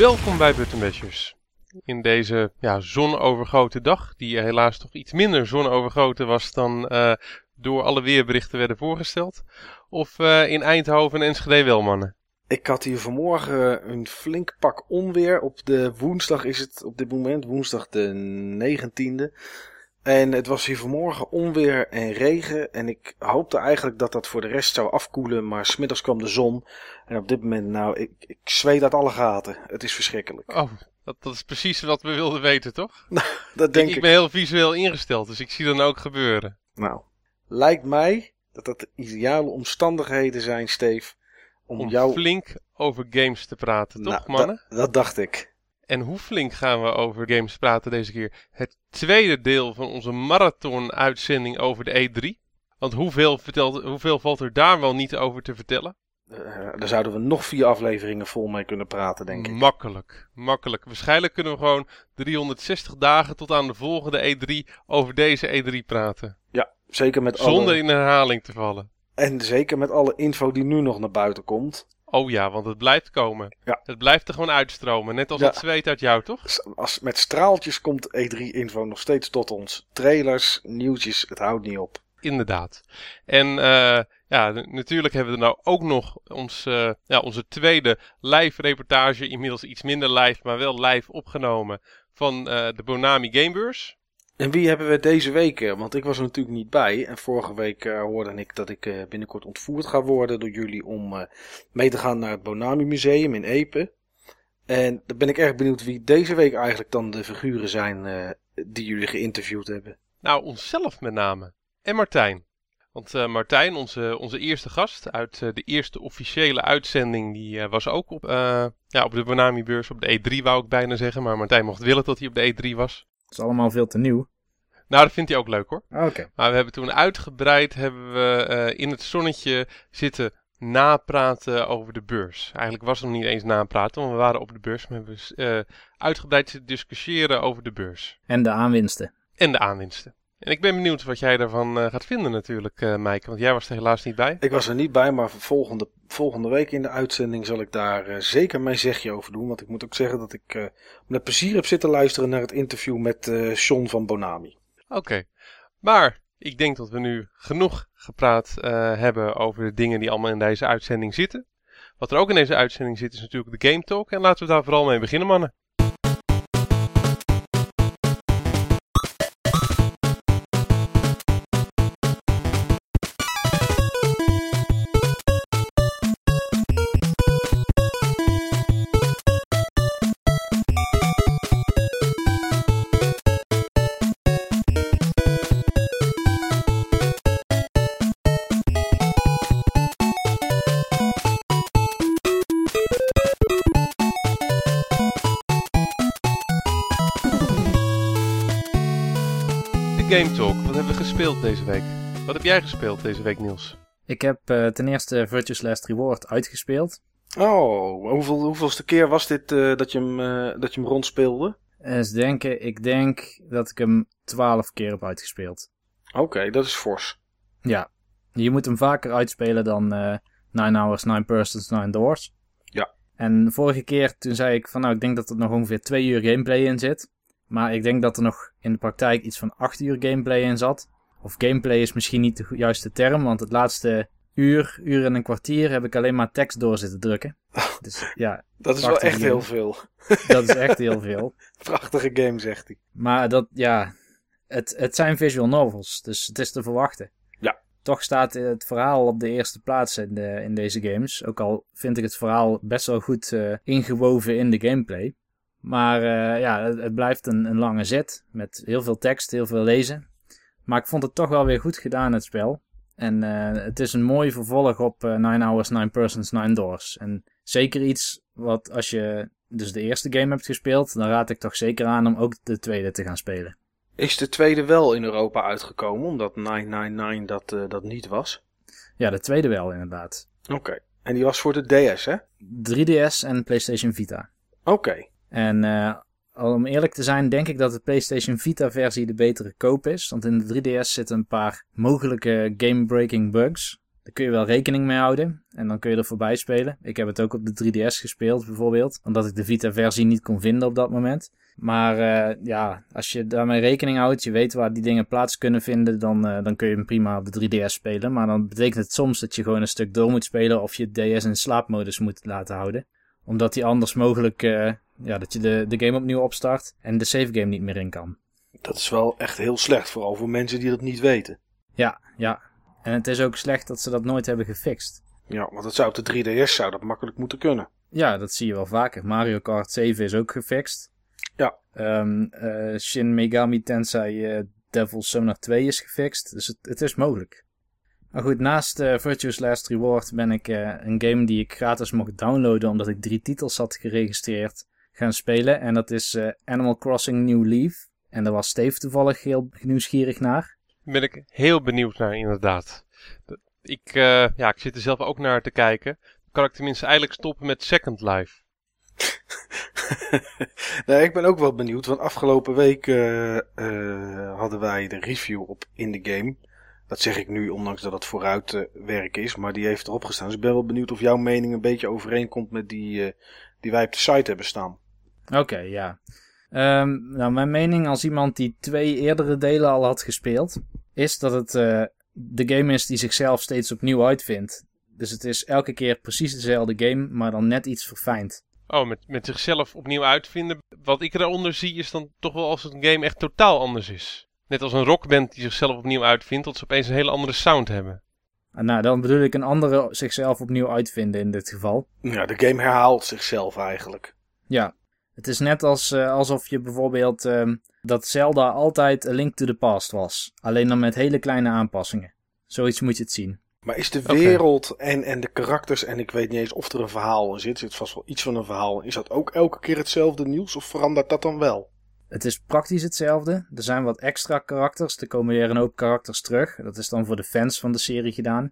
Welkom bij Buttonbashers. In deze ja, zonovergoten dag, die helaas toch iets minder zonovergoten was dan uh, door alle weerberichten werden voorgesteld. Of uh, in Eindhoven en Enschede wel, mannen? Ik had hier vanmorgen een flink pak onweer. Op de woensdag is het op dit moment, woensdag de 19e. En het was hier vanmorgen onweer en regen. En ik hoopte eigenlijk dat dat voor de rest zou afkoelen. Maar smiddags kwam de zon. En op dit moment, nou, ik, ik zweet uit alle gaten. Het is verschrikkelijk. Oh, dat, dat is precies wat we wilden weten, toch? dat denk ik. Ik ben heel visueel ingesteld, dus ik zie dan ook gebeuren. Nou, lijkt mij dat dat de ideale omstandigheden zijn, Steve. Om, om jou... flink over games te praten, toch, nou, mannen? Dat dacht ik. En hoe flink gaan we over games praten deze keer? Het tweede deel van onze marathon-uitzending over de E3. Want hoeveel, vertelt, hoeveel valt er daar wel niet over te vertellen? Uh, daar zouden we nog vier afleveringen vol mee kunnen praten, denk ik. Makkelijk, makkelijk. Waarschijnlijk kunnen we gewoon 360 dagen tot aan de volgende E3 over deze E3 praten. Ja, zeker met Zonder alle... in herhaling te vallen. En zeker met alle info die nu nog naar buiten komt. Oh ja, want het blijft komen. Ja. Het blijft er gewoon uitstromen. Net als Ja. het zweet uit jou, toch? Als, met straaltjes komt E3-info nog steeds tot ons. Trailers, nieuwtjes, het houdt niet op. Inderdaad. En eh, ja, natuurlijk hebben we er nou ook nog ons, eh, ja, onze tweede live reportage. Inmiddels iets minder live, maar wel live opgenomen. Van eh, de Bonami Gamebeurs. En wie hebben we deze week? eh, Want ik was er natuurlijk niet bij. En vorige week eh, hoorde ik dat ik eh, binnenkort ontvoerd ga worden door jullie om mee te gaan naar het Bonami Museum in Epe. En dan ben ik erg benieuwd wie deze week eigenlijk dan de figuren zijn die jullie geïnterviewd hebben. Nou, onszelf met name. En Martijn. Want Martijn, onze, onze eerste gast uit de eerste officiële uitzending, die was ook op, ja, op de Bonami-beurs, op de E3 wou ik bijna zeggen. Maar Martijn mocht willen dat hij op de E3 was. Het is allemaal veel te nieuw. Nou, dat vindt hij ook leuk hoor. Oké. Maar we hebben toen uitgebreid hebben we, eh, in het zonnetje zitten napraten over de beurs. Eigenlijk was het nog niet eens napraten, want we waren op de beurs. Maar we hebben eh, uitgebreid zitten discussiëren over de beurs. En de aanwinsten. En de aanwinsten. En ik ben benieuwd wat jij daarvan eh, gaat vinden natuurlijk, eh Maaike. Want jij was er helaas niet bij. Ik was er niet bij, maar volgende, volgende week in de uitzending zal ik daar eh, zeker mijn zegje over doen. Want ik moet ook zeggen dat ik met plezier heb zitten luisteren naar het interview met Sean van Bonami. Oké. Maar ik denk dat we nu genoeg gepraat hebben over de dingen die allemaal in deze uitzending zitten. Wat er ook in deze uitzending zit is natuurlijk de Game Talk. En laten we daar vooral mee beginnen, mannen. Game Talk. Wat hebben we gespeeld deze week? Wat heb jij gespeeld deze week, Niels? Ik heb eh, ten eerste Virtuous Last Reward uitgespeeld. Oh, hoeveel, hoeveelste keer was dit eh, dat, je hem, eh, dat je hem rondspeelde? Eens denken, ik denk dat ik hem 12 keer heb uitgespeeld. Oké, dat is fors. Ja, je moet hem vaker uitspelen dan eh 9 hours, 9 persons, 9 doors. Ja. En vorige keer toen zei ik van nou, ik denk dat er nog ongeveer 2 uur gameplay in zit. Maar ik denk dat er nog in de praktijk iets van 8 uur gameplay in zat. Of gameplay is misschien niet de juiste term, want het laatste uur, uur en een kwartier heb ik alleen maar tekst door zitten drukken. Dus ja, Dat is wel echt game. heel veel. dat is echt heel veel. Prachtige game, zegt hij. Maar dat, ja, het, het zijn visual novels, dus het is te verwachten. Ja. Toch staat het verhaal op de eerste plaats in, de, in deze games. Ook al vind ik het verhaal best wel goed eh, ingewoven in de gameplay. Maar eh, ja, het, het blijft een, een lange zet met heel veel tekst, heel veel lezen. Maar ik vond het toch wel weer goed gedaan, het spel. En eh, het is een mooi vervolg op eh 9 Hours, 9 Persons, 9 Doors. En zeker iets wat als je dus de eerste game hebt gespeeld, dan raad ik toch zeker aan om ook de tweede te gaan spelen. Is de tweede wel in Europa uitgekomen, omdat 999 dat, dat niet was? Ja, de tweede wel inderdaad. Oké. En die was voor de DS, hè? 3DS en PlayStation Vita. Oké. En eh, om eerlijk te zijn, denk ik dat de PlayStation Vita versie de betere koop is. Want in de 3DS zitten een paar mogelijke game-breaking bugs. Daar kun je wel rekening mee houden en dan kun je er voorbij spelen. Ik heb het ook op de 3DS gespeeld bijvoorbeeld, omdat ik de Vita-versie niet kon vinden op dat moment. Maar uh, ja, als je daarmee rekening houdt, je weet waar die dingen plaats kunnen vinden, dan, uh, dan kun je hem prima op de 3DS spelen. Maar dan betekent het soms dat je gewoon een stuk door moet spelen of je DS in slaapmodus moet laten houden. Omdat die anders mogelijk, uh, ja, dat je de, de game opnieuw opstart en de save game niet meer in kan. Dat is wel echt heel slecht, vooral voor mensen die dat niet weten. Ja, ja. En het is ook slecht dat ze dat nooit hebben gefixt. Ja, want het zou op de 3DS zou dat makkelijk moeten kunnen. Ja, dat zie je wel vaker. Mario Kart 7 is ook gefixt. Ja. Um, uh, Shin Megami Tensei uh, Devil Summoner 2 is gefixt. Dus het, het is mogelijk. Maar goed, naast uh, Virtuous Last Reward ben ik een game die ik gratis mocht downloaden omdat ik drie titels had geregistreerd gaan spelen. En dat is Animal Crossing New Leaf. En daar was Steve toevallig heel nieuwsgierig naar. Daar ben ik heel benieuwd naar, inderdaad. Ik, uh, ja, ik zit er zelf ook naar te kijken. Kan ik tenminste eigenlijk stoppen met Second Life? nee, ik ben ook wel benieuwd, want afgelopen week uh, uh, hadden wij de review op in de game. Dat zeg ik nu, ondanks dat het vooruit werk is, maar die heeft erop gestaan. Dus ik ben wel benieuwd of jouw mening een beetje overeenkomt met die, die wij op de site hebben staan. Oké, ja. Um, nou, mijn mening als iemand die twee eerdere delen al had gespeeld, is dat het uh, de game is die zichzelf steeds opnieuw uitvindt. Dus het is elke keer precies dezelfde game, maar dan net iets verfijnd. Oh, met, met zichzelf opnieuw uitvinden. Wat ik eronder zie is dan toch wel als het een game echt totaal anders is. Net als een rockband die zichzelf opnieuw uitvindt, dat ze opeens een hele andere sound hebben. Ah, nou, dan bedoel ik een andere zichzelf opnieuw uitvinden in dit geval. Ja, de game herhaalt zichzelf eigenlijk. Ja, het is net als, uh, alsof je bijvoorbeeld uh, dat Zelda altijd A Link to the Past was. Alleen dan met hele kleine aanpassingen. Zoiets moet je het zien. Maar is de wereld okay. en, en de karakters, en ik weet niet eens of er een verhaal in zit, zit vast wel iets van een verhaal. Is dat ook elke keer hetzelfde nieuws of verandert dat dan wel? Het is praktisch hetzelfde. Er zijn wat extra karakters. Er komen weer een hoop karakters terug. Dat is dan voor de fans van de serie gedaan.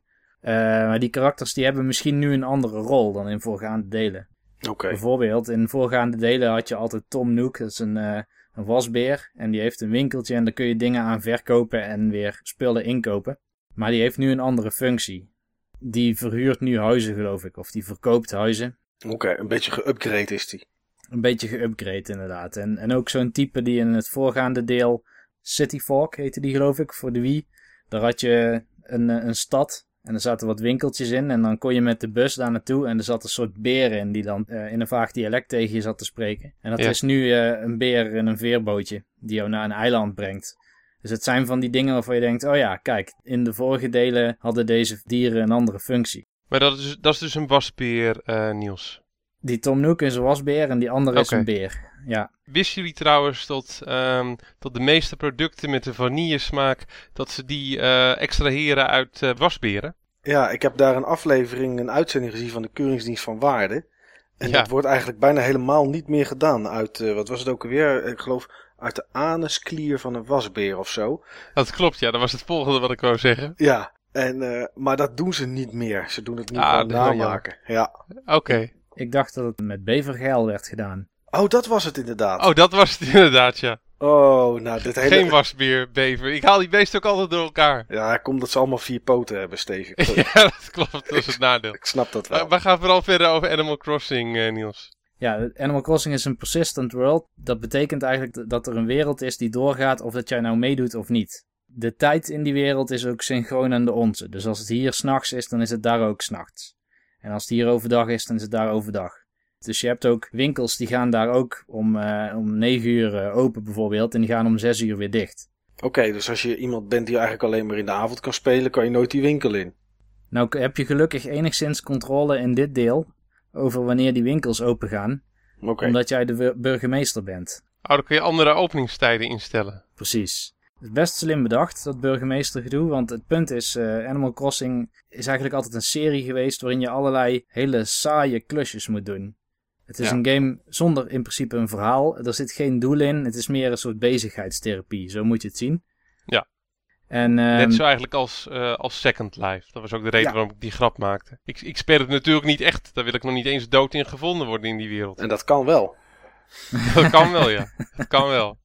Uh, maar die karakters die hebben misschien nu een andere rol dan in voorgaande delen. Okay. Bijvoorbeeld, in voorgaande delen had je altijd Tom Nook, dat is een, uh, een wasbeer. En die heeft een winkeltje en daar kun je dingen aan verkopen en weer spullen inkopen. Maar die heeft nu een andere functie. Die verhuurt nu huizen, geloof ik. Of die verkoopt huizen. Oké, okay, een beetje geüpgrade is die. Een beetje geüpgrade, inderdaad. En, en ook zo'n type die in het voorgaande deel City Fork heette die, geloof ik, voor de Wii. Daar had je een, een stad en er zaten wat winkeltjes in en dan kon je met de bus daar naartoe en er zat een soort beer in die dan uh, in een vaag dialect tegen je zat te spreken. En dat ja. is nu uh, een beer in een veerbootje die jou naar een eiland brengt. Dus het zijn van die dingen waarvan je denkt, oh ja, kijk, in de vorige delen hadden deze dieren een andere functie. Maar dat is, dat is dus een wasbeer, uh, Niels? Die Tom Nook is een wasbeer en die andere okay. is een beer. Ja. Wisten jullie trouwens dat, um, dat de meeste producten met de vanillesmaak, dat ze die uh, extraheren uit uh, wasberen? Ja, ik heb daar een aflevering, een uitzending gezien van de Keuringsdienst van Waarde. En ja. dat wordt eigenlijk bijna helemaal niet meer gedaan uit, uh, wat was het ook alweer? Ik geloof uit de anusklier van een wasbeer of zo. Dat klopt, ja. Dat was het volgende wat ik wou zeggen. Ja, en, maar dat doen ze niet meer. Ze doen het niet ah, namaken. Ja. Oké. Okay. Ik dacht dat het met bevergeil werd gedaan. Oh, dat was het inderdaad. Oh, dat was het inderdaad, ja. Oh, nou, dit hele... Geen wasbeer, bever. Ik haal die beesten ook altijd door elkaar. Ja, komt dat ze allemaal vier poten hebben, Steven. ja, dat klopt. Dat is het nadeel. ik snap dat wel. Maar we gaan vooral verder over Animal Crossing, uh, Niels. Ja, Animal Crossing is een persistent world. Dat betekent eigenlijk dat er een wereld is die doorgaat of dat jij nou meedoet of niet. De tijd in die wereld is ook synchroon aan de onze. Dus als het hier s'nachts is, dan is het daar ook s'nachts. En als het hier overdag is, dan is het daar overdag. Dus je hebt ook winkels die gaan daar ook om, uh, om 9 uur uh, open bijvoorbeeld. En die gaan om 6 uur weer dicht. Oké, okay, dus als je iemand bent die eigenlijk alleen maar in de avond kan spelen, kan je nooit die winkel in. Nou heb je gelukkig enigszins controle in dit deel over wanneer die winkels open gaan. Okay. Omdat jij de burgemeester bent. Oh, dan kun je andere openingstijden instellen. Precies. Het is best slim bedacht, dat burgemeestergedoe. Want het punt is, uh, Animal Crossing is eigenlijk altijd een serie geweest waarin je allerlei hele saaie klusjes moet doen. Het is ja. een game zonder in principe een verhaal. Er zit geen doel in. Het is meer een soort bezigheidstherapie. Zo moet je het zien. Ja. En, um, Net zo eigenlijk als, uh, als Second Life. Dat was ook de reden ja. waarom ik die grap maakte. Ik, ik speel het natuurlijk niet echt. Daar wil ik nog niet eens dood in gevonden worden in die wereld. En dat kan wel. dat kan wel, ja. Dat kan wel.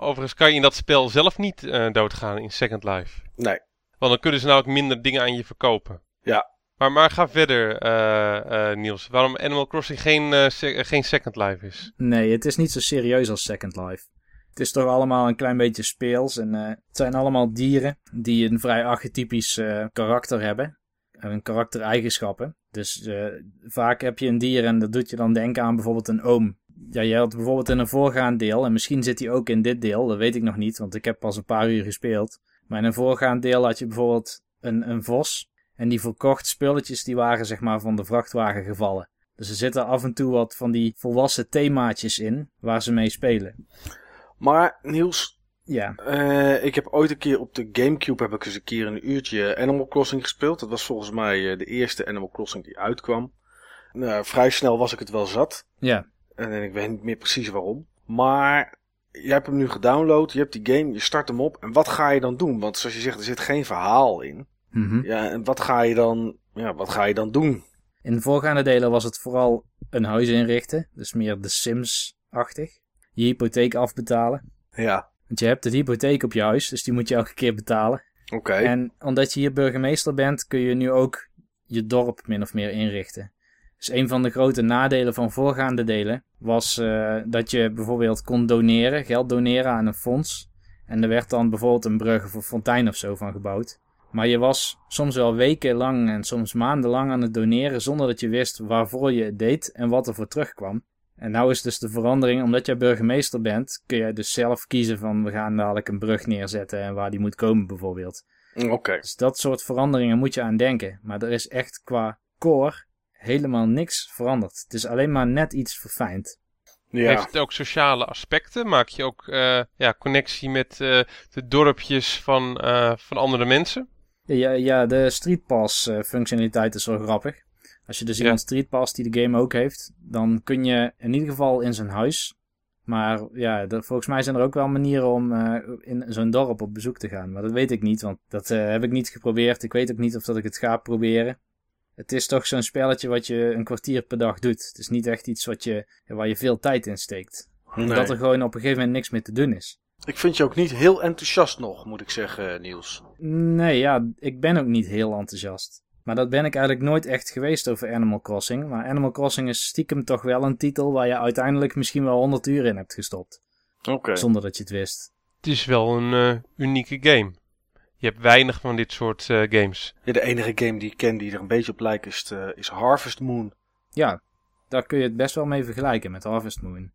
Overigens kan je in dat spel zelf niet uh, doodgaan in Second Life. Nee. Want dan kunnen ze nou ook minder dingen aan je verkopen. Ja. Maar, maar ga verder, uh, Niels. Waarom Animal Crossing geen, geen Second Life is? Nee, het is niet zo serieus als Second Life. Het is toch allemaal een klein beetje speels. En het zijn allemaal dieren die een vrij archetypisch karakter hebben. En karaktereigenschappen. Dus vaak heb je een dier en dat doet je dan denken aan bijvoorbeeld een oom ja, je had bijvoorbeeld in een voorgaand deel, en misschien zit hij ook in dit deel, dat weet ik nog niet, want ik heb pas een paar uur gespeeld. Maar in een voorgaand deel had je bijvoorbeeld een, een vos, en die verkocht spulletjes die waren zeg maar van de vrachtwagen gevallen. Dus er zitten af en toe wat van die volwassen themaatjes in, waar ze mee spelen. Maar Niels, ja. Uh, ik heb ooit een keer op de Gamecube heb ik eens een keer een uurtje Animal Crossing gespeeld. Dat was volgens mij uh, de eerste Animal Crossing die uitkwam. Nou, vrij snel was ik het wel zat. Ja. En ik weet niet meer precies waarom. Maar je hebt hem nu gedownload, je hebt die game, je start hem op. En wat ga je dan doen? Want zoals je zegt, er zit geen verhaal in. Mhm. Ja, en wat ga je dan, ja, wat ga je dan doen? In de voorgaande delen was het vooral een huis inrichten. Dus meer de Sims-achtig. Je hypotheek afbetalen. Ja. Want je hebt de hypotheek op je huis, dus die moet je elke keer betalen. Oké. En omdat je hier burgemeester bent, kun je nu ook je dorp min of meer inrichten. Dus een van de grote nadelen van voorgaande delen was uh, dat je bijvoorbeeld kon doneren, geld doneren aan een fonds. En er werd dan bijvoorbeeld een brug of een fontein of zo van gebouwd. Maar je was soms wel wekenlang en soms maandenlang aan het doneren zonder dat je wist waarvoor je het deed en wat er voor terugkwam. En nou is dus de verandering, omdat jij burgemeester bent, kun je dus zelf kiezen van we gaan dadelijk een brug neerzetten en waar die moet komen bijvoorbeeld. Oké. Dus dat soort veranderingen moet je aan denken. Maar er is echt qua core helemaal niks veranderd. Het is alleen maar net iets verfijnd. Ja. Heeft het ook sociale aspecten? Maak je ook uh, ja, connectie met uh, de dorpjes van, uh, van andere mensen? Ja, ja de Streetpass functionaliteit is wel grappig. Als je dus ja. iemand Streetpass die de game ook heeft, dan kun je in ieder geval in zijn huis. Maar ja, er, volgens mij zijn er ook wel manieren om in zo'n dorp op bezoek te gaan. Maar dat weet ik niet, want dat heb ik niet geprobeerd. Ik weet ook niet of dat ik het ga proberen het is toch zo'n spelletje wat je een kwartier per dag doet. Het is niet echt iets wat je, waar je veel tijd in steekt. Nee. Omdat er gewoon op een gegeven moment niks meer te doen is. Ik vind je ook niet heel enthousiast nog, moet ik zeggen, Niels. Nee, ja, ik ben ook niet heel enthousiast. Maar dat ben ik eigenlijk nooit echt geweest over Animal Crossing. Maar Animal Crossing is stiekem toch wel een titel waar je uiteindelijk misschien wel 100 uur in hebt gestopt. Oké. Zonder dat je het wist. Het is wel een uh, unieke game. Je hebt weinig van dit soort uh, games. Ja, de enige game die ik ken die er een beetje op lijkt is, uh, is Harvest Moon. Ja, daar kun je het best wel mee vergelijken met Harvest Moon.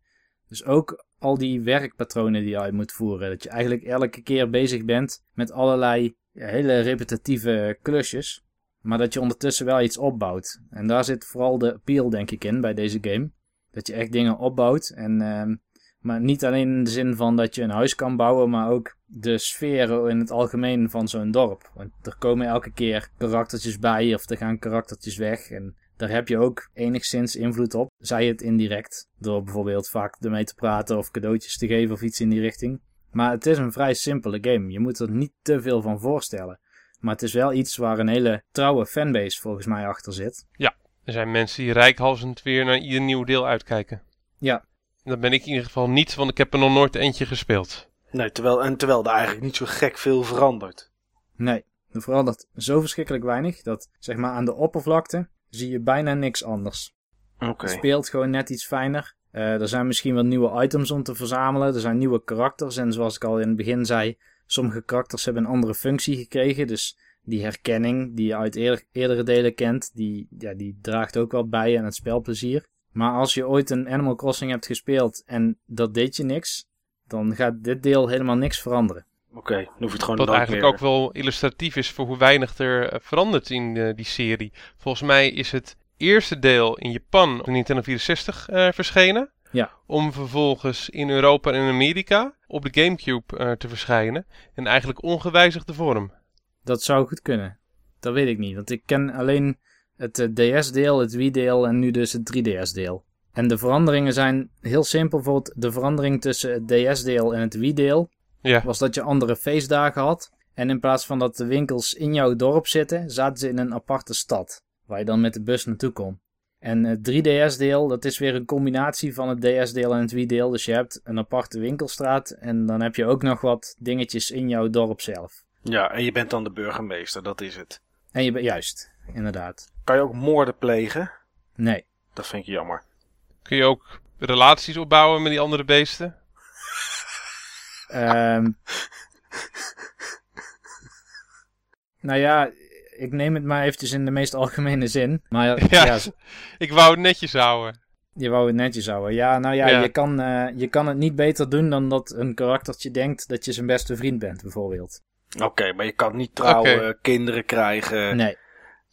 Dus ook al die werkpatronen die je uit moet voeren. Dat je eigenlijk elke keer bezig bent met allerlei ja, hele repetitieve klusjes. Maar dat je ondertussen wel iets opbouwt. En daar zit vooral de appeal denk ik in bij deze game. Dat je echt dingen opbouwt en uh, maar niet alleen in de zin van dat je een huis kan bouwen, maar ook de sfeer in het algemeen van zo'n dorp. Want er komen elke keer karaktertjes bij of er gaan karaktertjes weg. En daar heb je ook enigszins invloed op. Zij het indirect, door bijvoorbeeld vaak ermee te praten of cadeautjes te geven of iets in die richting. Maar het is een vrij simpele game. Je moet er niet te veel van voorstellen. Maar het is wel iets waar een hele trouwe fanbase volgens mij achter zit. Ja, er zijn mensen die rijkhalsend weer naar ieder nieuw deel uitkijken. Ja, dat ben ik in ieder geval niet, want ik heb er nog nooit eentje gespeeld. Nee, terwijl, en terwijl er eigenlijk niet zo gek veel verandert. Nee, er verandert zo verschrikkelijk weinig dat zeg maar aan de oppervlakte zie je bijna niks anders. Oké. Okay. Het speelt gewoon net iets fijner. Uh, er zijn misschien wat nieuwe items om te verzamelen. Er zijn nieuwe karakters. En zoals ik al in het begin zei, sommige karakters hebben een andere functie gekregen. Dus die herkenning die je uit eerder, eerdere delen kent, die, ja, die draagt ook wel bij aan het spelplezier. Maar als je ooit een Animal Crossing hebt gespeeld en dat deed je niks, dan gaat dit deel helemaal niks veranderen. Oké, okay, dan hoef je het gewoon Wat eigenlijk ook wel illustratief is voor hoe weinig er uh, verandert in uh, die serie. Volgens mij is het eerste deel in Japan op de Nintendo 64 uh, verschenen. Ja. Om vervolgens in Europa en in Amerika op de Gamecube te verschijnen. In eigenlijk ongewijzigde vorm. Dat zou goed kunnen. Dat weet ik niet. Want ik ken alleen het eh, DS-deel, het Wii-deel en nu dus het 3DS-deel. En de veranderingen zijn heel simpel. Bijvoorbeeld de verandering tussen het DS-deel en het Wii-deel ja. was dat je andere feestdagen had. En in plaats van dat de winkels in jouw dorp zitten, zaten ze in een aparte stad. Waar je dan met de bus naartoe kon. En het 3DS-deel, dat is weer een combinatie van het DS-deel en het Wii-deel. Dus je hebt een aparte winkelstraat en dan heb je ook nog wat dingetjes in jouw dorp zelf. Ja, en je bent dan de burgemeester, dat is het. En je bent juist. inderdaad. Kan je ook moorden plegen? Nee. Dat vind ik jammer. Kun je ook relaties opbouwen met die andere beesten? Ehm nou ja, ik neem het maar eventjes in de meest algemene zin. Maar ja, Ja, ik wou het netjes houden. je wou het netjes houden. Ja, nou ja, Ja. Je, kan, eh, je kan het niet beter doen dan dat een karaktertje denkt dat je zijn beste vriend bent, bijvoorbeeld. Oké, maar je kan niet trouwen, kinderen krijgen. Nee,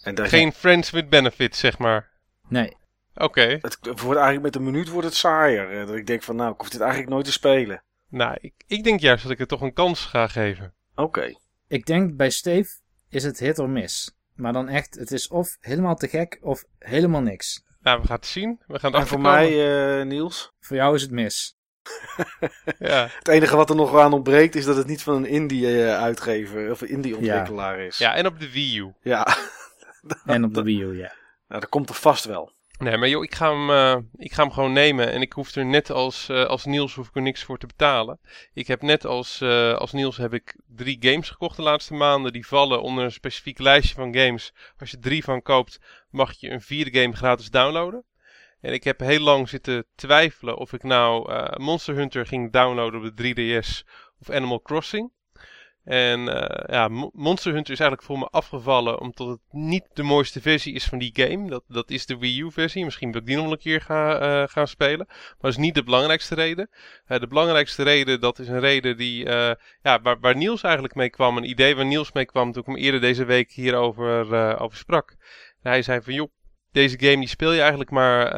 En Geen friends with benefits, zeg maar. nee. Oké. Het wordt eigenlijk met een minuut wordt het saaier. Eh, Dat ik denk van nou, ik hoef dit eigenlijk nooit te spelen. Nou, ik, ik denk juist dat ik het toch een kans ga geven. Oké. Ik denk bij Steve is het hit or miss. Maar dan echt, het is of helemaal te gek of helemaal niks. Nou, we gaan het zien. We gaan En het voor achterkomen. mij, eh, Niels, Voor jou is het mis. Ja. het enige wat er nog aan ontbreekt is dat het niet van een indie-uitgever of een indie-ontwikkelaar is. ja, en op de Wii U. Ja. En op de Wii U, ja. nou, dat komt er vast wel. Nee, maar joh, ik ga hem, eh, ik ga hem gewoon nemen. En ik hoef er net als, eh, als Niels hoef ik er niks voor te betalen. Ik heb net als, eh, als Niels heb ik drie games gekocht de laatste maanden. Die vallen onder een specifiek lijstje van games. Als je drie van koopt, mag je een vierde game gratis downloaden. En ik heb heel lang zitten twijfelen of ik nou eh, Monster Hunter ging downloaden op de 3DS of Animal Crossing. En eh, ja, Mo- Monster Hunter is eigenlijk voor me afgevallen omdat het niet de mooiste versie is van die game. Dat, dat is de Wii U versie. Misschien wil ik die nog een keer ga, eh, gaan spelen. Maar dat is niet de belangrijkste reden. Eh, de belangrijkste reden, dat is een reden die, ja, waar, waar Niels eigenlijk mee kwam. Een idee waar Niels mee kwam toen ik hem eerder deze week hierover over sprak. hij zei van, joh, deze game die speel je eigenlijk maar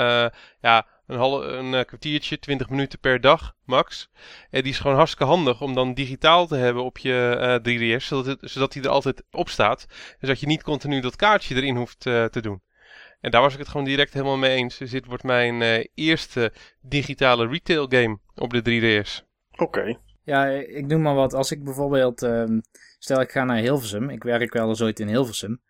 ja, een, half, een eh, kwartiertje, 20 minuten per dag, max. En die is gewoon hartstikke handig om dan digitaal te hebben op je eh 3DS, zodat, het, zodat die er altijd op staat. Dus dat je niet continu dat kaartje erin hoeft eh, te doen. En daar was ik het gewoon direct helemaal mee eens. Dus dit wordt mijn eh, eerste digitale retail game op de 3DS. Oké. Ja, ik doe maar wat. Als ik bijvoorbeeld, ehm, stel ik ga naar Hilversum, ik werk wel eens ooit in Hilversum,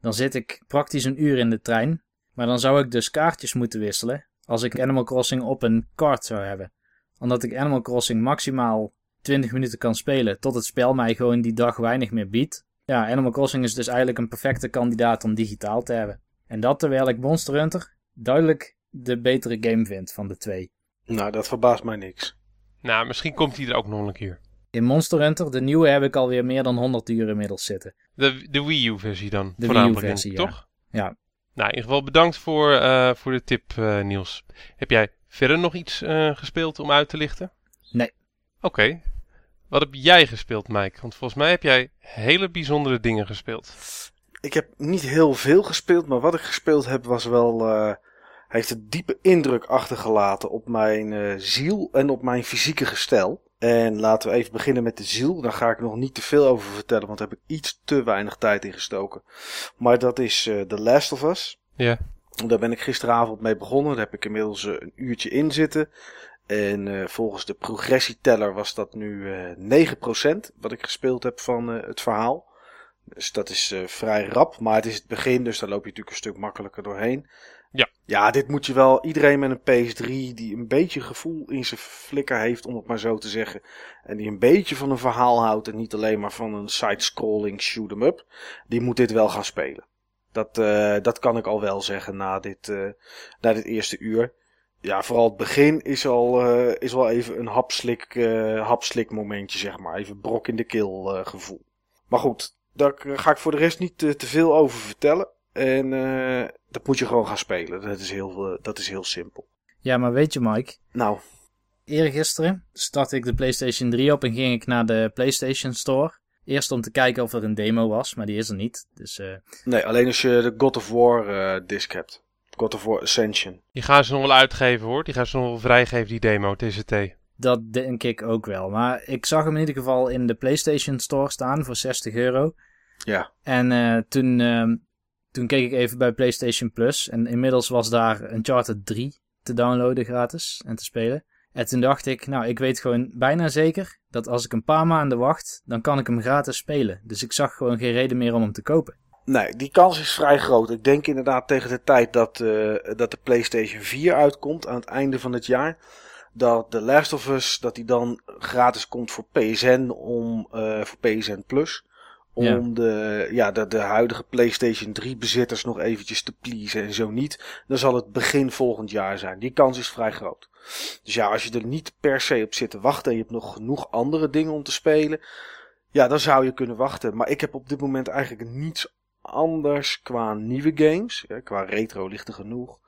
dan zit ik praktisch een uur in de trein, maar dan zou ik dus kaartjes moeten wisselen als ik Animal Crossing op een kaart zou hebben. Omdat ik Animal Crossing maximaal 20 minuten kan spelen, tot het spel mij gewoon die dag weinig meer biedt. Ja, Animal Crossing is dus eigenlijk een perfecte kandidaat om digitaal te hebben. En dat terwijl ik Monster Hunter duidelijk de betere game vind van de twee. Nou, dat verbaast mij niks. Nou, misschien komt hij er ook nog een keer. In Monster Hunter, de nieuwe, heb ik alweer meer dan 100 uur inmiddels zitten. De, de Wii U versie dan. De Wii U versie, denk ja. ik, toch? Ja. Nou, in ieder geval bedankt voor, eh, voor de tip, eh, Niels. Heb jij verder nog iets eh, gespeeld om uit te lichten? Nee. Oké. Wat heb jij gespeeld, Mike? Want volgens mij heb jij hele bijzondere dingen gespeeld. Ik heb niet heel veel gespeeld, maar wat ik gespeeld heb was wel. eh, heeft een diepe indruk achtergelaten op mijn eh, ziel en op mijn fysieke gestel. En laten we even beginnen met de ziel. Daar ga ik nog niet te veel over vertellen, want daar heb ik iets te weinig tijd in gestoken. Maar dat is eh The Last of Us. Ja. Daar ben ik gisteravond mee begonnen. Daar heb ik inmiddels eh, een uurtje in zitten. En eh, volgens de progressieteller was dat nu eh 9% wat ik gespeeld heb van het verhaal. Dus dat is vrij rap. Maar het is het begin, dus daar loop je natuurlijk een stuk makkelijker doorheen. Ja. Ja, dit moet je wel. Iedereen met een PS3 die een beetje gevoel in zijn flikker heeft, om het maar zo te zeggen. En die een beetje van een verhaal houdt en niet alleen maar van een side-scrolling shoot-em-up. Die moet dit wel gaan spelen. Dat, eh, dat kan ik al wel zeggen na dit, eh, na dit eerste uur. Ja, vooral het begin is al, eh, is wel even een hapslik, hapslik momentje, zeg maar. Even brok in de keel gevoel. Maar goed, daar ga ik voor de rest niet te veel over vertellen. En eh, dat moet je gewoon gaan spelen. Dat is heel, eh, dat is heel simpel. Ja, maar weet je Mike, Nou, eergisteren startte ik de PlayStation 3 op en ging ik naar de PlayStation Store. Eerst om te kijken of er een demo was, maar die is er niet. Dus eh, nee, alleen als je de God of War eh, disc hebt. God of War Ascension. Die gaan ze nog wel uitgeven hoor. Die gaan ze nog wel vrijgeven, die demo, TCT. dat denk ik ook wel. Maar ik zag hem in ieder geval in de PlayStation Store staan voor 60 euro. Ja. En eh, toen, ehm, toen keek ik even bij PlayStation Plus. En inmiddels was daar Uncharted 3 te downloaden gratis en te spelen. En toen dacht ik, nou, ik weet gewoon bijna zeker dat als ik een paar maanden wacht, dan kan ik hem gratis spelen. Dus ik zag gewoon geen reden meer om hem te kopen. Nee, die kans is vrij groot. Ik denk inderdaad tegen de tijd dat, eh, dat de PlayStation 4 uitkomt aan het einde van het jaar. Dat The Last of Us, dat die dan gratis komt voor PSN, om, eh, voor PSN Plus. Om De, ja, de, de huidige PlayStation 3 bezitters nog eventjes te pleasen en zo niet, dan zal het begin volgend jaar zijn. Die kans is vrij groot. Dus ja, als je er niet per se op zit te wachten en je hebt nog genoeg andere dingen om te spelen, ja, dan zou je kunnen wachten. Maar ik heb op dit moment eigenlijk niets anders qua nieuwe games. Ja, qua retro ligt er genoeg.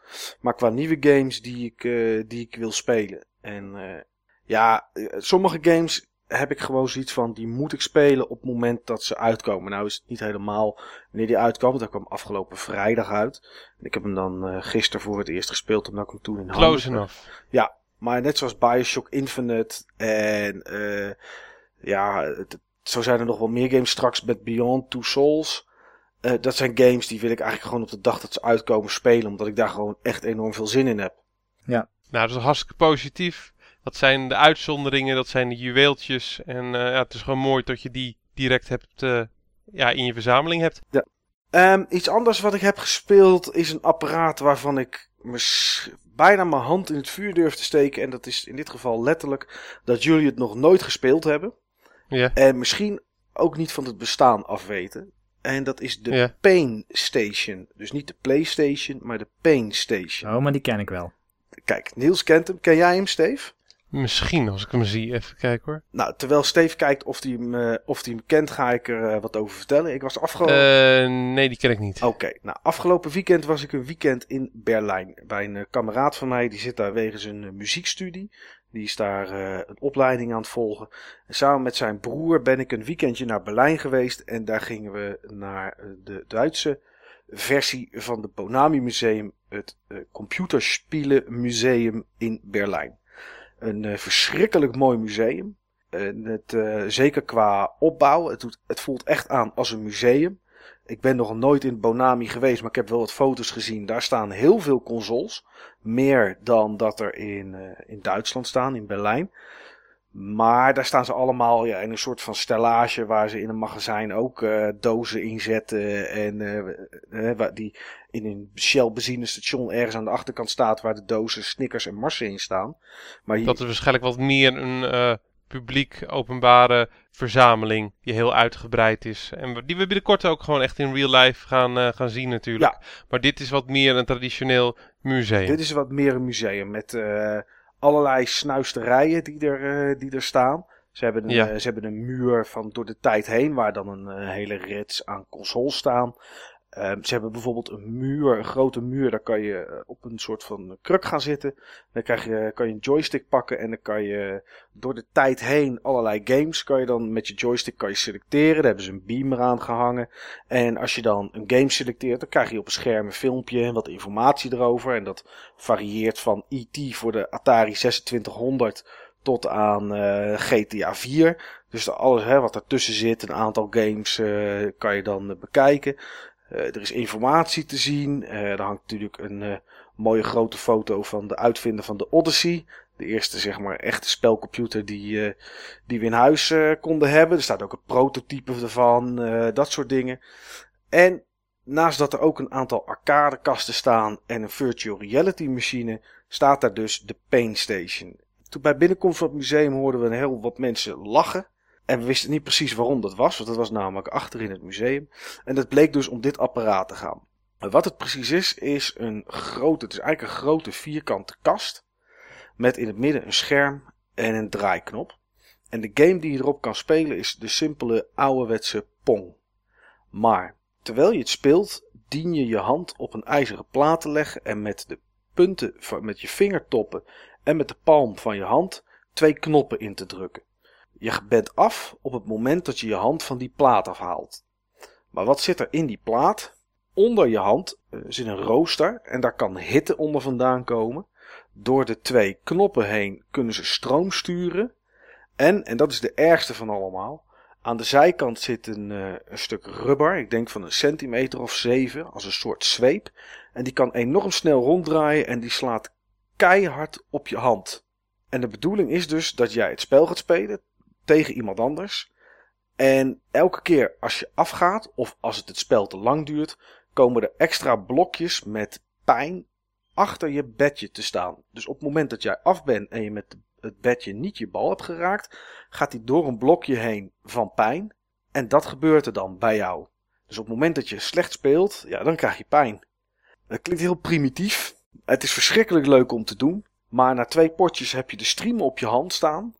Maar qua nieuwe games die ik, uh, die ik wil spelen. En uh, ja, sommige games heb ik gewoon zoiets van, die moet ik spelen op het moment dat ze uitkomen. Nou is het niet helemaal wanneer die uitkwam, dat kwam afgelopen vrijdag uit. En ik heb hem dan uh, gisteren voor het eerst gespeeld, omdat ik hem toen in handen... Close enough. Ja, maar net zoals Bioshock Infinite en uh, ja, het, zo zijn er nog wel meer games straks met Beyond Two Souls. Uh, dat zijn games die wil ik eigenlijk gewoon op de dag dat ze uitkomen spelen, omdat ik daar gewoon echt enorm veel zin in heb. Ja. Nou, dat is hartstikke positief. Dat zijn de uitzonderingen, dat zijn de juweeltjes. En uh, ja, het is gewoon mooi dat je die direct hebt, uh, ja, in je verzameling hebt. Ja. Um, iets anders wat ik heb gespeeld is een apparaat waarvan ik bijna mijn hand in het vuur durf te steken. En dat is in dit geval letterlijk dat jullie het nog nooit gespeeld hebben. Ja. En misschien ook niet van het bestaan afweten. En dat is de ja. Pain Station. Dus niet de PlayStation, maar de Pain Station. Oh, maar die ken ik wel. Kijk, Niels kent hem. Ken jij hem, Steve? Misschien, als ik hem zie. Even kijken hoor. Nou, terwijl Steve kijkt of hij hem, uh, of hem kent, ga ik er uh, wat over vertellen. Ik was afgelopen... Uh, nee, die ken ik niet. Oké, okay. nou, afgelopen weekend was ik een weekend in Berlijn. Bij een kameraad van mij, die zit daar wegens een muziekstudie. Die is daar een opleiding aan het volgen. En samen met zijn broer ben ik een weekendje naar Berlijn geweest. En daar gingen we naar de Duitse versie van het Bonami Museum, het Computerspielen Museum in Berlijn. Een uh, verschrikkelijk mooi museum. Uh, het, uh, zeker qua opbouw. Het, het voelt echt aan als een museum. Ik ben nog nooit in Bonami geweest, maar ik heb wel wat foto's gezien. Daar staan heel veel consoles. Meer dan dat er in, in Duitsland staan, in Berlijn. Maar daar staan ze allemaal ja, in een soort van stellage waar ze in een magazijn ook uh, dozen inzetten. En uh, die in een Shell benzinestation ergens aan de achterkant staat waar de dozen Snickers en Marsen in staan. Maar hier... Dat is waarschijnlijk wat meer een uh, publiek openbare verzameling die heel uitgebreid is. En die we binnenkort ook gewoon echt in real life gaan, gaan zien natuurlijk. Ja. Maar dit is wat meer een traditioneel museum. Dit is wat meer een museum met allerlei snuisterijen die er, uh, die er staan. Ze hebben, een, ja. uh, ze hebben een muur van door de tijd heen waar dan een uh, hele rits aan consoles staan. Um, ze hebben bijvoorbeeld een muur, een grote muur, daar kan je op een soort van kruk gaan zitten. Dan krijg je, kan je een joystick pakken en dan kan je door de tijd heen allerlei games kan je dan met je joystick kan je selecteren. Daar hebben ze een beamer aan gehangen. En als je dan een game selecteert, dan krijg je op een scherm een filmpje en wat informatie erover. En dat varieert van E.T. voor de Atari 2600 tot aan uh, GTA 4. Dus alles hè, wat ertussen zit, een aantal games kan je dan bekijken. Er is informatie te zien. er hangt natuurlijk een mooie grote foto van de uitvinder van de Odyssey. De eerste, zeg maar, echte spelcomputer die, die we in huis konden hebben. Er staat ook een prototype ervan, dat soort dingen. En naast dat er ook een aantal arcadekasten staan en een virtual reality machine, staat daar dus de Pain Station. Toen bij binnenkomst van het museum hoorden we een heel wat mensen lachen. En we wisten niet precies waarom dat was, want dat was namelijk achter in het museum. En dat bleek dus om dit apparaat te gaan. Wat het precies is, is een grote, het is eigenlijk een grote vierkante kast. Met in het midden een scherm en een draaiknop. En de game die je erop kan spelen is de simpele ouderwetse Pong. Maar terwijl je het speelt, dien je je hand op een ijzeren plaat te leggen en met de punten van, met je vingertoppen en met de palm van je hand twee knoppen in te drukken. Je bent af op het moment dat je je hand van die plaat afhaalt. Maar wat zit er in die plaat? Onder je hand uh, zit een rooster en daar kan hitte onder vandaan komen. Door de twee knoppen heen kunnen ze stroom sturen. En, en dat is de ergste van allemaal, aan de zijkant zit een, uh, een stuk rubber, ik denk van een centimeter of zeven, als een soort zweep. En die kan enorm snel ronddraaien en die slaat keihard op je hand. En de bedoeling is dus dat jij het spel gaat spelen tegen iemand anders. En elke keer als je afgaat, of als het het spel te lang duurt, komen er extra blokjes met pijn achter je bedje te staan. Dus op het moment dat jij af bent en je met het bedje niet je bal hebt geraakt, gaat hij door een blokje heen van pijn. En dat gebeurt er dan bij jou. Dus op het moment dat je slecht speelt, ja, dan krijg je pijn. Dat klinkt heel primitief. Het is verschrikkelijk leuk om te doen. Maar na twee potjes heb je de stream op je hand staan.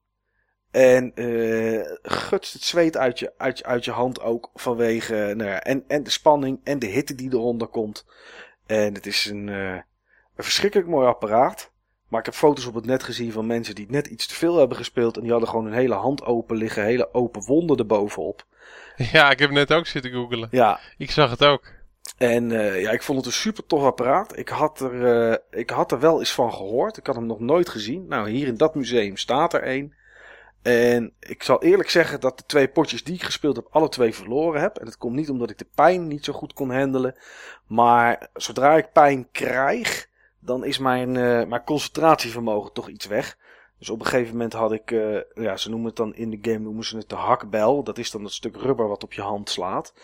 En uh, gutst het zweet uit je, uit, uit je hand ook vanwege nou ja, en, en de spanning en de hitte die eronder komt. En het is een, uh, een verschrikkelijk mooi apparaat. Maar ik heb foto's op het net gezien van mensen die net iets te veel hebben gespeeld. En die hadden gewoon een hele hand open liggen, hele open wonden erbovenop. Ja, ik heb net ook zitten googelen. Ja. Ik zag het ook. En uh, ja, ik vond het een super tof apparaat. Ik had, er, uh, ik had er wel eens van gehoord. Ik had hem nog nooit gezien. Nou, hier in dat museum staat er een. En ik zal eerlijk zeggen dat de twee potjes die ik gespeeld heb, alle twee verloren heb. En dat komt niet omdat ik de pijn niet zo goed kon handelen. Maar zodra ik pijn krijg, dan is mijn, uh, mijn concentratievermogen toch iets weg. Dus op een gegeven moment had ik, uh, ja, ze noemen het dan in de game, noemen ze het de hakbel. Dat is dan het stuk rubber wat op je hand slaat.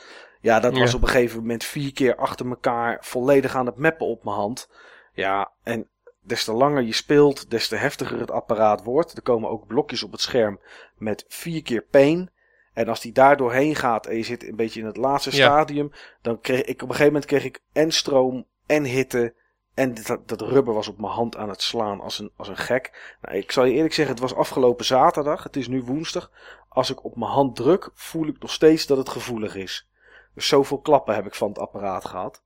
Ja, dat was op een gegeven moment vier keer achter elkaar volledig aan het mappen op mijn hand. Ja, en des te langer je speelt, des te heftiger het apparaat wordt. Er komen ook blokjes op het scherm met vier keer pain. En als die daar doorheen gaat en je zit een beetje in het laatste Ja. stadium, dan kreeg ik op een gegeven moment kreeg ik en stroom en hitte. En dat, dat rubber was op mijn hand aan het slaan als een, als een gek. Nou, ik zal je eerlijk zeggen, het was afgelopen zaterdag. Het is nu woensdag. Als ik op mijn hand druk, voel ik nog steeds dat het gevoelig is. Dus zoveel klappen heb ik van het apparaat gehad.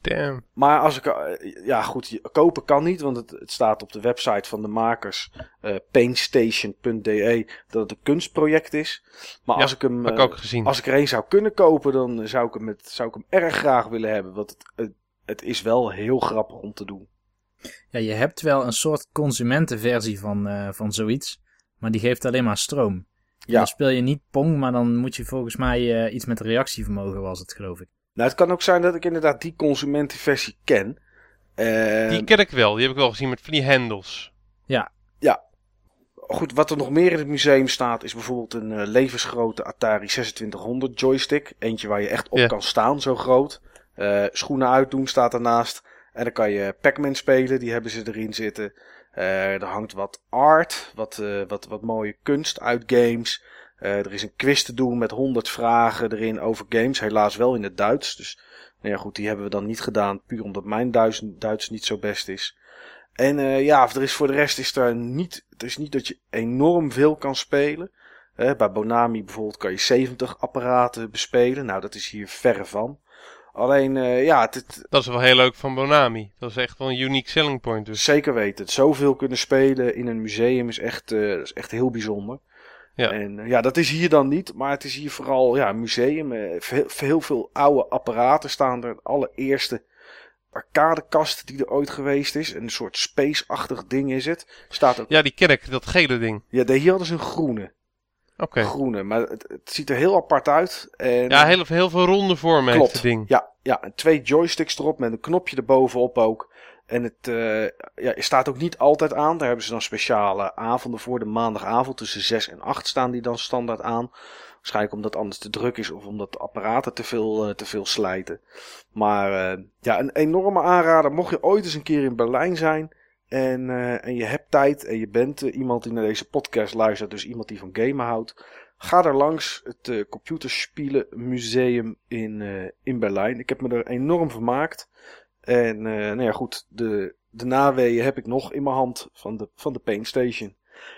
Damn. Maar als ik, eh, ja goed, kopen kan niet, want het, het staat op de website van de makers, eh paintstation.de, dat het een kunstproject is. Maar Ja, als ik hem, ik eh, ook gezien. als ik er een zou kunnen kopen, dan zou ik hem, met, zou ik hem erg graag willen hebben. Want het, het, het is wel heel grappig om te doen. Ja, je hebt wel een soort consumentenversie van, eh, van zoiets. Maar die geeft alleen maar stroom. Ja. Dan speel je niet Pong, maar dan moet je volgens mij eh, iets met reactievermogen was het, geloof ik. Nou, het kan ook zijn dat ik inderdaad die consumentenversie ken. Eh, Die ken ik wel. Die heb ik wel gezien met van die hendels. Goed, wat er nog meer in het museum staat, is bijvoorbeeld een eh, levensgrote Atari 2600 joystick. Eentje waar je echt op Ja. kan staan, zo groot. Eh, schoenen uitdoen staat ernaast. En dan kan je Pac-Man spelen, die hebben ze erin zitten. Eh, er hangt wat art, wat, eh, wat, wat mooie kunst uit games. Eh, er is een quiz te doen met 100 vragen erin over games. Helaas wel in het Duits. Dus nou ja, goed, die hebben we dan niet gedaan. Puur omdat mijn Duits, Duits niet zo best is. En eh, ja, er is voor de rest is er niet. Het is niet dat je enorm veel kan spelen. Eh, bij Bonami bijvoorbeeld kan je 70 apparaten bespelen. Nou, dat is hier verre van. Alleen, ja, het, het- Dat is wel heel leuk van Bonami. Dat is echt wel een unique selling point. Dus zeker weten. Het zoveel kunnen spelen in een museum is echt, is echt heel bijzonder. Ja. En eh, ja, dat is hier dan niet. Maar het is hier vooral ja, een museum. eh, veel, heel veel oude apparaten staan er. De allereerste arcadekast die er ooit geweest is. Een soort space-achtig ding is het. Staat ook ja, die ken ik. Dat gele ding. Ja, de- hier hadden ze een groene. Oké. Groene, maar het, het ziet er heel apart uit. En, Ja, heel, heel veel ronde vormen heeft klopt. het ding. Ja, ja, twee joysticks erop met een knopje erbovenop ook. En het eh, ja, staat ook niet altijd aan. Daar hebben ze dan speciale avonden voor. De maandagavond tussen 6 en 8 staan die dan standaard aan. Waarschijnlijk omdat het anders te druk is of omdat de apparaten te veel, eh, te veel slijten. Maar eh, ja, een enorme aanrader. Mocht je ooit eens een keer in Berlijn zijn en, en je hebt tijd en je bent iemand die naar deze podcast luistert, dus iemand die van gamen houdt. Ga er langs het eh Computerspielen Museum in, in Berlijn. Ik heb me er enorm vermaakt. En eh, nou ja, goed, de, de naweeën heb ik nog in mijn hand van de, van de Pain Station.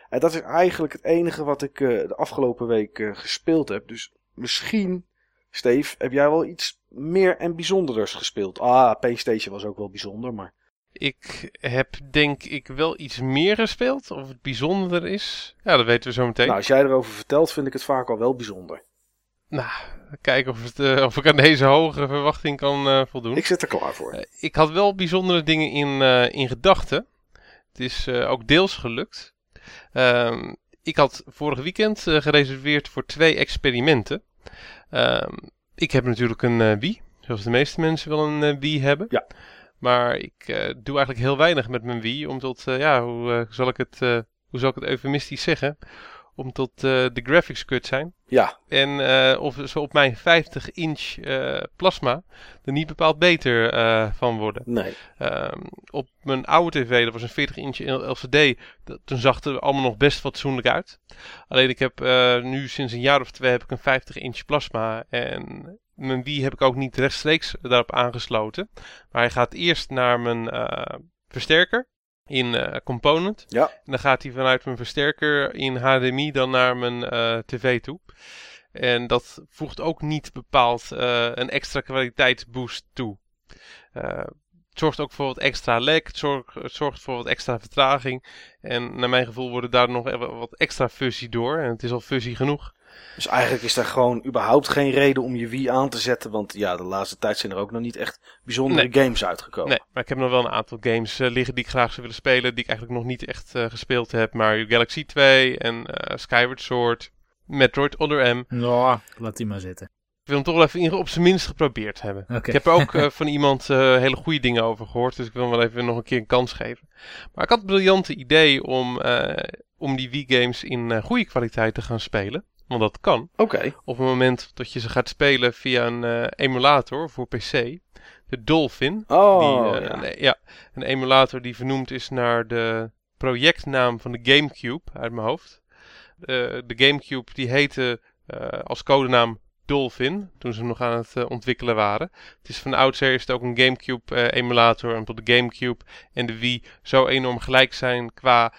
En dat is eigenlijk het enige wat ik eh, de afgelopen week eh, gespeeld heb. Dus misschien, Steve, heb jij wel iets meer en bijzonderders gespeeld? Ah, Pain Station was ook wel bijzonder, maar... Ik heb denk ik wel iets meer gespeeld. Of het bijzonder is. Ja, dat weten we zo meteen. Nou, als jij erover vertelt, vind ik het vaak al wel bijzonder. Nou, kijken of, het, eh, of ik aan deze hoge verwachting kan eh, voldoen. Ik zit er klaar voor. Eh, ik had wel bijzondere dingen in, in gedachten. Het is ook deels gelukt. Ehm, ik had vorig weekend gereserveerd voor twee experimenten. Ehm, ik heb natuurlijk een Wii, zoals de meeste mensen wel een Wii hebben. Ja. Maar ik doe eigenlijk heel weinig met mijn Wii, omdat, eh, ja, hoe, zal ik het, hoe zal ik het eufemistisch zeggen? Omdat uh, de graphics kut zijn. Ja. En uh, of ze op mijn 50 inch uh, plasma er niet bepaald beter van worden. Nee. Um, op mijn oude tv, dat was een 40 inch LCD, dat, toen zag het er allemaal nog best fatsoenlijk uit. Alleen ik heb nu sinds een jaar of twee heb ik een 50 inch plasma en mijn Wii heb ik ook niet rechtstreeks daarop aangesloten. Maar hij gaat eerst naar mijn versterker in uh, Component. Ja. En dan gaat hij vanuit mijn versterker in HDMI dan naar mijn uh, tv toe. En dat voegt ook niet bepaald uh, een extra kwaliteitsboost toe. het zorgt ook voor wat extra lek, het zorgt, het zorgt voor wat extra vertraging. En naar mijn gevoel worden daar nog wat extra fuzzy door. En het is al fuzzy genoeg. Dus eigenlijk is er gewoon überhaupt geen reden om je Wii aan te zetten. Want ja, de laatste tijd zijn er ook nog niet echt bijzondere nee. games uitgekomen. Nee, maar ik heb nog wel een aantal games uh, liggen die ik graag zou willen spelen. Die ik eigenlijk nog niet echt uh, gespeeld heb. Mario Galaxy 2 en uh, Skyward Sword. Metroid Other M. Nou, laat die maar zitten. Ik wil hem toch wel even op zijn minst geprobeerd hebben. Okay. Ik heb er ook van iemand hele goede dingen over gehoord. Dus ik wil hem wel even nog een keer een kans geven. Maar ik had het briljante idee om, om die Wii games in goede kwaliteit te gaan spelen. Want dat kan. Oké. Okay. Op het moment dat je ze gaat spelen via een uh, emulator voor PC. De Dolphin. Oh, die, uh, ja. Een, ja. Een emulator die vernoemd is naar de projectnaam van de Gamecube uit mijn hoofd. Uh, de Gamecube die heette als codenaam Dolphin. Toen ze hem nog aan het ontwikkelen waren. Het is van oudsher is het ook een Gamecube emulator. En tot de Gamecube en de Wii zo enorm gelijk zijn qua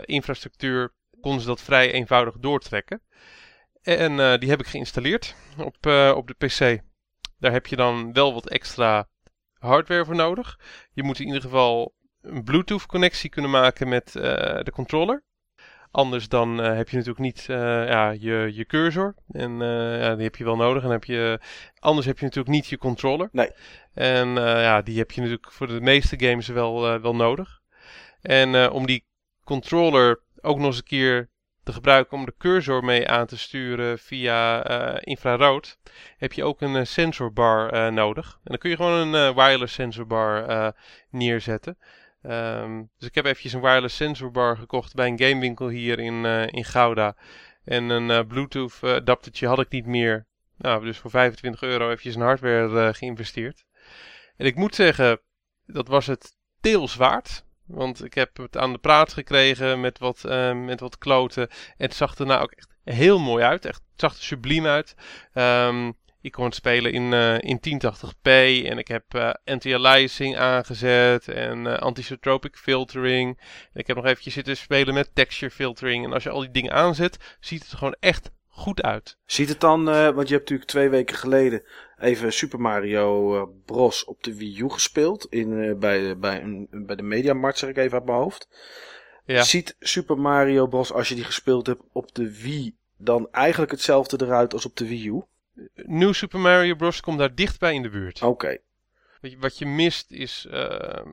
infrastructuur. Konden ze dat vrij eenvoudig doortrekken. En uh, die heb ik geïnstalleerd op, uh, op de PC. Daar heb je dan wel wat extra hardware voor nodig. Je moet in ieder geval een Bluetooth connectie kunnen maken met uh, de controller. Anders dan heb je natuurlijk niet ja, je, je cursor. En ja, die heb je wel nodig. En heb je, anders heb je natuurlijk niet je controller. Nee. En ja, die heb je natuurlijk voor de meeste games wel, wel nodig. En om die controller ook nog eens een keer te gebruiken om de cursor mee aan te sturen via uh, infrarood, heb je ook een uh, sensorbar uh, nodig. En dan kun je gewoon een wireless sensorbar neerzetten. Um, dus ik heb eventjes een wireless sensorbar gekocht bij een gamewinkel hier in, in Gouda. En een Bluetooth adaptertje had ik niet meer. Nou, dus voor 25 euro eventjes een hardware geïnvesteerd. En ik moet zeggen, dat was het deels waard. Want ik heb het aan de praat gekregen met wat, uh, met wat kloten. En het zag er nou ook echt heel mooi uit. Echt, het zag er subliem uit. Um, ik kon het spelen in, uh, in 1080p. En ik heb uh, anti-aliasing aangezet. En uh, anisotropic filtering. En ik heb nog eventjes zitten spelen met texture filtering. En als je al die dingen aanzet, ziet het gewoon echt goed uit. Ziet het dan, want je hebt natuurlijk twee weken geleden even Super Mario Bros. op de Wii U gespeeld. In, uh, bij, bij, een, bij de Mediamarkt, zeg ik even uit mijn hoofd. Ja. Ziet Super Mario Bros. als je die gespeeld hebt op de Wii dan eigenlijk hetzelfde eruit als op de Wii U? Nieuw Super Mario Bros. komt daar dichtbij in de buurt. Oké. Okay. Wat, je, wat je mist is... Uh,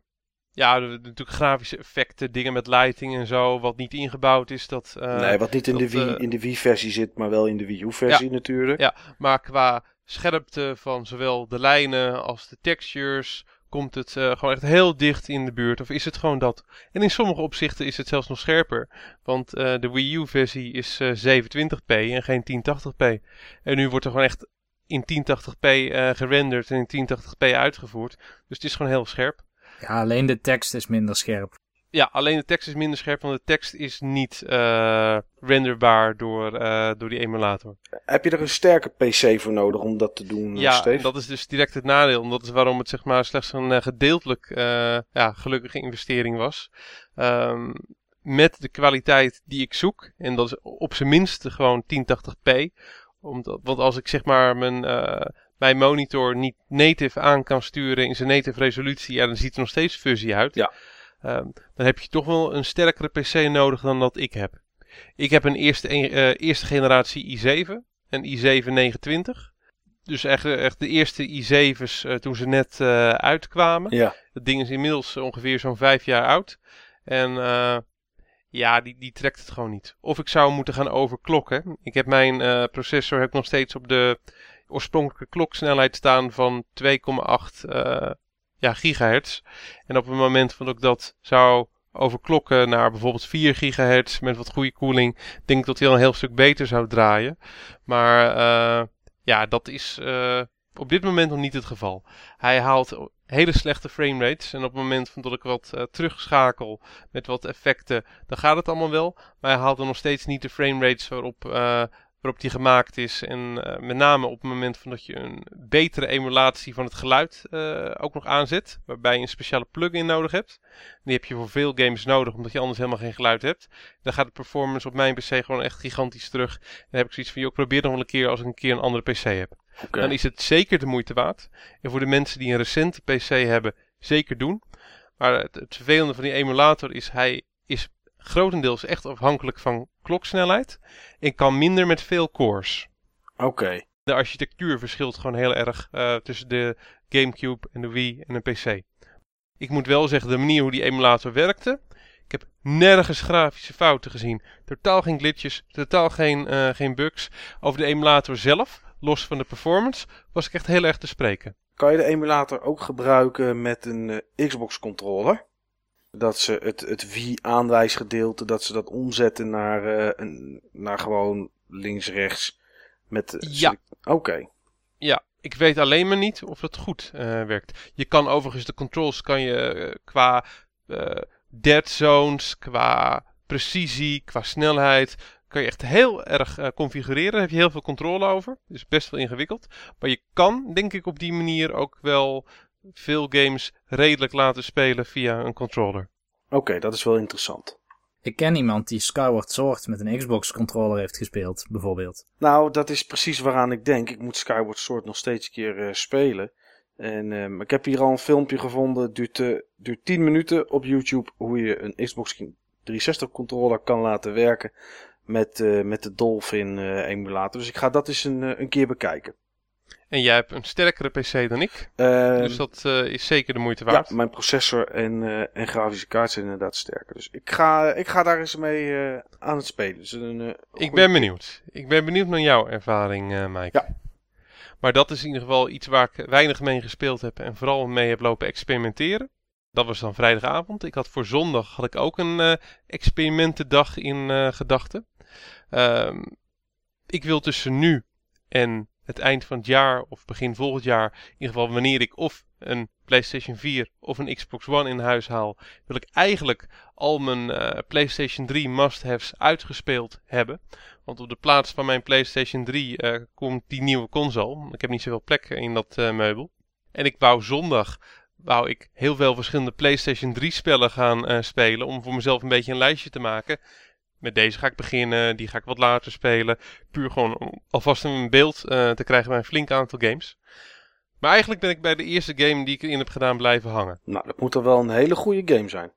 ja, natuurlijk grafische effecten, dingen met lighting en zo, wat niet ingebouwd is. Dat, uh, nee, wat niet in, dat, de Wii, in de Wii-versie zit, maar wel in de Wii U-versie ja, natuurlijk. Ja, maar qua scherpte van zowel de lijnen als de textures komt het uh, gewoon echt heel dicht in de buurt. Of is het gewoon dat? En in sommige opzichten is het zelfs nog scherper. Want uh, de Wii U versie is uh, 720p en geen 1080p. En nu wordt er gewoon echt in 1080p gerenderd en in 1080p uitgevoerd. Dus het is gewoon heel scherp. Ja, alleen de tekst is minder scherp. Ja, alleen de tekst is minder scherp, want de tekst is niet uh, renderbaar door, uh, door die emulator. Heb je er een sterke PC voor nodig om dat te doen, Ja, Steve? dat is dus direct het nadeel. En dat is waarom het zeg maar slechts een uh, gedeeltelijk ja, gelukkige investering was. Um, met de kwaliteit die ik zoek, en dat is op zijn minst gewoon 1080p. Omdat, want als ik zeg maar mijn mijn monitor niet native aan kan sturen in zijn native resolutie, ja, dan ziet er nog steeds fuzzy uit. Ja. Um, dan heb je toch wel een sterkere PC nodig dan dat ik heb. Ik heb een eerste, uh, eerste generatie i7, een i7 920. Dus echt, echt de eerste i7's uh, toen ze net uh, uitkwamen. Ja. Dat ding is inmiddels ongeveer zo'n vijf jaar oud. En ja, die, die trekt het gewoon niet. Of ik zou moeten gaan overklokken. Ik heb mijn processor heb nog steeds op de oorspronkelijke kloksnelheid staan van 2,8 uh, ja, gigahertz. En op het moment dat ik dat zou overklokken naar bijvoorbeeld 4 gigahertz met wat goede koeling, denk ik dat hij al een heel stuk beter zou draaien. Maar uh, ja, dat is uh, op dit moment nog niet het geval. Hij haalt hele slechte framerates. En op het moment dat ik wat terugschakel met wat effecten, dan gaat het allemaal wel. Maar hij haalt er nog steeds niet de framerates waarop, waarop die gemaakt is. En uh, met name op het moment van dat je een betere emulatie van het geluid ook nog aanzet. Waarbij je een speciale plugin nodig hebt. Die heb je voor veel games nodig, omdat je anders helemaal geen geluid hebt. Dan gaat de performance op mijn PC gewoon echt gigantisch terug. En dan heb ik zoiets van, joh, ik probeer nog wel een keer als ik een keer een andere PC heb. Okay. Dan is het zeker de moeite waard. En voor de mensen die een recente PC hebben, zeker doen. Maar het, het vervelende van die emulator is, hij is grotendeels echt afhankelijk van kloksnelheid. En kan minder met veel cores. Oké. Okay. De architectuur verschilt gewoon heel erg uh, tussen de Gamecube en de Wii en een PC. Ik moet wel zeggen, de manier hoe die emulator werkte. Ik heb nergens grafische fouten gezien. Totaal geen glitches, totaal geen, uh, geen bugs. Over de emulator zelf los van de performance, was ik echt heel erg te spreken. Kan je de emulator ook gebruiken met een uh, Xbox controller? Dat ze het, het Wii-aanwijsgedeelte, dat ze dat omzetten naar, uh, een, naar gewoon links-rechts. Met, uh, ja. Oké. Okay. Ja, ik weet alleen maar niet of het goed werkt. Je kan overigens de controls kan je qua dead zones, qua precisie, qua snelheid, kan je echt heel erg uh, configureren. Daar heb je heel veel controle over. Dus best wel ingewikkeld. Maar je kan, denk ik, op die manier ook wel veel games redelijk laten spelen via een controller. Oké, okay, dat is wel interessant. Ik ken iemand die Skyward Sword met een Xbox controller heeft gespeeld, bijvoorbeeld. Nou, dat is precies waaraan ik denk. Ik moet Skyward Sword nog steeds een keer uh, spelen. En uh, ik heb hier al een filmpje gevonden. Duurt, uh, duurt 10 minuten op YouTube. Hoe je een Xbox 360 controller kan laten werken met, uh, met de Dolphin uh, emulator. Dus ik ga dat eens een, uh, een keer bekijken. En jij hebt een sterkere PC dan ik. dus dat is zeker de moeite waard. Ja, mijn processor en, en grafische kaart zijn inderdaad sterker. Dus ik ga, ik ga daar eens mee aan het spelen. Dus een, ik ben benieuwd. Ik ben benieuwd naar jouw ervaring, Mike. Ja. Maar dat is in ieder geval iets waar ik weinig mee gespeeld heb en vooral mee heb lopen experimenteren. Dat was dan vrijdagavond. Ik had voor zondag had ik ook een experimentendag in gedachten. Um, ik wil tussen nu en het eind van het jaar of begin volgend jaar, in ieder geval wanneer ik of een PlayStation 4 of een Xbox One in huis haal, wil ik eigenlijk al mijn uh, PlayStation 3 must-haves uitgespeeld hebben. Want op de plaats van mijn PlayStation 3 uh, komt die nieuwe console. Ik heb niet zoveel plek in dat uh, meubel. En ik wou zondag wou ik heel veel verschillende PlayStation 3 spellen gaan spelen om voor mezelf een beetje een lijstje te maken met deze ga ik beginnen, die ga ik wat later spelen. Puur gewoon om alvast een beeld uh, te krijgen bij een flink aantal games. Maar eigenlijk ben ik bij de eerste game die ik erin heb gedaan blijven hangen. Nou, dat moet toch wel een hele goede game zijn.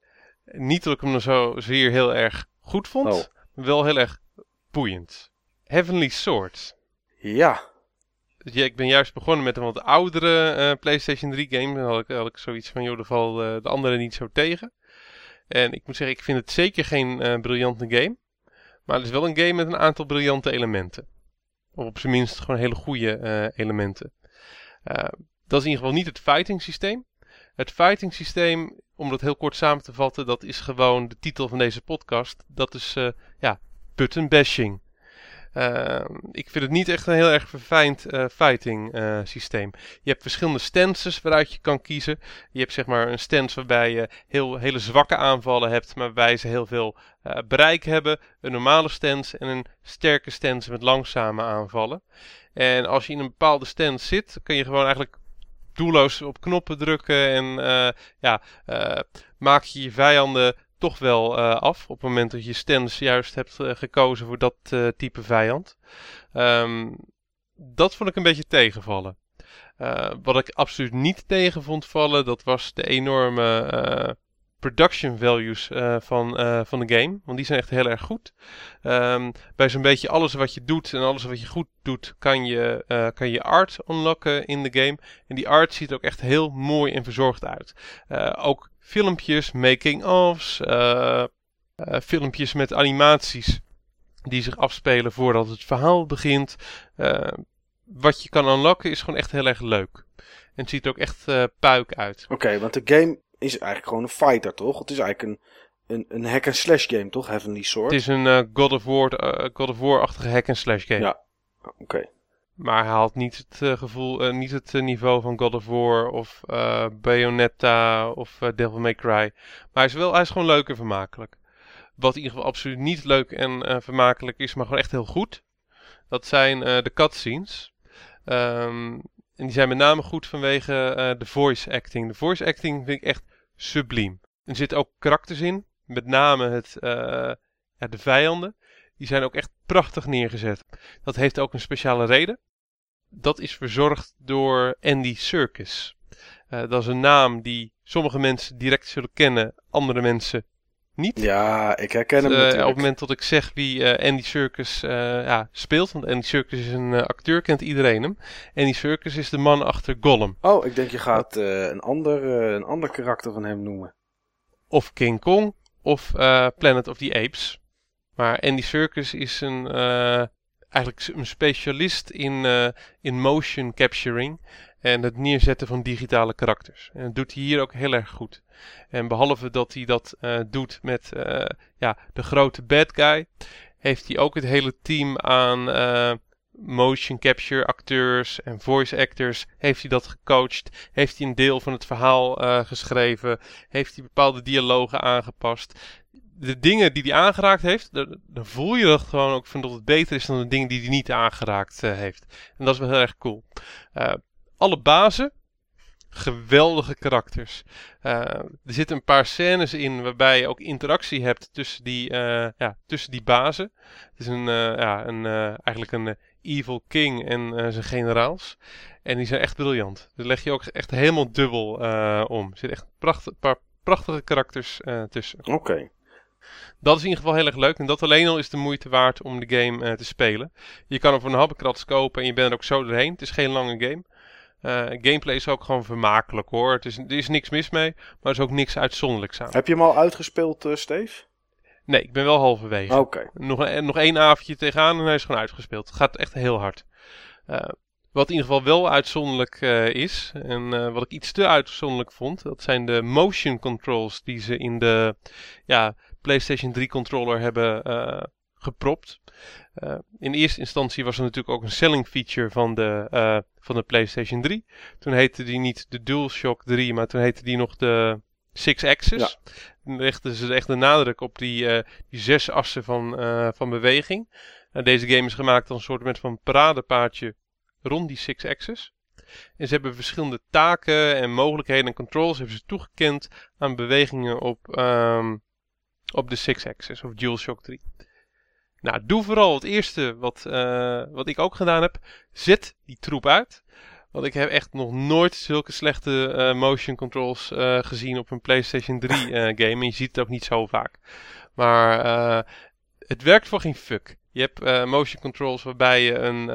Niet dat ik hem zo zeer heel erg goed vond, oh. maar wel heel erg boeiend. Heavenly Sword. Ja. Ja, ik ben juist begonnen met een wat oudere uh, PlayStation 3 game. Dan had ik, had ik zoiets van, joh, daar uh, de andere niet zo tegen. En ik moet zeggen, ik vind het zeker geen uh, briljante game. Maar het is wel een game met een aantal briljante elementen. Of op zijn minst gewoon hele goede uh, elementen. Uh, dat is in ieder geval niet het fighting systeem. Het fighting systeem, om dat heel kort samen te vatten, dat is gewoon de titel van deze podcast. Dat is ja, button bashing. Uh, ik vind het niet echt een heel erg verfijnd uh, fighting uh, systeem. Je hebt verschillende stances waaruit je kan kiezen. Je hebt zeg maar een stance waarbij je heel, hele zwakke aanvallen hebt, maar waarbij ze heel veel bereik hebben. Een normale stance en een sterke stance met langzame aanvallen. En als je in een bepaalde stance zit, kun je gewoon eigenlijk doelloos op knoppen drukken en ja, maak je je vijanden toch wel uh, af. Op het moment dat je stance juist hebt uh, gekozen voor dat uh, type vijand. Um, dat vond ik een beetje tegenvallen. wat ik absoluut niet tegen vond vallen, dat was de enorme production values van, van de game. Want die zijn echt heel erg goed. Um, bij zo'n beetje alles wat je doet en alles wat je goed doet, kan je, kan je art unlocken in de game. En die art ziet er ook echt heel mooi en verzorgd uit. ook filmpjes, making-ofs, filmpjes met animaties die zich afspelen voordat het verhaal begint. Wat je kan unlocken is gewoon echt heel erg leuk. En het ziet er ook echt puik uit. Oké, want de game is eigenlijk gewoon een fighter, toch? Het is eigenlijk een, een, een hack-and-slash game, toch? Heavenly Sword. Het is een uh, God of War, uh, God of War-achtige hack-and-slash game. Ja, oké. Maar hij haalt niet het uh, gevoel, niet het niveau van God of War of Bayonetta of Devil May Cry. Maar hij is, wel, hij is gewoon leuk en vermakelijk. Wat in ieder geval absoluut niet leuk en vermakelijk is, maar gewoon echt heel goed. Dat zijn de cutscenes. Um, en die zijn met name goed vanwege de voice acting. De voice acting vind ik echt subliem. Er zitten ook karakters in, met name het, uh, ja, de vijanden. Die zijn ook echt prachtig neergezet. Dat heeft ook een speciale reden. Dat is verzorgd door Andy Serkis. Uh, dat is een naam die sommige mensen direct zullen kennen, andere mensen niet. Ja, ik herken hem uh, Op het moment dat ik zeg wie Andy Serkis ja, speelt, want Andy Serkis is een acteur, kent iedereen hem. Andy Serkis is de man achter Gollum. Oh, ik denk je gaat een, ander, een ander karakter van hem noemen of King Kong of Planet of the Apes. Maar Andy Serkis is een, eigenlijk een specialist in, uh, in motion capturing en het neerzetten van digitale karakters. En dat doet hij hier ook heel erg goed. En behalve dat hij dat doet met ja, de grote bad guy, heeft hij ook het hele team aan motion capture acteurs en voice actors heeft hij dat gecoacht. Heeft hij een deel van het verhaal geschreven. Heeft hij bepaalde dialogen aangepast. De dingen die hij aangeraakt heeft, dan voel je dat gewoon ook van dat het beter is dan de dingen die hij niet aangeraakt heeft. En dat is wel heel erg cool. Alle bazen, geweldige karakters. Uh, er zitten een paar scènes in waarbij je ook interactie hebt tussen die, uh, ja, tussen die bazen. Het is een, uh, ja, een, eigenlijk een Evil King en zijn generaals. En die zijn echt briljant. Daar leg je ook echt helemaal dubbel om. Er zitten echt een paar prachtige karakters tussen. Oké. Dat is in ieder geval heel erg leuk. En dat alleen al is de moeite waard om de game te spelen. Je kan hem voor een habbekrats kopen en je bent er ook zo doorheen. Het is geen lange game. Gameplay is ook gewoon vermakelijk hoor. Het is, er is niks mis mee, maar er is ook niks uitzonderlijks aan. Heb je hem al uitgespeeld, Steve? Nee, ik ben wel halverwege. Oké. Nog, een, nog één avondje tegenaan en hij is gewoon uitgespeeld. Het gaat echt heel hard. Uh, wat in ieder geval wel uitzonderlijk uh, is, en uh, wat ik iets te uitzonderlijk vond, dat zijn de motion controls die ze in de ja, PlayStation 3 controller hebben gepropt. in eerste instantie was er natuurlijk ook een selling feature van de, van de PlayStation 3. Toen heette die niet de DualShock 3, maar toen heette die nog de Six Axis. Ja. Dan legden ze echt de nadruk op die, uh, die zes assen van, van beweging. Deze game is gemaakt als een soort van paradepaardje rond die Six Axis. En ze hebben verschillende taken en mogelijkheden en controls hebben ze toegekend aan bewegingen op, um, op de Six Axis of DualShock 3. Nou, doe vooral het eerste wat, wat ik ook gedaan heb. Zet die troep uit. Want ik heb echt nog nooit zulke slechte uh, motion controls uh, gezien op een PlayStation 3 uh, eh, game. En je ziet het ook niet zo vaak. Maar het werkt voor geen fuck. Je hebt motion controls waarbij je een,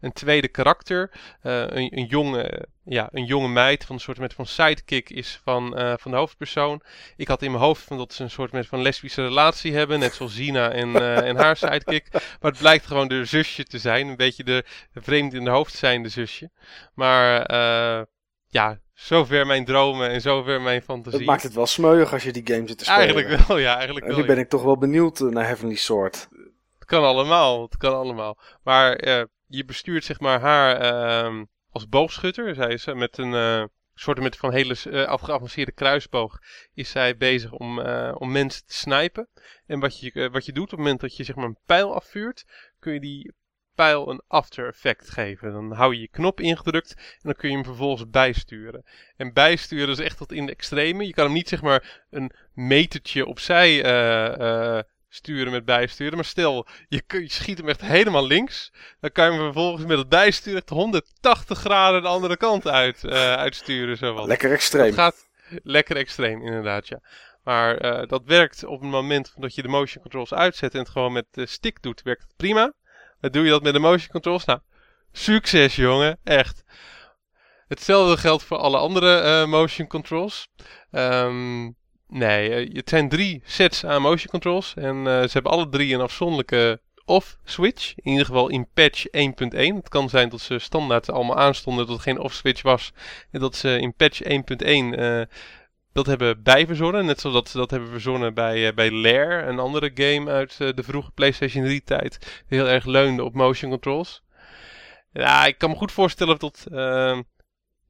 een tweede karakter, een, een, jonge, ja, een jonge meid van een soort met van sidekick is van, van de hoofdpersoon. Ik had in mijn hoofd van dat ze een soort met van lesbische relatie hebben, net zoals Zina en, en haar sidekick. Maar het blijkt gewoon de zusje te zijn, een beetje de, vreemd in de hoofd zijnde zusje. Maar uh, ja, zover mijn dromen en zover mijn fantasie. Het maakt het wel smeuig als je die game zit te spelen. Eigenlijk wel, ja. Eigenlijk en nu ben ik toch wel benieuwd naar Heavenly Sword. Het kan allemaal, het kan allemaal. Maar je bestuurt zeg maar haar uh, als boogschutter. Zij is met een uh, soort met van hele uh, geavanceerde kruisboog is zij bezig om, om mensen te snipen. En wat je, wat je doet op het moment dat je zeg maar een pijl afvuurt, kun je die pijl een after effect geven. Dan hou je je knop ingedrukt en dan kun je hem vervolgens bijsturen. En bijsturen is echt tot in de extreme. Je kan hem niet zeg maar een metertje opzij sturen met bijsturen. Maar stel, je, je, schiet hem echt helemaal links. Dan kan je hem vervolgens met het bijsturen 180 graden de andere kant uit, uh, uitsturen. Zo lekker extreem. Dat gaat lekker extreem, inderdaad, ja. Maar uh, dat werkt op het moment dat je de motion controls uitzet en het gewoon met de stick doet, werkt het prima. Dan doe je dat met de motion controls. Nou, succes jongen, echt. Hetzelfde geldt voor alle andere uh, motion controls. Um, nee, het zijn drie sets aan motion controls. En uh, ze hebben alle drie een afzonderlijke off-switch. In ieder geval in patch 1.1. Het kan zijn dat ze standaard allemaal aanstonden dat het geen off-switch was. En dat ze in patch 1.1 uh, dat hebben bijverzonnen. Net zoals dat ze dat hebben verzonnen bij, bij Lair, een andere game uit de vroege PlayStation 3 tijd. Die heel erg leunde op motion controls. Ja, ik kan me goed voorstellen dat uh,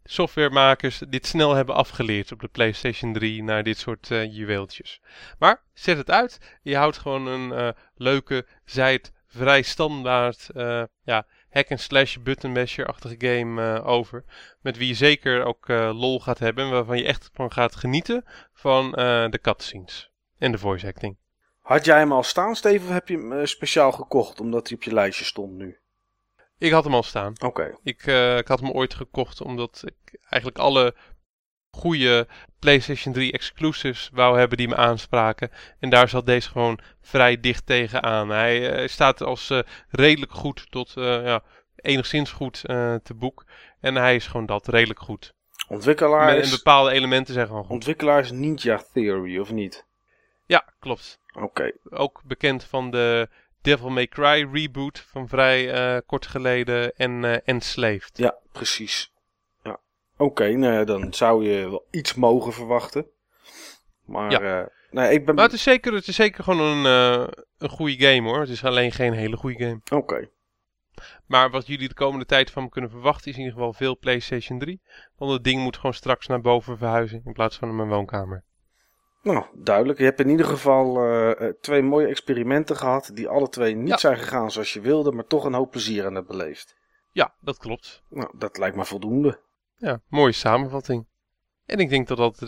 softwaremakers dit snel hebben afgeleerd op de PlayStation 3 naar dit soort uh, juweeltjes. Maar zet het uit. Je houdt gewoon een leuke, zijt vrij standaard ja, hack-and-slash button masher-achtige game over. Met wie je zeker ook lol gaat hebben. En waarvan je echt van gaat genieten van de cutscenes. En de voice acting. Had jij hem al staan, Steven? Of heb je hem speciaal gekocht omdat hij op je lijstje stond nu? Ik had hem al staan. Oké. Ik, ik had hem ooit gekocht omdat ik eigenlijk alle goede PlayStation 3 exclusives wou hebben die me aanspraken. En daar zat deze gewoon vrij dicht tegenaan. Hij uh, staat als uh, redelijk goed tot ja, enigszins goed te boek. En hij is gewoon dat, redelijk goed. Ontwikkelaar Met, En bepaalde elementen zijn gewoon goed. Ontwikkelaar is Ninja Theory, of niet? Ja, klopt. Oké. Ook bekend van de Devil May Cry reboot van vrij kort geleden en Enslaved. Ja, precies. Oké, okay, nou dan zou je wel iets mogen verwachten. Maar, ja. Uh, nee, ik ben... maar het, is zeker, het is zeker gewoon een, uh, een goede game hoor. Het is alleen geen hele goede game. Oké. Okay. Maar wat jullie de komende tijd van me kunnen verwachten is in ieder geval veel PlayStation 3. Want het ding moet gewoon straks naar boven verhuizen in plaats van in mijn woonkamer. Nou, duidelijk. Je hebt in ieder geval uh, twee mooie experimenten gehad die alle twee niet ja. zijn gegaan zoals je wilde, maar toch een hoop plezier aan het beleefd. Ja, dat klopt. Nou, dat lijkt me voldoende. Ja, mooie samenvatting. En ik denk dat dat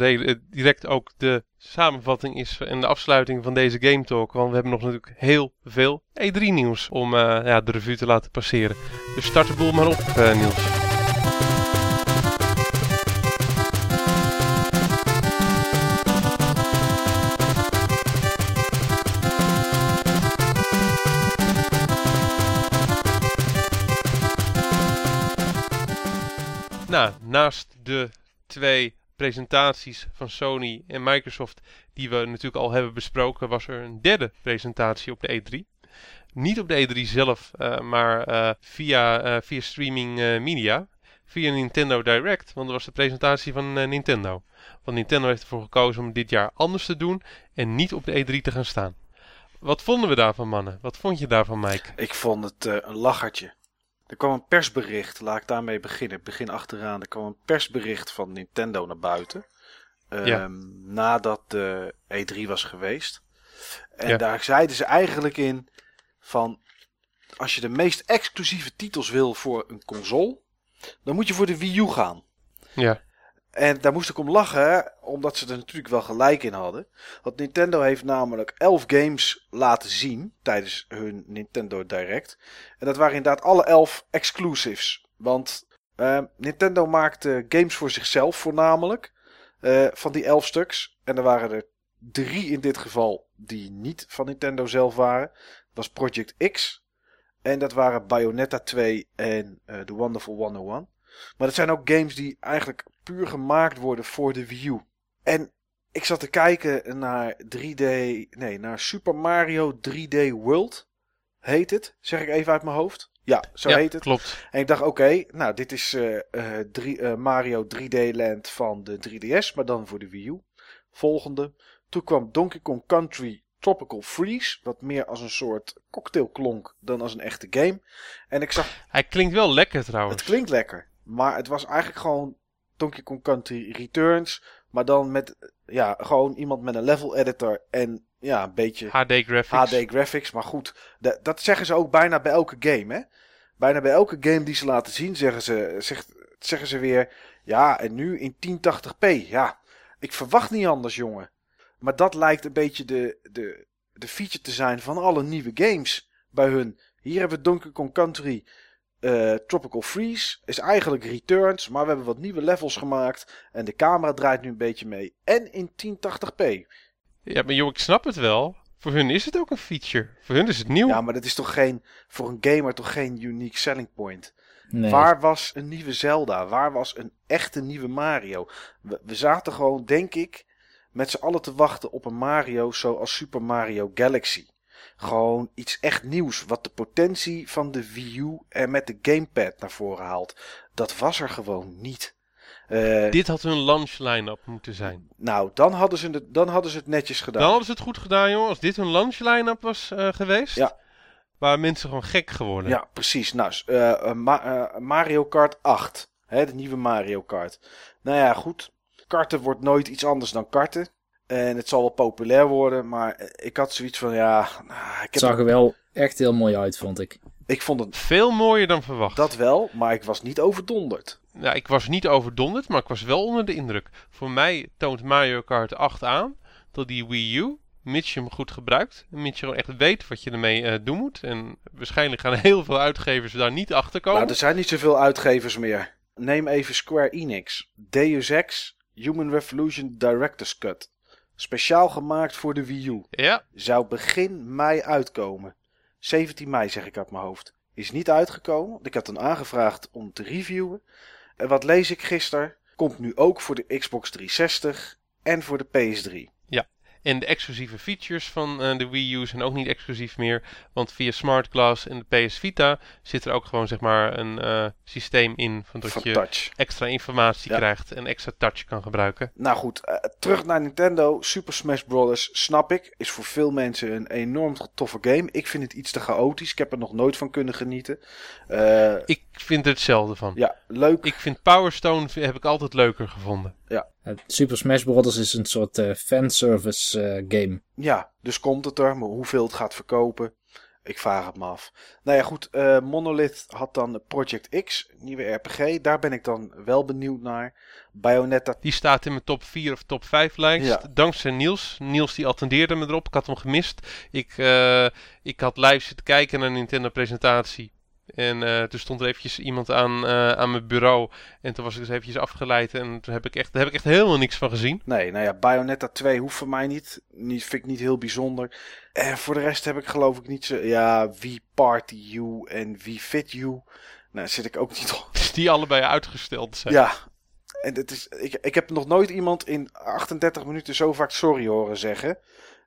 direct ook de samenvatting is en de afsluiting van deze Game Talk. Want we hebben nog natuurlijk heel veel E3 nieuws om uh, ja, de revue te laten passeren. Dus start de boel maar op, uh, Niels. Nou, naast de twee presentaties van Sony en Microsoft die we natuurlijk al hebben besproken, was er een derde presentatie op de E3. Niet op de E3 zelf, uh, maar uh, via, uh, via streaming media. Via Nintendo Direct, want dat was de presentatie van Nintendo. Want Nintendo heeft ervoor gekozen om dit jaar anders te doen en niet op de E3 te gaan staan. Wat vonden we daarvan, mannen? Wat vond je daarvan, Mike? Ik vond het een lachertje. Er kwam een persbericht, laat ik daarmee beginnen. begin achteraan. Er kwam een persbericht van Nintendo naar buiten. Um, Nadat de E3 was geweest. En daar zeiden ze eigenlijk in van... Als je de meest exclusieve titels wil voor een console... Dan moet je voor de Wii U gaan. Ja. En daar moest ik om lachen, omdat ze er natuurlijk wel gelijk in hadden. Want Nintendo heeft namelijk 11 games laten zien tijdens hun Nintendo Direct. En dat waren inderdaad alle 11 exclusives. Want uh, Nintendo maakte games voor zichzelf voornamelijk. Uh, van die 11 stuks. En er waren er drie in dit geval die niet van Nintendo zelf waren. Dat was Project X. En dat waren Bayonetta 2 en uh, The Wonderful 101. Maar dat zijn ook games die eigenlijk puur gemaakt worden voor de Wii U. En ik zat te kijken naar 3D, nee, naar Super Mario 3D World. Heet het, zeg ik even uit mijn hoofd. Ja, zo heet het. Klopt. En ik dacht, oké, nou, dit is uh, uh, Mario 3D Land van de 3DS, maar dan voor de Wii U. Volgende. Toen kwam Donkey Kong Country Tropical Freeze, wat meer als een soort cocktail klonk dan als een echte game. En ik zag. Hij klinkt wel lekker trouwens. Het klinkt lekker, maar het was eigenlijk gewoon Donkey Kong Country Returns. Maar dan met ja, gewoon iemand met een level editor en ja, een beetje HD graphics. HD graphics. Maar goed, dat zeggen ze ook bijna bij elke game. Hè? Bijna bij elke game die ze laten zien, zeggen ze, zeggen ze weer. Ja, en nu in 1080p. Ja, ik verwacht niet anders, jongen. Maar dat lijkt een beetje de, de, de feature te zijn van alle nieuwe games bij hun. Hier hebben we Donkey Kong Country uh, Tropical Freeze is eigenlijk Returns, maar we hebben wat nieuwe levels gemaakt. En de camera draait nu een beetje mee. En in 1080p. Ja, maar joh, ik snap het wel. Voor hun is het ook een feature. Voor hun is het nieuw. Ja, maar dat is toch geen, voor een gamer toch geen unique selling point. Nee. Waar was een nieuwe Zelda? Waar was een echte nieuwe Mario? We, we zaten gewoon, denk ik, met z'n allen te wachten op een Mario zoals Super Mario Galaxy. Gewoon iets echt nieuws. Wat de potentie van de Wii U en met de gamepad naar voren haalt. Dat was er gewoon niet. Eh, Dit had hun launch line-up moeten zijn. nou, dan hadden, ze het, dan hadden ze het netjes gedaan. Dan hadden ze het goed gedaan, joh. Als dit hun launch line-up was eh, geweest, Ja. waren mensen gewoon gek geworden. Ja, precies. Nou, Ma- eh, Mario Kart 8. Hè, de nieuwe Mario Kart. Nou ja, goed. Karten wordt nooit iets anders dan karten. En het zal wel populair worden, maar ik had zoiets van, ja... nou, ik, Het heb zag er wel echt heel mooi uit, vond ik. ik vond het Veel mooier dan verwacht. dat wel, maar ik was niet overdonderd. Ja, ik was niet overdonderd, maar ik was wel onder de indruk. Voor mij toont Mario Kart 8 aan dat die Wii U, mits je hem goed gebruikt, mits je gewoon echt weet wat je ermee eh, doen moet. En waarschijnlijk gaan heel veel uitgevers daar niet achter komen. Nou, er zijn niet zoveel uitgevers meer. Neem even Square Enix. Deus Ex, Human Revolution Director's Cut. Speciaal gemaakt voor de Wii U. Ja, Zou begin mei uitkomen. 17 mei zeg ik uit mijn hoofd. Is niet uitgekomen. Ik had hem aangevraagd om te reviewen. En wat lees ik gisteren? Komt nu ook voor de Xbox 360 en voor de PS3. En de exclusieve features van eh, de Wii U zijn ook niet exclusief meer. Want via Smart Glass en de PS Vita zit er ook gewoon zeg maar een eh, systeem in van dat van je Touch. extra informatie Ja. krijgt en extra touch kan gebruiken. Nou goed, eh, terug naar Nintendo. Super Smash Bros. snap ik. Is voor veel mensen een enorm toffe game. Ik vind het iets te chaotisch. Ik heb er nog nooit van kunnen genieten. Ik vind er hetzelfde van. ja, leuk. Ik vind Power Stone heb ik altijd leuker gevonden. Het Super Smash Bros. is een soort eh, fanservice eh, game. Ja, dus komt het er. Maar hoeveel het gaat verkopen, ik vraag het me af. Nou ja, goed. eh, Monolith had dan Project X, nieuwe RPG. Daar ben ik dan wel benieuwd naar. Bayonetta. Die staat in mijn top 4 of top 5 lijst. Ja. Dankzij Niels. Niels die attendeerde me erop. Ik had hem gemist. Ik, eh, ik had live zitten kijken naar een Nintendo presentatie. En eh, toen stond er eventjes iemand aan, eh, aan mijn bureau. En toen was ik dus eventjes afgeleid. En toen heb ik echt, daar heb ik echt helemaal niks van gezien. Nee, nou ja, Bayonetta 2 hoeft voor mij niet. niet vind ik niet heel bijzonder. En voor de rest heb ik geloof ik niet zo... Ja, wie Party You en wie Fit You. Nou, zit ik ook niet op. Die allebei uitgesteld zijn. Ja. En het is, ik, ik heb nog nooit iemand in 38 minuten zo vaak sorry horen zeggen.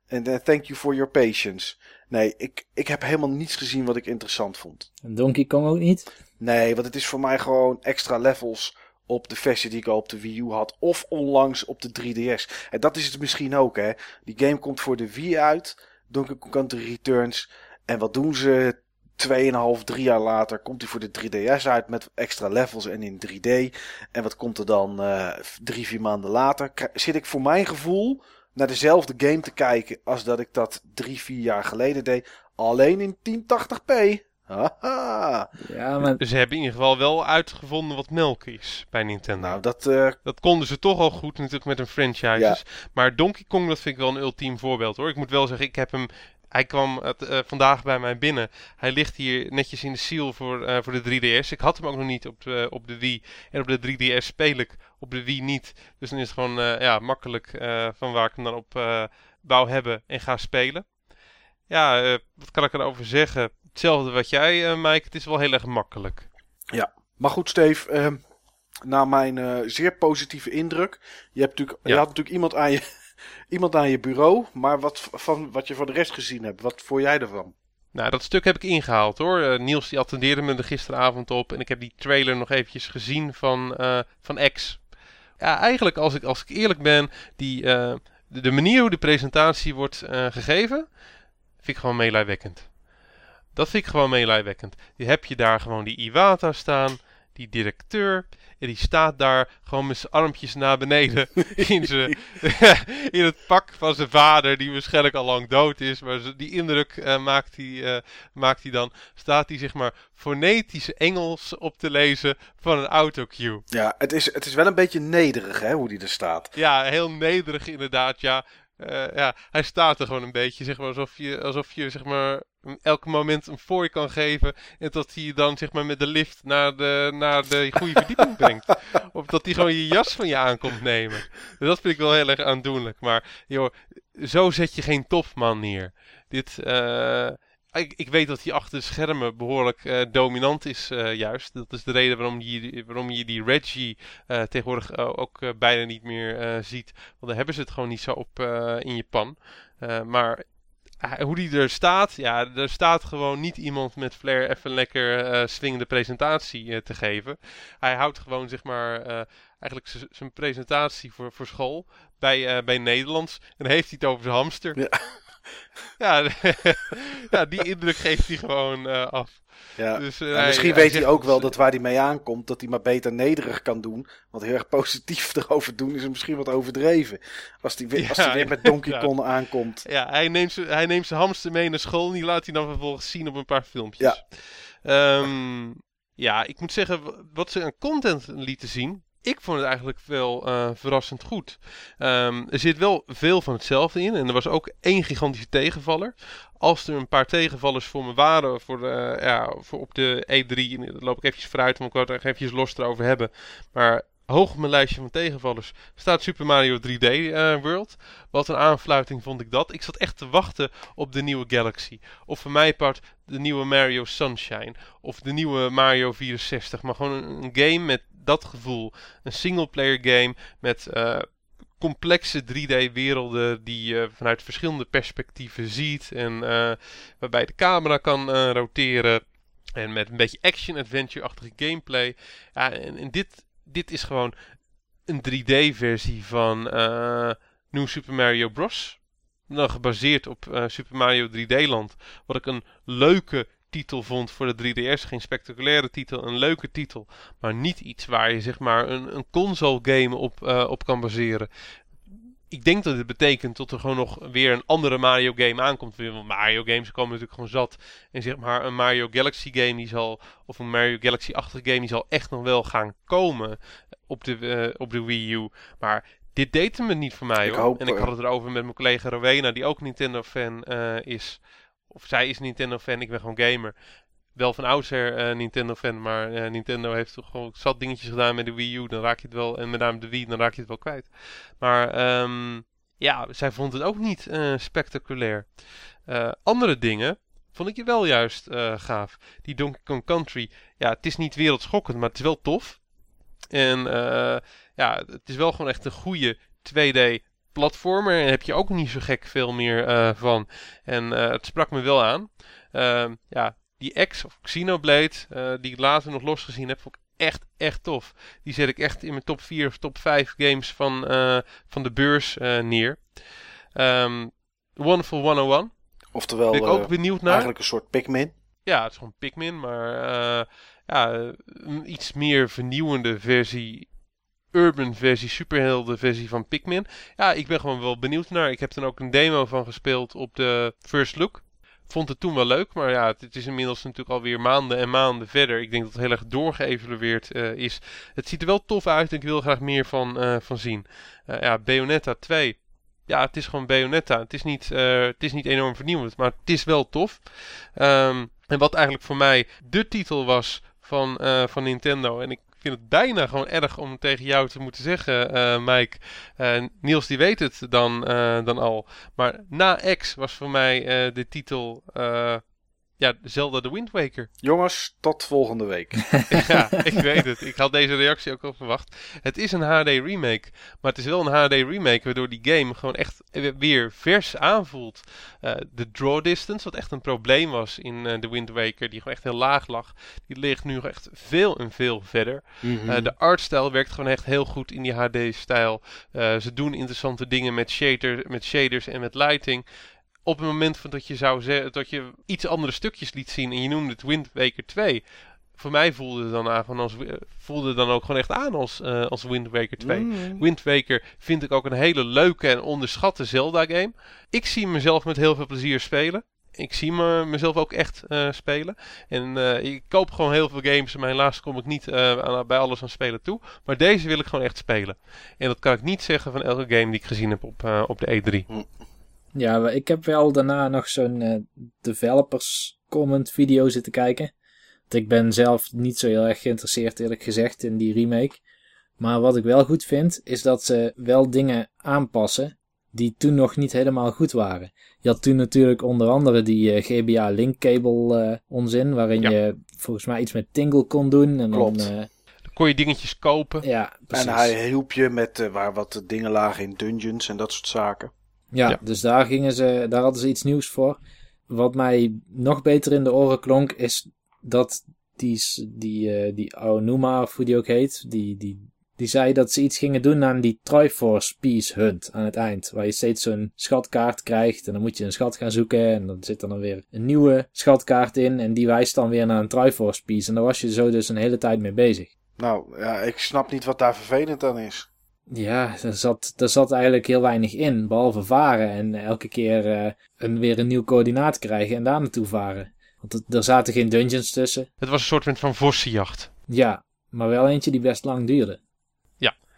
En eh, thank you for your patience. Nee, ik, ik heb helemaal niets gezien wat ik interessant vond. En Donkey Kong ook niet. Nee, want het is voor mij gewoon extra levels op de versie die ik al op de Wii U had. Of onlangs op de 3DS. En dat is het misschien ook, hè. Die game komt voor de Wii uit. Donkey Kong Country Returns. En wat doen ze? 2,5, 3 jaar later komt hij voor de 3DS uit met extra levels en in 3D. En wat komt er dan eh, drie, vier maanden later? Zit ik voor mijn gevoel naar dezelfde game te kijken als dat ik dat drie, vier jaar geleden deed. Alleen in 1080p. Haha. Ja, maar Dus ze hebben in ieder geval wel uitgevonden wat melk is bij Nintendo. Nou, dat, eh, Dat konden ze toch al goed natuurlijk met hun franchises. Maar Donkey Kong, dat vind ik wel een ultiem voorbeeld hoor. Ik moet wel zeggen, ik heb hem... Hij kwam het, eh, vandaag bij mij binnen. Hij ligt hier netjes in de seal voor, eh, voor de 3DS. Ik had hem ook nog niet op de, op de Wii. En op de 3DS speel ik op de Wii niet. Dus dan is het gewoon eh, ja, makkelijk eh, van waar ik hem dan op eh wou hebben en ga spelen. Ja, wat kan ik erover zeggen? Hetzelfde wat jij, Mike. Het is wel heel erg makkelijk. Maar goed, Steve. ehm, na mijn zeer positieve indruk. Je, hebt natuurlijk, je Ja. had natuurlijk iemand aan, je, iemand aan je bureau. Maar wat, van wat je voor de rest gezien hebt, wat vond jij ervan? Nou, dat stuk heb ik ingehaald hoor. Niels die attendeerde me er gisteravond op. En ik heb die trailer nog eventjes gezien van, van X. Ja, eigenlijk als ik, als ik eerlijk ben, die, eh, de, manier hoe de presentatie wordt eh, gegeven, vind ik gewoon meelijwekkend. Dat vind ik gewoon meelijwekkend. Die heb je daar gewoon die Iwata staan, die directeur. En die staat daar gewoon met zijn armpjes naar beneden in, zijn, in het pak van zijn vader, die waarschijnlijk al lang dood is. Maar die indruk eh, maakt, hij, eh, maakt hij dan. Staat hij zeg maar fonetische Engels op te lezen van een autocue. Ja, het is, het is wel een beetje nederig hè, hoe die er staat. Ja, heel nederig inderdaad, ja. Eh, ja, hij staat er gewoon een beetje, zeg maar, alsof je, alsof je zeg maar, hem elk moment een fooi kan geven. En dat hij je dan, zeg maar, met de lift naar de, naar de goede verdieping brengt. Of dat hij gewoon je jas van je aankomt nemen. Dus dat vind ik wel heel erg aandoenlijk. Maar, joh, zo zet je geen topman neer. Dit, eh, ik, ik weet dat hij achter de schermen behoorlijk eh, dominant is, eh, juist. Dat is de reden waarom je, waarom je die Reggie eh, tegenwoordig ook bijna niet meer ziet. Want daar hebben ze het gewoon niet zo op in Japan. Maar hoe die er staat, ja, er staat gewoon niet iemand met flair even lekker swingende presentatie te geven. Hij houdt gewoon, zeg maar, eigenlijk zijn presentatie voor, voor school bij, bij Nederlands. En heeft hij het over zijn hamster. Ja, ja, ja die indruk geeft hij gewoon af. Ja. Dus, misschien weet hij ook wel dat waar hij mee aankomt, dat hij maar beter nederig kan doen. Want heel erg positief erover doen is misschien wat overdreven. Als hij weer, als weer met Donkey Kong aankomt. Ja, hij neemt, hij neemt zijn hamster mee naar school en die laat hij dan vervolgens zien op een paar filmpjes. Ja. Um, ja, ik moet zeggen, wat ze aan content lieten zien, ik vond het eigenlijk wel uh, verrassend goed. Um, er zit wel veel van hetzelfde in. En er was ook één gigantische tegenvaller. Als er een paar tegenvallers voor me waren voor, uh, ja, voor op de E3, dan loop ik eventjes vooruit, want ik wil het er eventjes los erover hebben. Maar hoog op mijn lijstje van tegenvallers staat Super Mario 3D uh, eh, World. Wat een aanfluiting vond ik dat. Ik zat echt te wachten op de nieuwe Galaxy. Of voor mij part de nieuwe Mario Sunshine. Of de nieuwe Mario 64. Maar gewoon een, game met dat gevoel. Een singleplayer game met uh, complexe 3D-werelden die je vanuit verschillende perspectieven ziet. En uh, waarbij de camera kan roteren. En met een beetje action-adventure-achtige gameplay. Ja, en, en, dit, dit is gewoon een 3D-versie van New Super Mario Bros. Dan gebaseerd op Super Mario 3D Land. Wat ik een leuke titel vond voor de 3DS. Geen spectaculaire titel, een leuke titel. Maar niet iets waar je zeg maar een, een console game op, uh, op kan baseren. Ik denk dat het betekent dat er gewoon nog weer een andere Mario game aankomt. Want Mario games komen natuurlijk gewoon zat. En zeg maar een Mario Galaxy game die zal, of een Mario Galaxy-achtige game die zal echt nog wel gaan komen op de, uh, op de Wii U. Maar dit deed hem niet voor mij. hoor. en ik had het erover met mijn collega Rowena, die ook Nintendo-fan uh, is of zij is Nintendo-fan, ik ben gewoon gamer. Wel van oudsher uh, Nintendo-fan, maar uh, Nintendo heeft toch gewoon zat dingetjes gedaan met de Wii U. Dan raak je het wel, en met name de Wii, dan raak je het wel kwijt. Maar um, ja, zij vond het ook niet uh, spectaculair. andere dingen vond ik je wel juist gaaf. Die Donkey Kong Country, ja, het is niet wereldschokkend, maar het is wel tof. En ja, het is wel gewoon echt een goede 2D platformer. En heb je ook niet zo gek veel meer van. En het sprak me wel aan. Uh, ja, die X of Xenoblade, uh, die ik later nog los gezien heb, vond ik echt, echt tof. Die zet ik echt in mijn top 4 of top 5 games van, van de beurs neer. Um, Wonderful 101. Oftewel, ben ik ook benieuwd naar. Eigenlijk een soort Pikmin. Ja, het is gewoon Pikmin, maar ja, een iets meer vernieuwende versie urban versie, superhelden versie van Pikmin. Ja, ik ben gewoon wel benieuwd naar. Ik heb er ook een demo van gespeeld op de First Look. Vond het toen wel leuk, maar ja, het, is inmiddels natuurlijk alweer maanden en maanden verder. Ik denk dat het heel erg doorgeëvalueerd uh, is. Het ziet er wel tof uit en ik wil graag meer van, uh, van zien. Uh, ja, Bayonetta 2. Ja, het is gewoon Bayonetta. Het is niet, het is niet enorm vernieuwend, maar het is wel tof. Um, en wat eigenlijk voor mij de titel was van, van Nintendo. En ik het bijna gewoon erg om tegen jou te moeten zeggen, uh, Mike. Uh, Niels die weet het dan, uh, dan al. Maar na X was voor mij de titel ja, Zelda de Wind Waker. Jongens, tot volgende week. ja, ik weet het. Ik had deze reactie ook al verwacht. Het is een HD remake, maar het is wel een HD remake waardoor die game gewoon echt weer vers aanvoelt. Uh, de draw distance, wat echt een probleem was in uh, de Wind Waker, die gewoon echt heel laag lag, die ligt nu echt veel en veel verder. Mm -hmm. uh, de artstijl werkt gewoon echt heel goed in die HD-stijl. ze doen interessante dingen met, shader, met shaders en met lighting op het moment van dat je zou zeggen dat je iets andere stukjes liet zien en je noemde het Wind Waker 2. Voor mij voelde het dan, aan als, voelde dan ook gewoon echt aan als, uh, als Wind Waker 2. Mm. Wind Waker vind ik ook een hele leuke en onderschatte Zelda game. Ik zie mezelf met heel veel plezier spelen. Ik zie me, mezelf ook echt uh, spelen. En uh, ik koop gewoon heel veel games. Maar helaas kom ik niet aan, bij alles aan spelen toe. Maar deze wil ik gewoon echt spelen. En dat kan ik niet zeggen van elke game die ik gezien heb op, op de E3. Ja, ik heb wel daarna nog zo'n uh, developers comment video zitten kijken. Want ik ben zelf niet zo heel erg geïnteresseerd eerlijk gezegd in die remake. Maar wat ik wel goed vind, is dat ze wel dingen aanpassen die toen nog niet helemaal goed waren. Je had toen natuurlijk onder andere die uh, GBA link cable uh, onzin, waarin je volgens mij iets met Tingle kon doen. En Klopt. Dan, uh, kon je dingetjes kopen. Ja, precies. En hij hielp je met waar wat dingen lagen in dungeons en dat soort zaken. Ja, dus daar, gingen ze, daar hadden ze iets nieuws voor. Wat mij nog beter in de oren klonk, is dat die, die, uh, die Aonuma, of hoe die ook heet, die, die Die zei dat ze iets gingen doen aan die Triforce Piece Hunt aan het eind. Waar je steeds zo'n schatkaart krijgt. En dan moet je een schat gaan zoeken. En dan zit er dan weer een nieuwe schatkaart in. En die wijst dan weer naar een Triforce Piece. En daar was je zo dus een hele tijd mee bezig. Nou, ja, ik snap niet wat daar vervelend aan is. Ja, er zat, er zat eigenlijk heel weinig in. Behalve varen en elke keer uh, een, weer een nieuw coördinaat krijgen en daar naartoe varen. Want er zaten geen dungeons tussen. Het was een soort van vossenjacht. Ja, maar wel eentje die best lang duurde.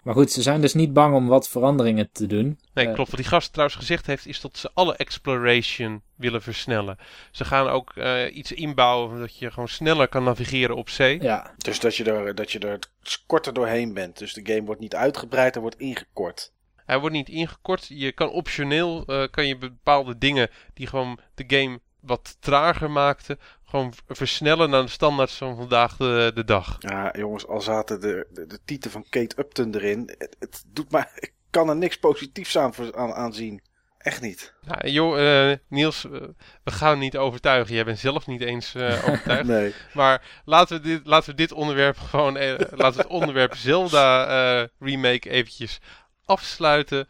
Maar goed, ze zijn dus niet bang om wat veranderingen te doen. Nee, uh, klopt. Wat die gast trouwens gezegd heeft, is dat ze alle exploration willen versnellen. Ze gaan ook uh, iets inbouwen dat je gewoon sneller kan navigeren op zee. Ja. Dus dat je, er, dat je er korter doorheen bent. Dus de game wordt niet uitgebreid, hij wordt ingekort. Hij wordt niet ingekort. Je kan optioneel uh, kan je bepaalde dingen die gewoon de game wat trager maakte, gewoon versnellen naar de standaard van vandaag de, de dag. Ja, jongens, al zaten de, de, de titel van Kate Upton erin. Het, het doet maar, ik kan er niks positiefs aan, aan, aan zien. Echt niet. Nou, joh, uh, Niels, uh, we gaan niet overtuigen. Jij bent zelf niet eens uh, overtuigd. nee. Maar laten we dit, laten we dit onderwerp gewoon, laten we het onderwerp Zelda remake eventjes afsluiten.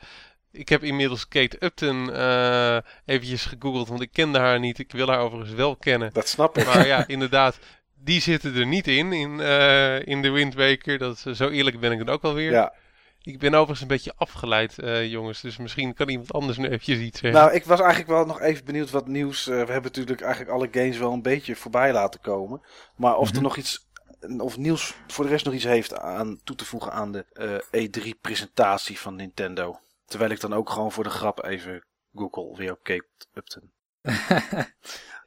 Ik heb inmiddels Kate Upton uh, eventjes gegoogeld, want ik kende haar niet. Ik wil haar overigens wel kennen. Dat snap ik. Maar ja, inderdaad, die zitten er niet in, in, uh, in de Wind Waker. Dat, zo eerlijk ben ik dan ook alweer. Ja. Ik ben overigens een beetje afgeleid, uh, jongens. Dus misschien kan iemand anders nu eventjes iets zeggen. Nou, ik was eigenlijk wel nog even benieuwd wat nieuws... we hebben natuurlijk eigenlijk alle games wel een beetje voorbij laten komen. Maar of mm -hmm. er nog iets... Of Niels voor de rest nog iets heeft aan toe te voegen aan de E3-presentatie van Nintendo. Terwijl ik dan ook gewoon voor de grap even Google weer op Cape Upton.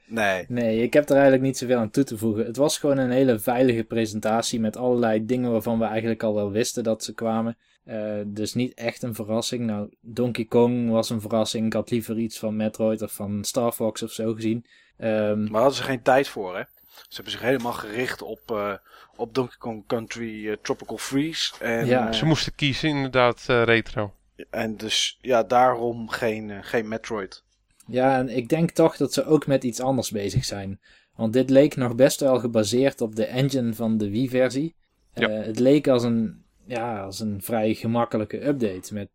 nee. Nee, ik heb er eigenlijk niet zoveel aan toe te voegen. Het was gewoon een hele veilige presentatie met allerlei dingen waarvan we eigenlijk al wel wisten dat ze kwamen. Uh, dus niet echt een verrassing. Nou, Donkey Kong was een verrassing. Ik had liever iets van Metroid of van Star Fox of zo gezien. Um, maar hadden ze geen tijd voor, hè? Ze hebben zich helemaal gericht op, uh, op Donkey Kong Country uh, Tropical Freeze. En, ja, ze moesten kiezen inderdaad retro. En dus ja, daarom geen, uh, geen Metroid. Ja, en ik denk toch dat ze ook met iets anders bezig zijn. Want dit leek nog best wel gebaseerd op de engine van de Wii-versie. Ja. Uh, het leek als een, ja, als een vrij gemakkelijke update. Met,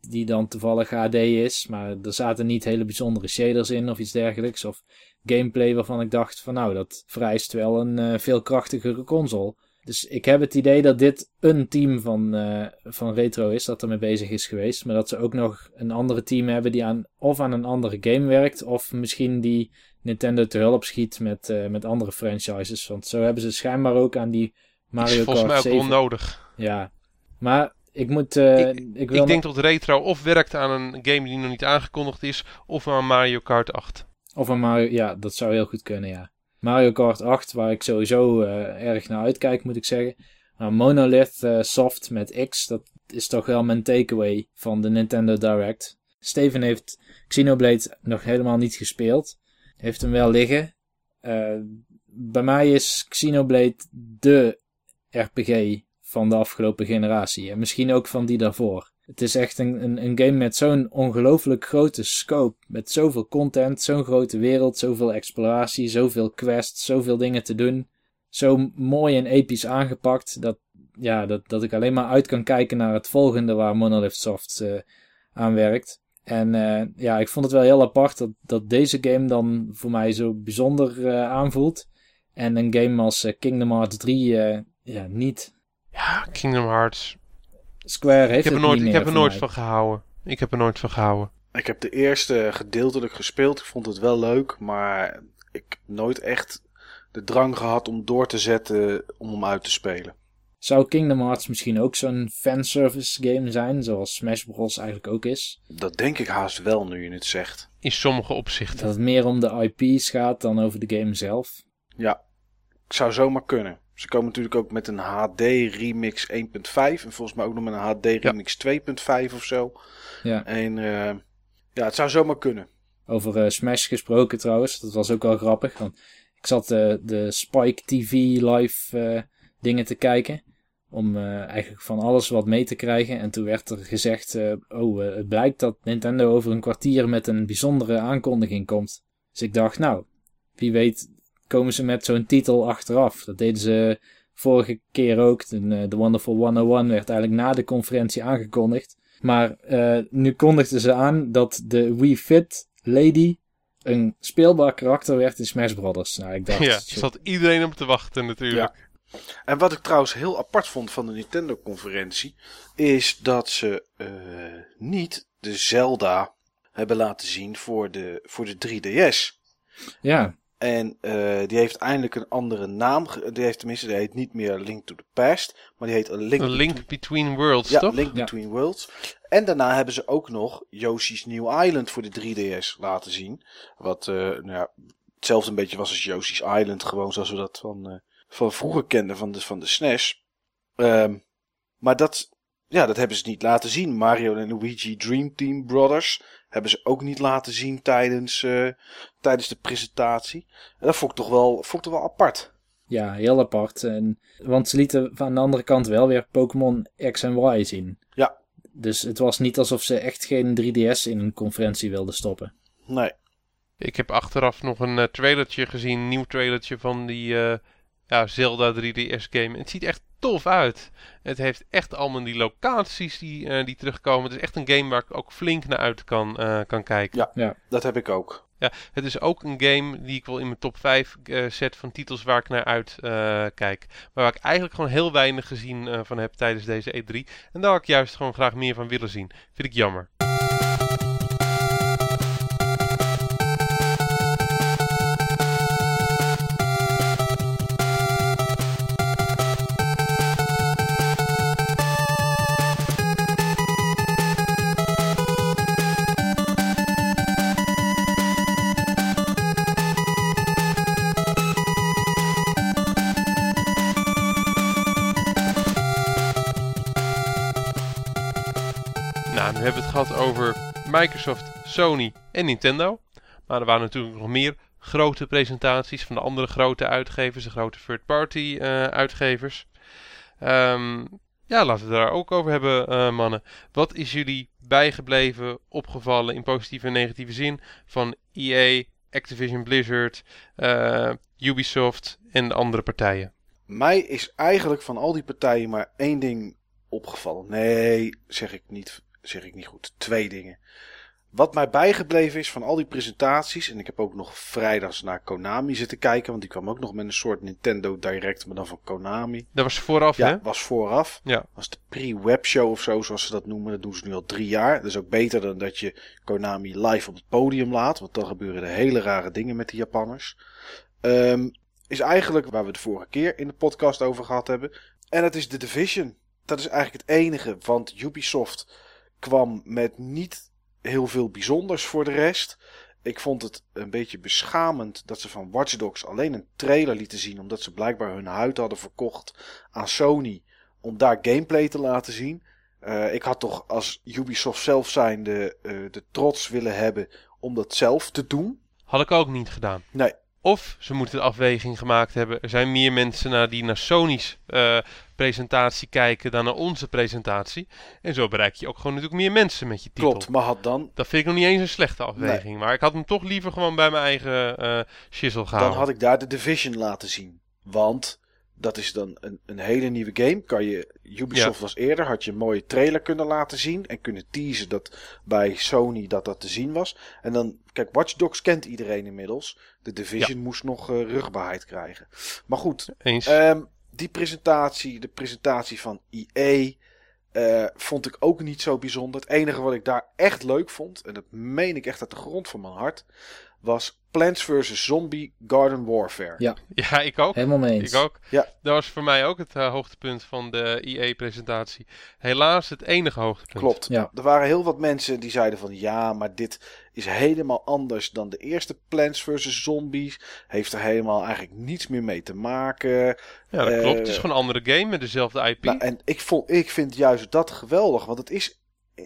die dan toevallig HD is. Maar er zaten niet hele bijzondere shaders in of iets dergelijks. Of gameplay waarvan ik dacht van nou, dat vereist wel een uh, veel krachtigere console. Dus ik heb het idee dat dit een team van, uh, van Retro is dat ermee bezig is geweest. Maar dat ze ook nog een andere team hebben die aan, of aan een andere game werkt. Of misschien die Nintendo te hulp schiet met, uh, met andere franchises. Want zo hebben ze schijnbaar ook aan die Mario Kart volgens mij ook 7. onnodig. Ja, maar ik moet... Uh, ik, ik, wil ik denk dat Retro of werkt aan een game die nog niet aangekondigd is. Of aan Mario Kart 8. Of aan Mario... Ja, dat zou heel goed kunnen, ja. Mario Kart 8, waar ik sowieso uh, erg naar uitkijk, moet ik zeggen. Maar Monolith uh, Soft met X, dat is toch wel mijn takeaway van de Nintendo Direct. Steven heeft Xenoblade nog helemaal niet gespeeld. Heeft hem wel liggen. Uh, bij mij is Xenoblade de RPG van de afgelopen generatie. En misschien ook van die daarvoor. Het is echt een, een, een game met zo'n ongelooflijk grote scope. Met zoveel content, zo'n grote wereld, zoveel exploratie, zoveel quests, zoveel dingen te doen. Zo mooi en episch aangepakt dat, ja, dat, dat ik alleen maar uit kan kijken naar het volgende waar Monolith Soft uh, aan werkt. En uh, ja, ik vond het wel heel apart dat, dat deze game dan voor mij zo bijzonder uh, aanvoelt. En een game als Kingdom Hearts 3 ja, niet. Ja, Kingdom Hearts Square heeft ik heb het er nooit, niet ik heb er nooit van gehouden. Ik heb er nooit van gehouden. Ik heb de eerste gedeeltelijk gespeeld. Ik vond het wel leuk, maar ik heb nooit echt de drang gehad om door te zetten om hem uit te spelen. Zou Kingdom Hearts misschien ook zo'n fanservice game zijn, zoals Smash Bros. eigenlijk ook is? Dat denk ik haast wel nu je het zegt. In sommige opzichten. Dat het meer om de IP's gaat dan over de game zelf. Ja, ik zou zomaar kunnen. Ze komen natuurlijk ook met een HD Remix 1.5 en volgens mij ook nog met een HD Remix 2.5 of zo. Ja. En uh, ja, het zou zomaar kunnen. Over uh, Smash gesproken trouwens, dat was ook wel grappig. Want ik zat uh, de Spike TV live dingen te kijken. Om eigenlijk van alles wat mee te krijgen. En toen werd er gezegd, oh het blijkt dat Nintendo over een kwartier met een bijzondere aankondiging komt. Dus ik dacht, nou, wie weet komen ze met zo'n titel achteraf. Dat deden ze vorige keer ook. De, de Wonderful 101 werd eigenlijk na de conferentie aangekondigd. Maar nu kondigden ze aan dat de Wii Fit Lady een speelbaar karakter werd in Smash Brothers. Nou, ik dacht, ja, er zat iedereen op te wachten natuurlijk. Ja. En wat ik trouwens heel apart vond van de Nintendo-conferentie, is dat ze uh, niet de Zelda hebben laten zien voor de, voor de 3DS. Ja. En uh, die heeft eindelijk een andere naam. Die heeft tenminste, die heet niet meer Link to the Past, maar die heet A Link, A Link Between, Worlds, ja, toch? Link Between Worlds. En daarna hebben ze ook nog Yoshi's New Island voor de 3DS laten zien. Wat uh, nou ja, hetzelfde een beetje was als Yoshi's Island, gewoon zoals we dat van, uh, van vroeger kenden, van de, van de SNES. Um, maar dat, ja, dat hebben ze niet laten zien. Mario en Luigi Dream Team Brothers hebben ze ook niet laten zien tijdens, uh, tijdens de presentatie. En dat vond ik toch wel, vond ik toch wel apart. Ja, heel apart. En, want ze lieten van de andere kant wel weer Pokémon X en Y zien. Ja. Dus het was niet alsof ze echt geen 3DS in een conferentie wilden stoppen. Nee. Ik heb achteraf nog een uh, trailertje gezien, een nieuw trailertje van die uh, ja, Zelda 3DS game. Het ziet echt tof uit. Het heeft echt allemaal die locaties die, uh, die terugkomen. Het is echt een game waar ik ook flink naar uit kan, uh, kan kijken. Ja, ja, dat heb ik ook. Ja, het is ook een game die ik wel in mijn top 5 uh, eh, zet van titels waar ik naar uit kijk. Maar waar ik eigenlijk gewoon heel weinig gezien van heb tijdens deze E3. En daar had ik juist gewoon graag meer van willen zien. Vind ik jammer. Gehad over Microsoft, Sony en Nintendo. Maar er waren natuurlijk nog meer grote presentaties van de andere grote uitgevers, de grote third-party uh, uitgevers. Um, ja, laten we het daar ook over hebben, uh, mannen. Wat is jullie bijgebleven, opgevallen in positieve en negatieve zin van EA, Activision Blizzard, uh, Ubisoft en de andere partijen? Mij is eigenlijk van al die partijen maar één ding opgevallen. Nee, zeg ik niet zeg ik niet goed. Twee dingen. Wat mij bijgebleven is van al die presentaties, en ik heb ook nog vrijdags naar Konami zitten kijken, want die kwam ook nog met een soort Nintendo Direct, maar dan van Konami. Dat was vooraf, ja, hè? was vooraf. Ja. was de pre-webshow of zo, zoals ze dat noemen. Dat doen ze nu al drie jaar. Dat is ook beter dan dat je Konami live op het podium laat, want dan gebeuren er hele rare dingen met de Japanners. Um, is eigenlijk waar we de vorige keer in de podcast over gehad hebben. En dat is de Division. Dat is eigenlijk het enige, want Ubisoft kwam met niet heel veel bijzonders voor de rest. Ik vond het een beetje beschamend dat ze van Watch Dogs alleen een trailer lieten zien. Omdat ze blijkbaar hun huid hadden verkocht aan Sony. Om daar gameplay te laten zien. Uh, ik had toch als Ubisoft zelf zijnde uh, de trots willen hebben om dat zelf te doen. Had ik ook niet gedaan. Nee. Of ze moeten de afweging gemaakt hebben. Er zijn meer mensen naar die naar Sony's uh, presentatie kijken dan naar onze presentatie. En zo bereik je ook gewoon natuurlijk meer mensen met je titel. Klopt, maar had dan... Dat vind ik nog niet eens een slechte afweging. Nee. Maar ik had hem toch liever gewoon bij mijn eigen uh, shizzle gehouden. Dan had ik daar de Division laten zien. Want dat is dan een, een hele nieuwe game. Kan je, Ubisoft ja. was eerder, had je een mooie trailer kunnen laten zien. En kunnen teasen dat bij Sony dat dat te zien was. En dan, kijk, Watch Dogs kent iedereen inmiddels. De Division ja. moest nog uh, rugbaarheid krijgen. Maar goed, Eens. Um, die presentatie, de presentatie van EA, uh, vond ik ook niet zo bijzonder. Het enige wat ik daar echt leuk vond, en dat meen ik echt uit de grond van mijn hart, was Plants vs. Zombie Garden Warfare. Ja, ja ik ook. Helemaal mee eens. Ik ook. Ja. Dat was voor mij ook het uh, hoogtepunt van de EA-presentatie. Helaas het enige hoogtepunt. Klopt. Ja. Er waren heel wat mensen die zeiden van ja, maar dit is helemaal anders dan de eerste Plants vs. Zombies. Heeft er helemaal eigenlijk niets meer mee te maken. Ja, dat uh, klopt. Het is gewoon een andere game met dezelfde IP. Nou, en ik, vond, ik vind juist dat geweldig, want het is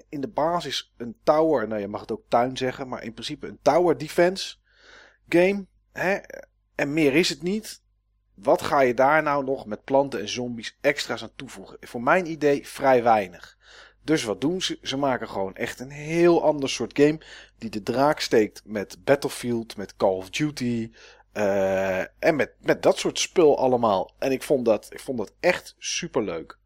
in de basis een tower, nou je mag het ook tuin zeggen, maar in principe een tower defense game. Hè? En meer is het niet. Wat ga je daar nou nog met planten en zombies extra's aan toevoegen? Voor mijn idee vrij weinig. Dus wat doen ze? Ze maken gewoon echt een heel ander soort game. Die de draak steekt met Battlefield, met Call of Duty. Uh, en met, met dat soort spul allemaal. En ik vond dat, ik vond dat echt super leuk.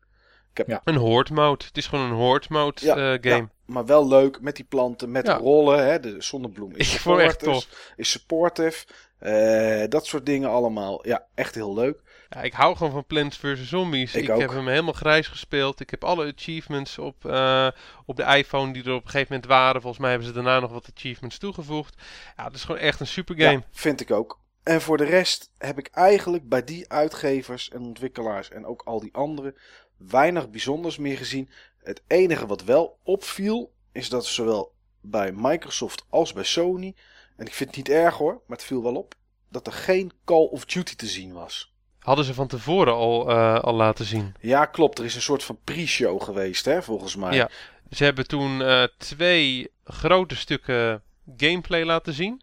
Ja. Een horde mode. Het is gewoon een horde mode ja, uh, game. Ja, maar wel leuk met die planten, met rollen. Hè. De zonnebloem is ik vond echt tof. Is supportive. Uh, dat soort dingen allemaal. Ja, echt heel leuk. Ja, ik hou gewoon van Plants vs. Zombies. Ik, heb hem helemaal grijs gespeeld. Ik heb alle achievements op, uh, op de iPhone die er op een gegeven moment waren. Volgens mij hebben ze daarna nog wat achievements toegevoegd. Ja, het is gewoon echt een super game. Ja, vind ik ook. En voor de rest heb ik eigenlijk bij die uitgevers en ontwikkelaars en ook al die anderen weinig bijzonders meer gezien. Het enige wat wel opviel is dat zowel bij Microsoft als bij Sony, en ik vind het niet erg hoor, maar het viel wel op, dat er geen Call of Duty te zien was. Hadden ze van tevoren al, uh, al laten zien? Ja, klopt. Er is een soort van pre-show geweest, hè, volgens mij. Ja, ze hebben toen uh, twee grote stukken gameplay laten zien.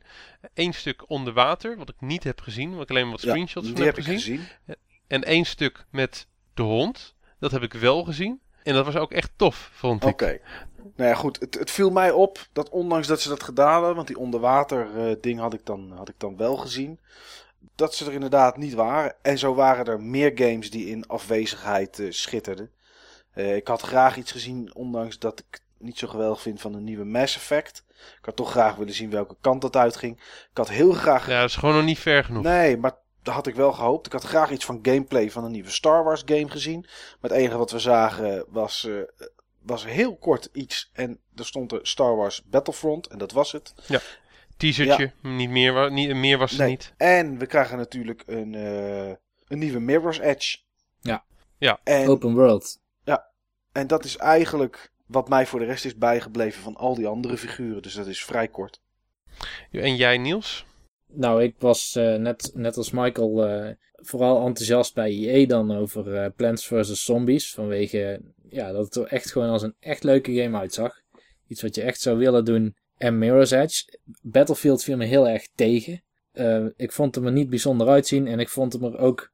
Eén stuk onder water, wat ik niet heb gezien, wat ik alleen maar wat screenshots van heb, heb gezien. gezien. En één stuk met de hond. Dat heb ik wel gezien. En dat was ook echt tof, vond ik. Oké. Nou ja, goed. Het, het, viel mij op dat ondanks dat ze dat gedaan hebben, want die onderwater uh, ding had ik, dan, had ik dan wel gezien, dat ze er inderdaad niet waren. En zo waren er meer games die in afwezigheid uh, schitterden. Uh, ik had graag iets gezien, ondanks dat ik niet zo geweldig vind van een nieuwe Mass Effect. Ik had toch graag willen zien welke kant dat uitging. Ik had heel graag... Ja, dat is gewoon nog niet ver genoeg. Nee, maar dat had ik wel gehoopt. Ik had graag iets van gameplay van een nieuwe Star Wars game gezien. Maar het enige wat we zagen was, uh, was heel kort iets. En er stond er Star Wars Battlefront. En dat was het. Ja. Teasertje. Niet meer, niet, meer was het niet. En we krijgen natuurlijk een, uh, een nieuwe Mirror's Edge. Ja. ja. En, Open World. Ja. En dat is eigenlijk wat mij voor de rest is bijgebleven van al die andere figuren. Dus dat is vrij kort. En jij Niels? Nou, ik was uh, net, net als Michael uh, vooral enthousiast bij EA dan over uh, Plants vs. Zombies. Vanwege ja, dat het er echt gewoon als een echt leuke game uitzag. Iets wat je echt zou willen doen. En Mirror's Edge. Battlefield viel me heel erg tegen. ik vond hem er niet bijzonder uitzien. En ik vond hem er ook,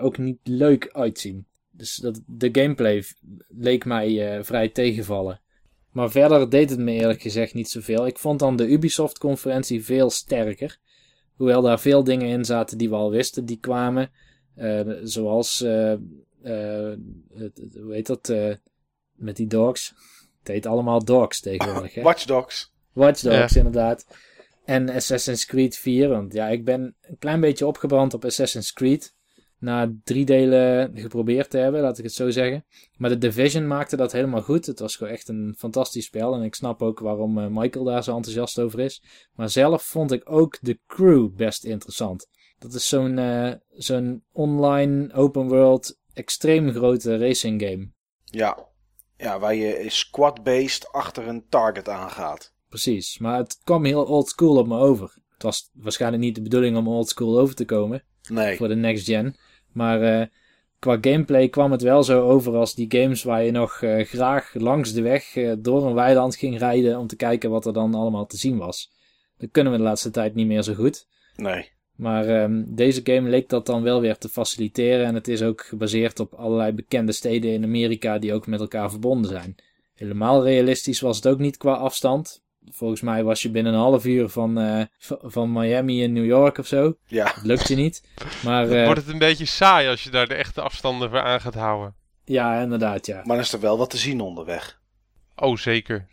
ook niet leuk uitzien. Dus dat, de gameplay leek mij vrij tegenvallen. Maar verder deed het me eerlijk gezegd niet zoveel. Ik vond dan de Ubisoft-conferentie veel sterker. Hoewel daar veel dingen in zaten die we al wisten, die kwamen. Uh, zoals, uh, uh, hoe heet dat, met die dogs. Het heet allemaal dogs tegenwoordig. Hè? Watch Dogs. Watch Dogs, inderdaad. En Assassin's Creed 4, want ja, ik ben een klein beetje opgebrand op Assassin's Creed na drie delen geprobeerd te hebben, laat ik het zo zeggen. Maar de Division maakte dat helemaal goed. Het was gewoon echt een fantastisch spel. En ik snap ook waarom uh, Michael daar zo enthousiast over is. Maar zelf vond ik ook de crew best interessant. Dat is zo'n uh, zo'n online open world extreem grote racing game. Ja, ja waar je squad-based achter een target aangaat. Precies, maar het kwam heel old school op me over. Het was waarschijnlijk niet de bedoeling om old school over te komen. Nee. Voor de next gen. Maar uh, qua gameplay kwam het wel zo over als die games waar je nog uh, graag langs de weg uh, door een weiland ging rijden om te kijken wat er dan allemaal te zien was. Dat kunnen we de laatste tijd niet meer zo goed. Nee. Maar um, deze game leek dat dan wel weer te faciliteren en het is ook gebaseerd op allerlei bekende steden in Amerika die ook met elkaar verbonden zijn. Helemaal realistisch was het ook niet qua afstand volgens mij was je binnen een half uur van, uh, van Miami in New York of zo. Ja. Dat lukt je niet. Maar, uh, wordt het een beetje saai als je daar de echte afstanden voor aan gaat houden. Ja, inderdaad, ja. Maar is er wel wat te zien onderweg. Oh, zeker.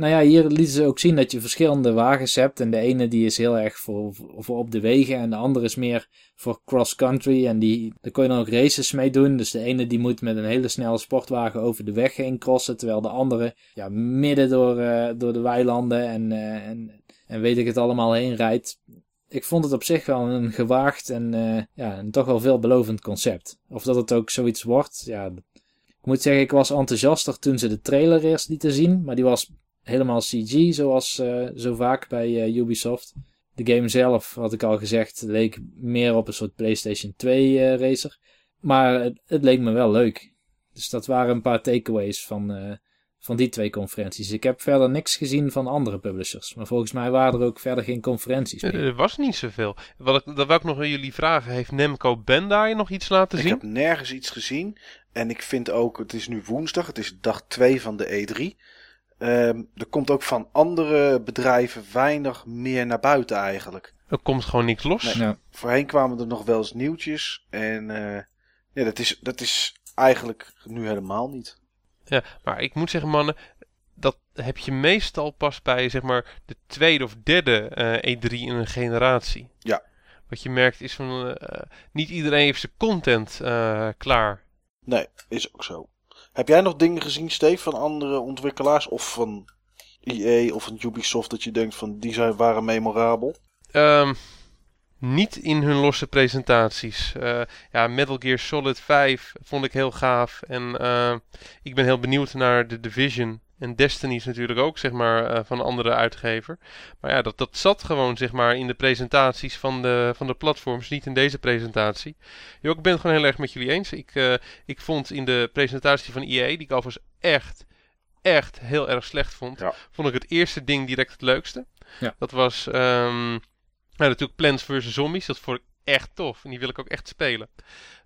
Nou ja, hier lieten ze ook zien dat je verschillende wagens hebt. En de ene die is heel erg voor, voor op de wegen. En de andere is meer voor cross-country. En die, daar kon je dan ook races mee doen. Dus de ene die moet met een hele snelle sportwagen over de weg heen crossen. Terwijl de andere ja, midden door, uh, door de weilanden en, uh, en, en weet ik het allemaal heen rijdt. Ik vond het op zich wel een gewaagd en, uh, ja, een toch wel veelbelovend concept. Of dat het ook zoiets wordt, ja... Ik moet zeggen, ik was enthousiaster toen ze de trailer eerst lieten zien. Maar die was helemaal CG, zoals uh, zo vaak bij uh, Ubisoft. De game zelf, had ik al gezegd, leek meer op een soort PlayStation 2 uh, eh, racer. Maar het, het, leek me wel leuk. Dus dat waren een paar takeaways van, van die twee conferenties. Ik heb verder niks gezien van andere publishers. Maar volgens mij waren er ook verder geen conferenties meer. Er was niet zoveel. Wat ik, dat wil ik nog aan jullie vragen. Heeft Nemco Bandai nog iets laten zien? Ik heb nergens iets gezien. En ik vind ook, het is nu woensdag, het is dag 2 van de E3. Um, er komt ook van andere bedrijven weinig meer naar buiten eigenlijk. er komt gewoon niks los. Nee. Ja. Voorheen kwamen er nog wel eens nieuwtjes. En eh, ja, dat is, dat is eigenlijk nu helemaal niet. Ja, maar ik moet zeggen, mannen, dat heb je meestal pas bij zeg maar de tweede of derde eh, E3 in een generatie. Ja. Wat je merkt is van eh, niet iedereen heeft zijn content eh, klaar. Nee, is ook zo. Heb jij nog dingen gezien, Steve, van andere ontwikkelaars? Of van EA of van Ubisoft dat je denkt van die zijn, waren memorabel? Ehm, niet in hun losse presentaties. Eh, ja, Metal Gear Solid 5 vond ik heel gaaf. En eh, ik ben heel benieuwd naar The Division. En Destiny is natuurlijk ook, zeg maar, eh, van een andere uitgever. Maar ja, dat, dat zat gewoon, zeg maar, in de presentaties van de, van de platforms. Niet in deze presentatie. Jo, ik ben het gewoon heel erg met jullie eens. Ik, eh, ik vond in de presentatie van EA, die ik overigens echt, echt heel erg slecht vond. Ja. Vond ik het eerste ding direct het leukste. Ja. Dat was ehm, ja, natuurlijk Plants vs. Zombies. Dat vond ik echt tof. En die wil ik ook echt spelen.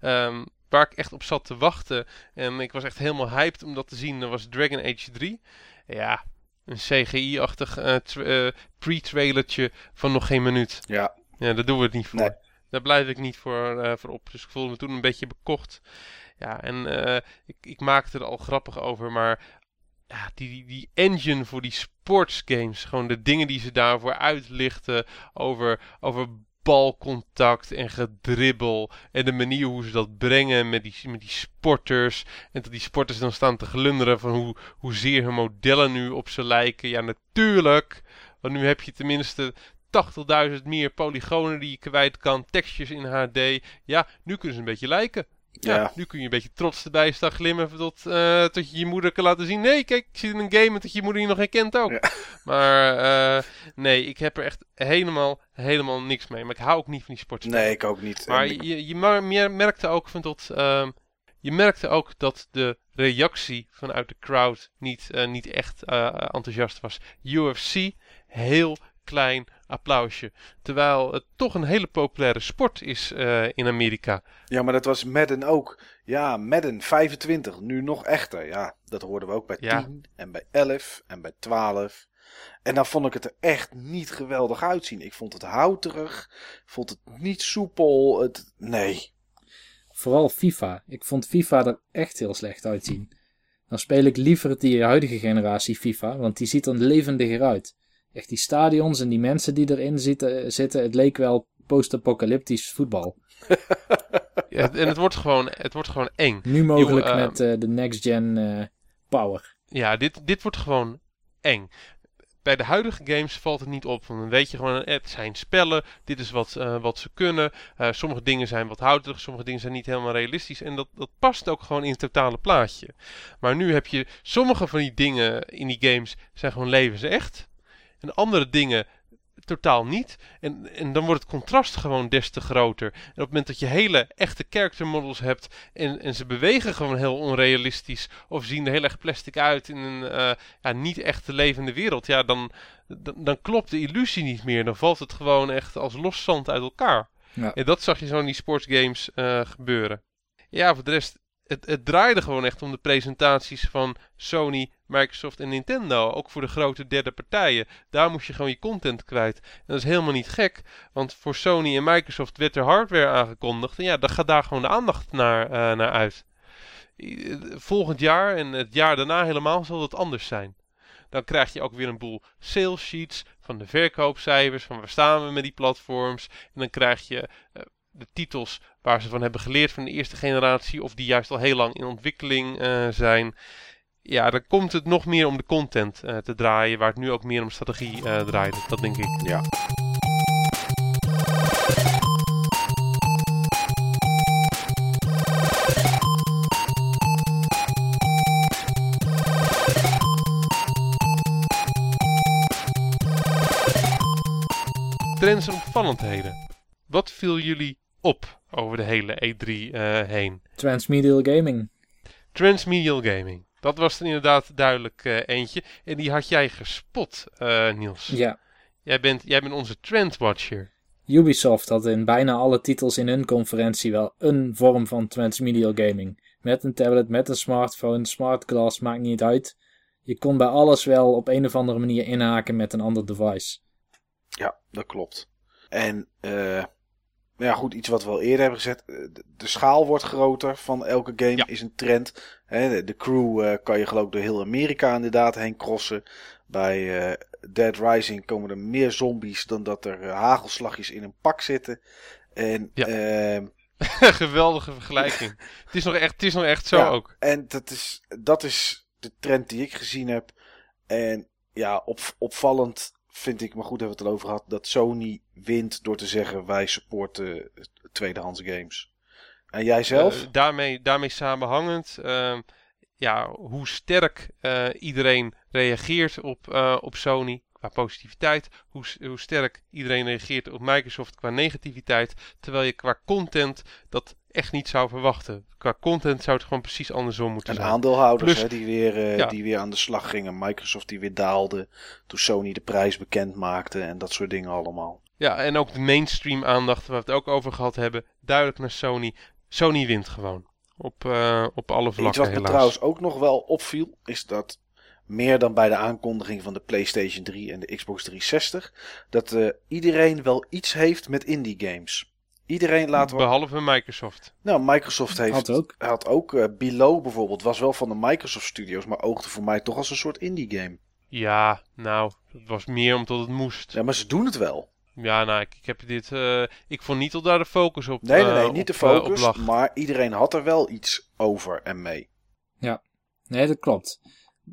Ehm, waar ik echt op zat te wachten. En ik was echt helemaal hyped om dat te zien. Dat was Dragon Age 3. Ja, een CGI-achtig eh, eh, pre-trailertje van nog geen minuut. Ja, Ja, daar doen we het niet voor. Nee. Daar blijf ik niet voor, eh, voor op. Dus ik voelde me toen een beetje bekocht. Ja, en ik, ik maakte er al grappig over, maar ja, die, die, die engine voor die sportsgames, gewoon de dingen die ze daarvoor uitlichten over, over balcontact en gedribbel en de manier hoe ze dat brengen met die, met die sporters en dat die sporters dan staan te glunderen van hoe, hoezeer hun modellen nu op ze lijken. Ja, natuurlijk, want nu heb je tenminste 80.000 meer polygonen die je kwijt kan, tekstjes in HD. Ja, nu kunnen ze een beetje lijken. Ja, Ja. nu kun je een beetje trots erbij staan glimmen tot, eh, tot je je moeder kan laten zien. Nee, kijk, ik zit in een game en dat je moeder je nog herkent ook. Ja. Maar eh, nee, ik heb er echt helemaal, helemaal niks mee. Maar ik hou ook niet van die sportspellen. nee, ik ook niet. Maar En je, je merkte ook van dat, ehm, je merkte ook dat de reactie vanuit de crowd niet, eh, niet echt eh, enthousiast was. UFC, heel klein applausje. Terwijl het toch een hele populaire sport is eh, in Amerika. ja, maar dat was Madden ook. Ja, Madden 25, nu nog echter. Ja, dat hoorden we ook bij Ja. 10 en bij 11 en bij 12. En dan vond ik het er echt niet geweldig uitzien. Ik vond het houterig, vond het niet soepel. Het, nee. Vooral FIFA. Ik vond FIFA er echt heel slecht uitzien. Dan speel ik liever die huidige generatie FIFA, want die ziet er levendiger uit. Echt die stadions en die mensen die erin zitten, zitten het leek wel post-apocalyptisch voetbal. Ja, en het wordt gewoon, het wordt gewoon eng. Nu mogelijk eh, met eh, de next-gen eh, power. Ja, dit, dit wordt gewoon eng. Bij de huidige games valt het niet op. Want dan weet je gewoon, het zijn spellen. Dit is wat, wat ze kunnen. Sommige dingen zijn wat houterig. Sommige dingen zijn niet helemaal realistisch. En dat, dat past ook gewoon in het totale plaatje. Maar nu heb je sommige van die dingen in die games zijn gewoon levensecht. En andere dingen totaal niet. En, en dan wordt het contrast gewoon des te groter. En op het moment dat je hele echte character models hebt en, en ze bewegen gewoon heel onrealistisch of zien er heel erg plastic uit in een eh, ja, niet echt levende wereld, ja, dan, dan, dan klopt de illusie niet meer. Dan valt het gewoon echt als los zand uit elkaar. Ja. En dat zag je zo in die sportsgames eh, gebeuren. Ja, voor de rest, het, het draaide gewoon echt om de presentaties van Sony, Microsoft en Nintendo. Ook voor de grote derde partijen. Daar moest je gewoon je content kwijt. En dat is helemaal niet gek, want voor Sony en Microsoft werd er hardware aangekondigd. En ja, dan gaat daar gewoon de aandacht naar, eh, naar uit. Volgend jaar en het jaar daarna helemaal zal het anders zijn. Dan krijg je ook weer een boel sales sheets van de verkoopcijfers, van waar staan we met die platforms. En dan krijg je eh, de titels waar ze van hebben geleerd van de eerste generatie, of die juist al heel lang in ontwikkeling eh, zijn. Ja, dan komt het nog meer om de content eh, te draaien, waar het nu ook meer om strategie eh draait. Dat denk ik. Ja. Trends en opvallendheden. Wat viel jullie op over de hele E3 eh, heen? Transmedial gaming. Transmedial gaming. Dat was er inderdaad duidelijk eh, eentje. En die had jij gespot, eh, Niels. Ja. Jij, bent, jij bent onze trendwatcher. Ubisoft had in bijna alle titels in hun conferentie wel een vorm van transmedial gaming. Met een tablet, met een smartphone, smart glass, maakt niet uit. Je kon bij alles wel op een of andere manier inhaken met een ander device. Ja, dat klopt. En uh, ja, goed, iets wat we al eerder hebben gezet. De, schaal wordt groter van elke game is een trend. De, crew uh, kan je geloof ik door heel Amerika inderdaad heen crossen. Bij uh, Dead Rising komen er meer zombies dan dat er hagelslagjes in een pak zitten. En ja. Ehm, Geweldige vergelijking. het, is nog echt, het is nog echt zo ja, ook. En dat is, dat is de trend die ik gezien heb. En ja, op, opvallend vind ik, maar goed hebben we het al over gehad, dat Sony wint door te zeggen wij supporten tweedehands games. En jij zelf? Uh, daarmee, daarmee samenhangend, uh, ja, hoe sterk uh, iedereen reageert op, uh, op Sony qua positiviteit, hoe, hoe sterk iedereen reageert op Microsoft qua negativiteit, terwijl je qua content dat echt niet zou verwachten. Qua content zou het gewoon precies andersom moeten en zijn. En aandeelhouders hè, die, weer, uh, die weer aan de slag gingen. Microsoft die weer daalde toen Sony de prijs bekend maakte en dat soort dingen allemaal. Ja, en ook de mainstream aandacht waar we het ook over gehad hebben. Duidelijk naar Sony. Sony wint gewoon. Op, uh, op alle vlakken Iets wat me trouwens ook nog wel opviel, is dat meer dan bij de aankondiging van de PlayStation 3 en de Xbox 360, dat uh, iedereen wel iets heeft met indie games. Iedereen laat wel... Behalve Microsoft. Nou, Microsoft heeft... Had ook. Had ook uh, Below bijvoorbeeld. Was wel van de Microsoft Studios, maar oogde voor mij toch als een soort indie game. Ja, nou, het was meer omdat het moest. Ja, maar ze doen het wel. Ja, nou, ik, ik heb dit... Uh, ik vond niet tot daar de focus op Nee, nee, nee, niet de focus, maar iedereen had er wel iets over en mee. Ja, nee, dat klopt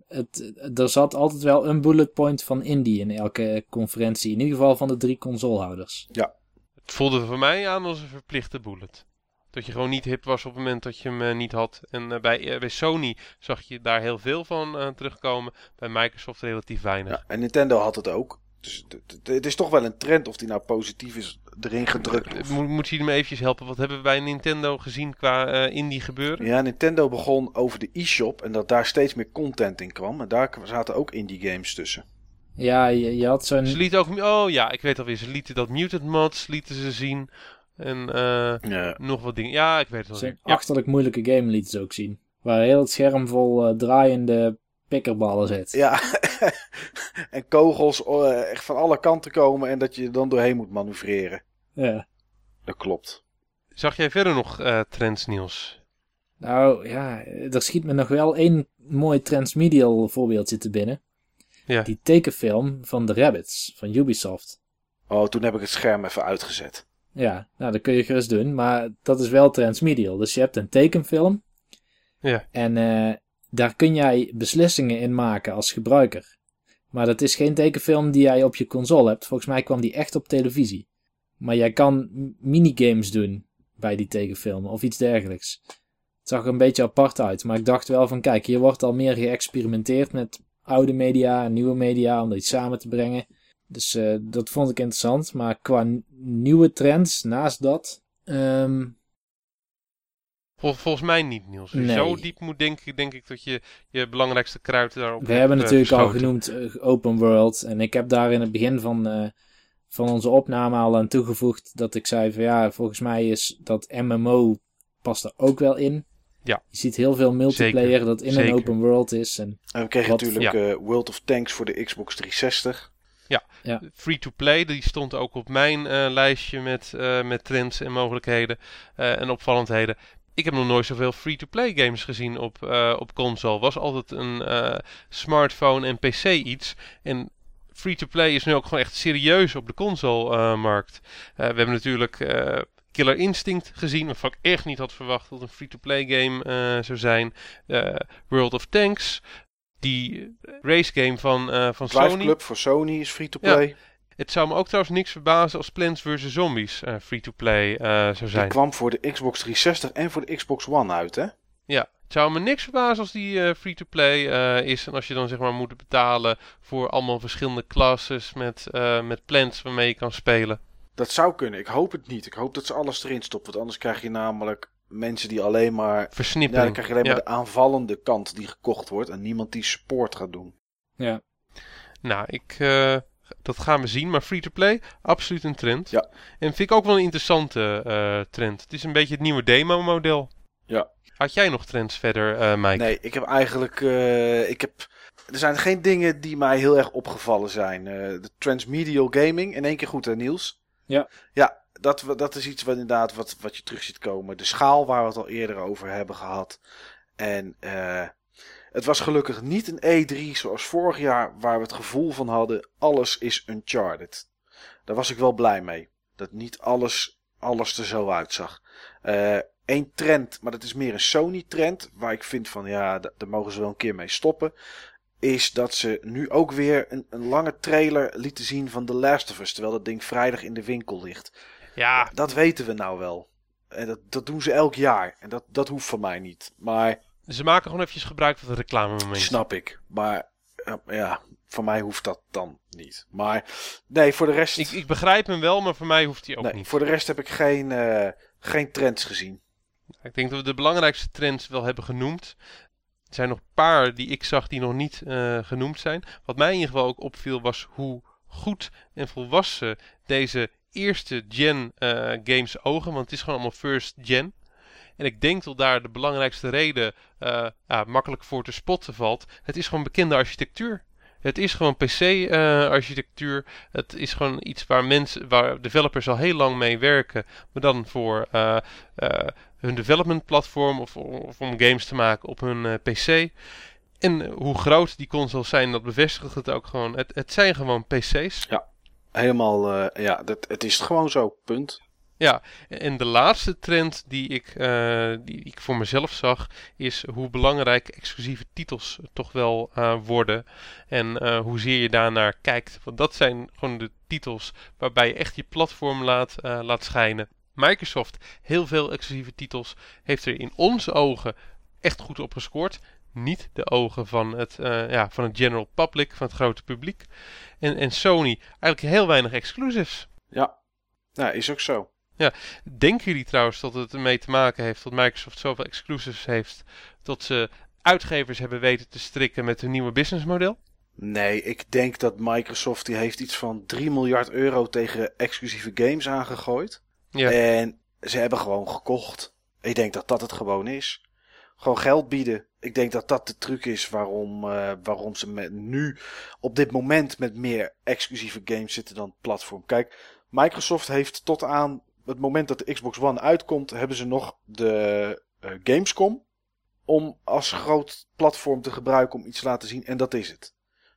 het, er zat altijd wel een bullet point van indie in elke conferentie. In ieder geval van de drie consolehouders. Ja. Het voelde voor mij aan als een verplichte bullet. Dat je gewoon niet hip was op het moment dat je hem uh, niet had. En uh, bij, uh, bij Sony zag je daar heel veel van terugkomen. Bij Microsoft relatief weinig. Ja, en Nintendo had het ook. Dus het is toch wel een trend of die nou positief is erin gedrukt. Of... Moet, moet je me eventjes helpen? Wat hebben we bij Nintendo gezien qua uh, indie gebeuren? Ja, Nintendo begon over de e-shop en dat daar steeds meer content in kwam. En daar zaten ook indie games tussen. Ja, je, je had zo'n... Ze lieten ook... Oh ja, ik weet alweer. Ze lieten dat Mutant Mods lieten ze zien. En uh, ja. nog wat dingen. Ja, ik weet het wel. Zo'n ja. achterlijk moeilijke game lieten ze ook zien. Waar heel het scherm vol uh, draaiende pikkerballen zit. Ja, en kogels uh, echt van alle kanten komen en dat je dan doorheen moet manoeuvreren. Ja. Dat klopt. Zag jij verder nog uh, trends, Niels? Nou ja, er schiet me nog wel één mooi transmedial voorbeeldje te binnen. Ja. Die tekenfilm van The Rabbits van Ubisoft. Oh, toen heb ik het scherm even uitgezet. Ja, nou dat kun je gerust doen, maar dat is wel transmedial. Dus je hebt een tekenfilm. Ja. En uh, daar kun jij beslissingen in maken als gebruiker. Maar dat is geen tekenfilm die jij op je console hebt. Volgens mij kwam die echt op televisie. Maar jij kan minigames doen bij die tekenfilm of iets dergelijks. Het zag er een beetje apart uit. Maar ik dacht wel van kijk, hier wordt al meer geëxperimenteerd met oude media en nieuwe media om dat iets samen te brengen. Dus uh, dat vond ik interessant. Maar qua nieuwe trends naast dat. Um, volgens mij niet, Niels. Zo diep moet denken, denk ik dat je je belangrijkste kruid daarop We hebben natuurlijk al genoemd uh, Open World. En ik heb daar in het begin van, uh, van onze opname al aan toegevoegd dat ik zei van ja, volgens mij is dat MMO past er ook wel in. Ja. Je ziet heel veel multiplayer Zeker. dat in Zeker. een open world is. En, en we kregen natuurlijk ja. uh, World of Tanks voor de Xbox 360. Ja, ja. free-to-play, die stond ook op mijn uh, lijstje met, uh, met trends en mogelijkheden en opvallendheden ik heb nog nooit zoveel free-to-play games gezien op, uh, op console. Was altijd een uh, smartphone en PC iets. En free-to-play is nu ook gewoon echt serieus op de console-markt. Uh, we hebben natuurlijk Killer Instinct gezien, waarvan ik echt niet had verwacht dat een free-to-play game zou zijn. World of Tanks, die race game van, van Drive Sony. Club voor Sony is free-to-play. Ja. Het zou me ook trouwens niks verbazen als Plants vs. Zombies uh, free-to-play uh, zou zijn. Die kwam voor de Xbox 360 en voor de Xbox One uit, hè? Ja, het zou me niks verbazen als die uh, free-to-play is. En als je dan zeg maar moet betalen voor allemaal verschillende classes met, met plants waarmee je kan spelen. Dat zou kunnen. Ik hoop het niet. Ik hoop dat ze alles erin stoppen. Want anders krijg je namelijk mensen die alleen maar... Versnippering. Ja, dan krijg je alleen maar de aanvallende kant die gekocht wordt. En niemand die support gaat doen. Ja. Nou, ik dat gaan we zien. Maar free-to-play, absoluut een trend. Ja. En vind ik ook wel een interessante uh, trend. Het is een beetje het nieuwe demo-model. Ja. Had jij nog trends verder, uh, Mike? Nee, ik heb eigenlijk... Uh, ik heb, er zijn geen dingen die mij heel erg opgevallen zijn. de transmedial gaming, in één keer goed hè Niels? Ja. Ja, dat, dat is iets wat inderdaad wat, wat je terug ziet komen. De schaal waar we het al eerder over hebben gehad. En uh, het was gelukkig niet een E3 zoals vorig jaar, waar we het gevoel van hadden: alles is Uncharted. Daar was ik wel blij mee. Dat niet alles, alles er zo uitzag. Uh, Eén trend, maar dat is meer een Sony-trend, waar ik vind van ja, daar mogen ze wel een keer mee stoppen. Is dat ze nu ook weer een, een lange trailer lieten zien van The Last of Us, terwijl dat ding vrijdag in de winkel ligt. Ja. Dat weten we nou wel. En dat, dat doen ze elk jaar. En dat, dat hoeft van mij niet. Maar. Ze maken gewoon eventjes gebruik van de reclame moment. Snap ik. Maar ja, voor mij hoeft dat dan niet. Maar nee, voor de rest. Ik, ik begrijp hem wel, maar voor mij hoeft hij ook nee, niet. Voor de rest heb ik geen, uh, geen trends gezien. Ik denk dat we de belangrijkste trends wel hebben genoemd. Er zijn nog een paar die ik zag die nog niet uh, genoemd zijn. Wat mij in ieder geval ook opviel was hoe goed en volwassen deze eerste gen uh, games ogen. Want het is gewoon allemaal first gen. En ik denk dat daar de belangrijkste reden uh, ja, makkelijk voor te spotten valt. Het is gewoon bekende architectuur. Het is gewoon PC-architectuur. Uh, het is gewoon iets waar mensen, waar developers al heel lang mee werken. Maar dan voor uh, hun development platform of, of, om games te maken op hun PC. En hoe groot die consoles zijn, dat bevestigt het ook gewoon. Het, het zijn gewoon PC's. Ja, helemaal. Ja, dat, het is gewoon zo. Punt. Ja, en de laatste trend die ik, uh, die ik voor mezelf zag, is hoe belangrijk exclusieve titels toch wel uh, worden. En uh, hoezeer je daarnaar kijkt. Want dat zijn gewoon de titels waarbij je echt je platform laat, laat schijnen. Microsoft, heel veel exclusieve titels, heeft er in onze ogen echt goed op gescoord. Niet de ogen van het, ja, van het general public, van het grote publiek. En, en Sony, eigenlijk heel weinig exclusives. Ja, ja is ook zo. Ja, denken jullie trouwens dat het ermee te maken heeft dat Microsoft zoveel exclusives heeft, dat ze uitgevers hebben weten te strikken met hun nieuwe businessmodel? Nee, ik denk dat Microsoft die heeft iets van 3 miljard euro tegen exclusieve games aangegooid. Ja. En ze hebben gewoon gekocht. Ik denk dat dat het gewoon is. Gewoon geld bieden. Ik denk dat dat de truc is waarom, uh, waarom ze met nu op dit moment met meer exclusieve games zitten dan platform. Kijk, Microsoft heeft tot aan het moment dat de Xbox One uitkomt, hebben ze nog de uh, Gamescom om als groot platform te gebruiken om iets te laten zien. En dat is het.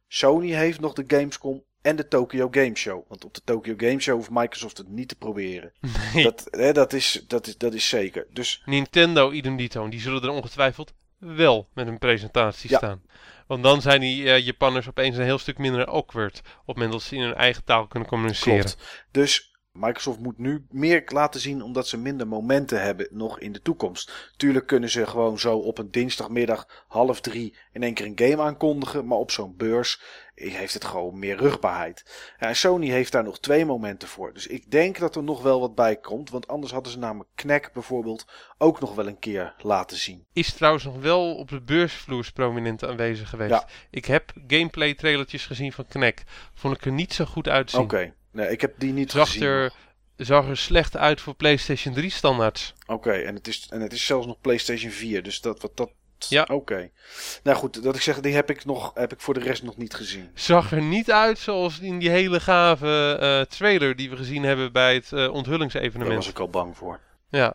Sony heeft nog de Gamescom en de Tokyo Game Show. Want op de Tokyo Game Show hoeft Microsoft het niet te proberen. Nee. Dat, hè, dat, is, dat, is, dat is zeker. Dus Nintendo, idem dito, die zullen er ongetwijfeld wel met een presentatie Ja. staan. Want dan zijn die eh, Japanners opeens een heel stuk minder awkward op het moment dat ze in hun eigen taal kunnen communiceren. klopt. Dus Microsoft moet nu meer laten zien omdat ze minder momenten hebben nog in de toekomst. Tuurlijk kunnen ze gewoon zo op een dinsdagmiddag half drie in één keer een game aankondigen. Maar op zo'n beurs heeft het gewoon meer rugbaarheid. Ja, en Sony heeft daar nog twee momenten voor. Dus ik denk dat er nog wel wat bij komt. Want anders hadden ze namelijk Knack bijvoorbeeld ook nog wel een keer laten zien. Is trouwens nog wel op de beursvloers prominent aanwezig geweest. Ja. Ik heb gameplay trailertjes gezien van Knack. Vond ik er niet zo goed uitzien. Oké, nee, ik heb die niet Zag gezien. er, zag er slecht uit voor PlayStation 3 standaards. Oké, en, het is, en het is zelfs nog PlayStation 4. Dus dat wat dat. Ja. Oké. Nou goed, dat ik zeg, die heb ik, nog, heb ik voor de rest nog niet gezien. Zag er niet uit zoals in die hele gave eh, trailer die we gezien hebben bij het eh, Daar onthullingsevenement. was ik al bang voor. Ja.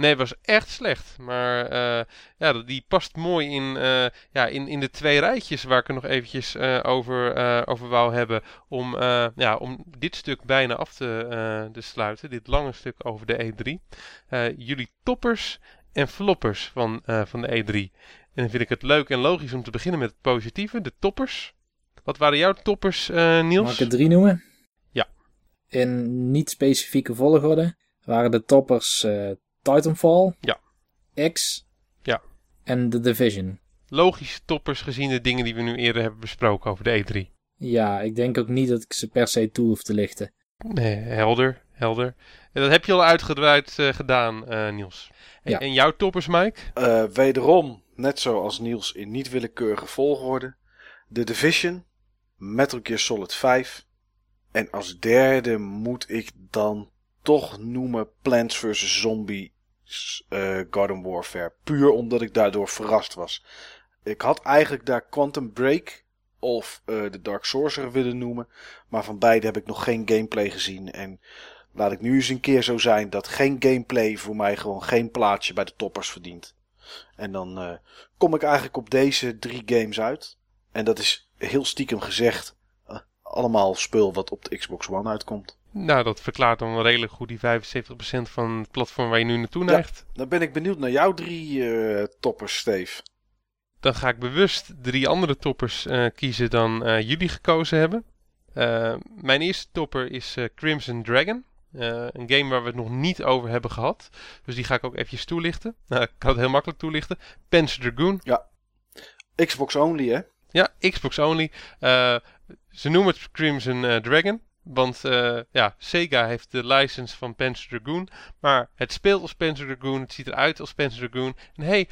Nee, het was echt slecht. Maar eh, ja, die past mooi in, eh, ja, in, in de twee rijtjes waar ik er nog eventjes eh, over, over wou hebben. Om, ja, om dit stuk bijna af te, te sluiten. Dit lange stuk over de E3. Eh, jullie toppers en floppers van, van de E3. En dan vind ik het leuk en logisch om te beginnen met het positieve. De toppers. Wat waren jouw toppers, Niels? Mag ik er drie noemen? Ja. In niet specifieke volgorde waren de toppers Titanfall, Ja. X Ja. en The Division. Logische toppers gezien de dingen die we nu eerder hebben besproken over de E3. Ja, ik denk ook niet dat ik ze per se toe hoef te lichten. Nee, helder, helder. En dat heb je al uitgebreid eh, gedaan, eh, Niels. En, Ja. en jouw toppers, Mike? Eh, wederom, net zoals Niels in niet willekeurige volgorde. The Division, Metal Gear Solid 5. En als derde moet ik dan toch noemen Plants vs. Zombie eh Garden Warfare. Puur omdat ik daardoor verrast was. Ik had eigenlijk daar Quantum Break of eh The Dark Sorcerer willen noemen. Maar van beide heb ik nog geen gameplay gezien. En laat ik nu eens een keer zo zijn dat geen gameplay voor mij gewoon geen plaatsje bij de toppers verdient. En dan uh, kom ik eigenlijk op deze drie games uit. En dat is heel stiekem gezegd uh, allemaal spul wat op de Xbox One uitkomt. Nou, dat verklaart dan wel redelijk goed die 75% van het platform waar je nu naartoe neigt. Ja, dan ben ik benieuwd naar jouw drie uh, toppers, Steve. Dan ga ik bewust drie andere toppers kiezen dan jullie gekozen hebben. mijn eerste topper is Crimson Dragon. Een game waar we het nog niet over hebben gehad. Dus die ga ik ook eventjes toelichten. Nou, ik kan het heel makkelijk toelichten. Panzer Dragoon. Ja. Xbox only, hè? Ja, Xbox only. Ze noemen het Crimson Dragon. Want ja, Sega heeft de license van Panzer Dragoon. Maar het speelt als Panzer Dragoon. Het ziet eruit als Panzer Dragoon. En hey,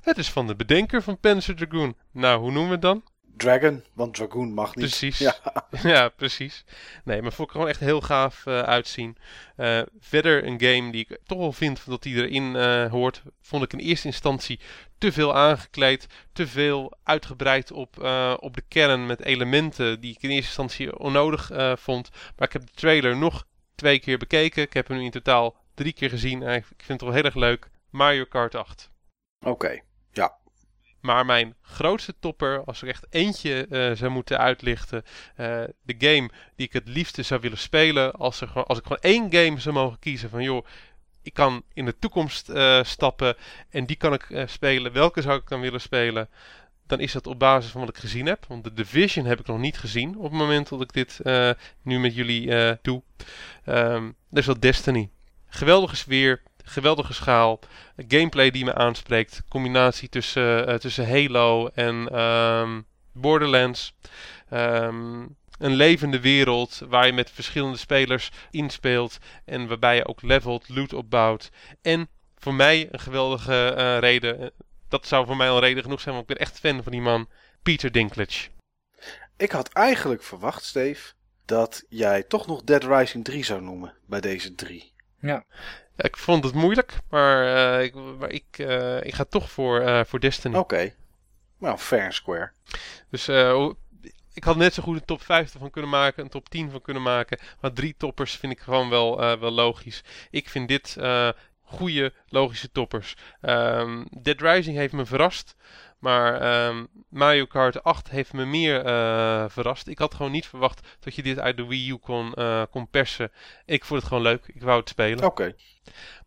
het is van de bedenker van Panzer Dragoon. Nou, hoe noemen we het dan? Dragon, want Dragoon mag niet. Precies. Ja, ja precies. Nee, maar vond ik gewoon echt heel gaaf uh, uitzien. Uh, verder een game die ik toch wel vind dat die erin uh, hoort, vond ik in eerste instantie te veel aangekleed, te veel uitgebreid op, op de kern met elementen die ik in eerste instantie onnodig vond. Maar ik heb de trailer nog twee keer bekeken. Ik heb hem nu in totaal drie keer gezien. ik vind het wel heel erg leuk. Mario Kart 8. Oké, ja. Maar mijn grootste topper, als ik echt eentje uh, zou moeten uitlichten, uh, de game die ik het liefste zou willen spelen, als, er, als ik gewoon één game zou mogen kiezen van joh, ik kan in de toekomst uh, stappen en die kan ik spelen, welke zou ik dan willen spelen? Dan is dat op basis van wat ik gezien heb. Want de Division heb ik nog niet gezien op het moment dat ik dit nu met jullie doe. Um, dat is wel Destiny. Geweldige sfeer, geweldige schaal. Gameplay die me aanspreekt. Combinatie tussen, uh, tussen Halo en um, Borderlands. Um, een levende wereld waar je met verschillende spelers inspeelt. En waarbij je ook levelt, loot opbouwt. En voor mij een geweldige uh, reden. Eh, dat zou voor mij al reden genoeg zijn, want ik ben echt fan van die man. Peter Dinklage. Ik had eigenlijk verwacht, Steve, dat jij toch nog Dead Rising 3 zou noemen bij deze drie. Ja. Ik vond het moeilijk, maar, uh, ik, maar ik, uh, ik ga toch voor, uh, voor Destiny. Oké. Okay. Nou, fair and square. Dus ik had net zo goed een top 50 van kunnen maken, een top 10 van kunnen maken. Maar drie toppers vind ik gewoon wel, wel logisch. Ik vind dit goede, logische toppers. Um, Dead Rising heeft me verrast. Maar um, Mario Kart 8 heeft me meer uh, verrast. Ik had gewoon niet verwacht dat je dit uit de Wii U kon, uh, kon persen. Ik vond het gewoon leuk. Ik wou het spelen. Oké. Okay.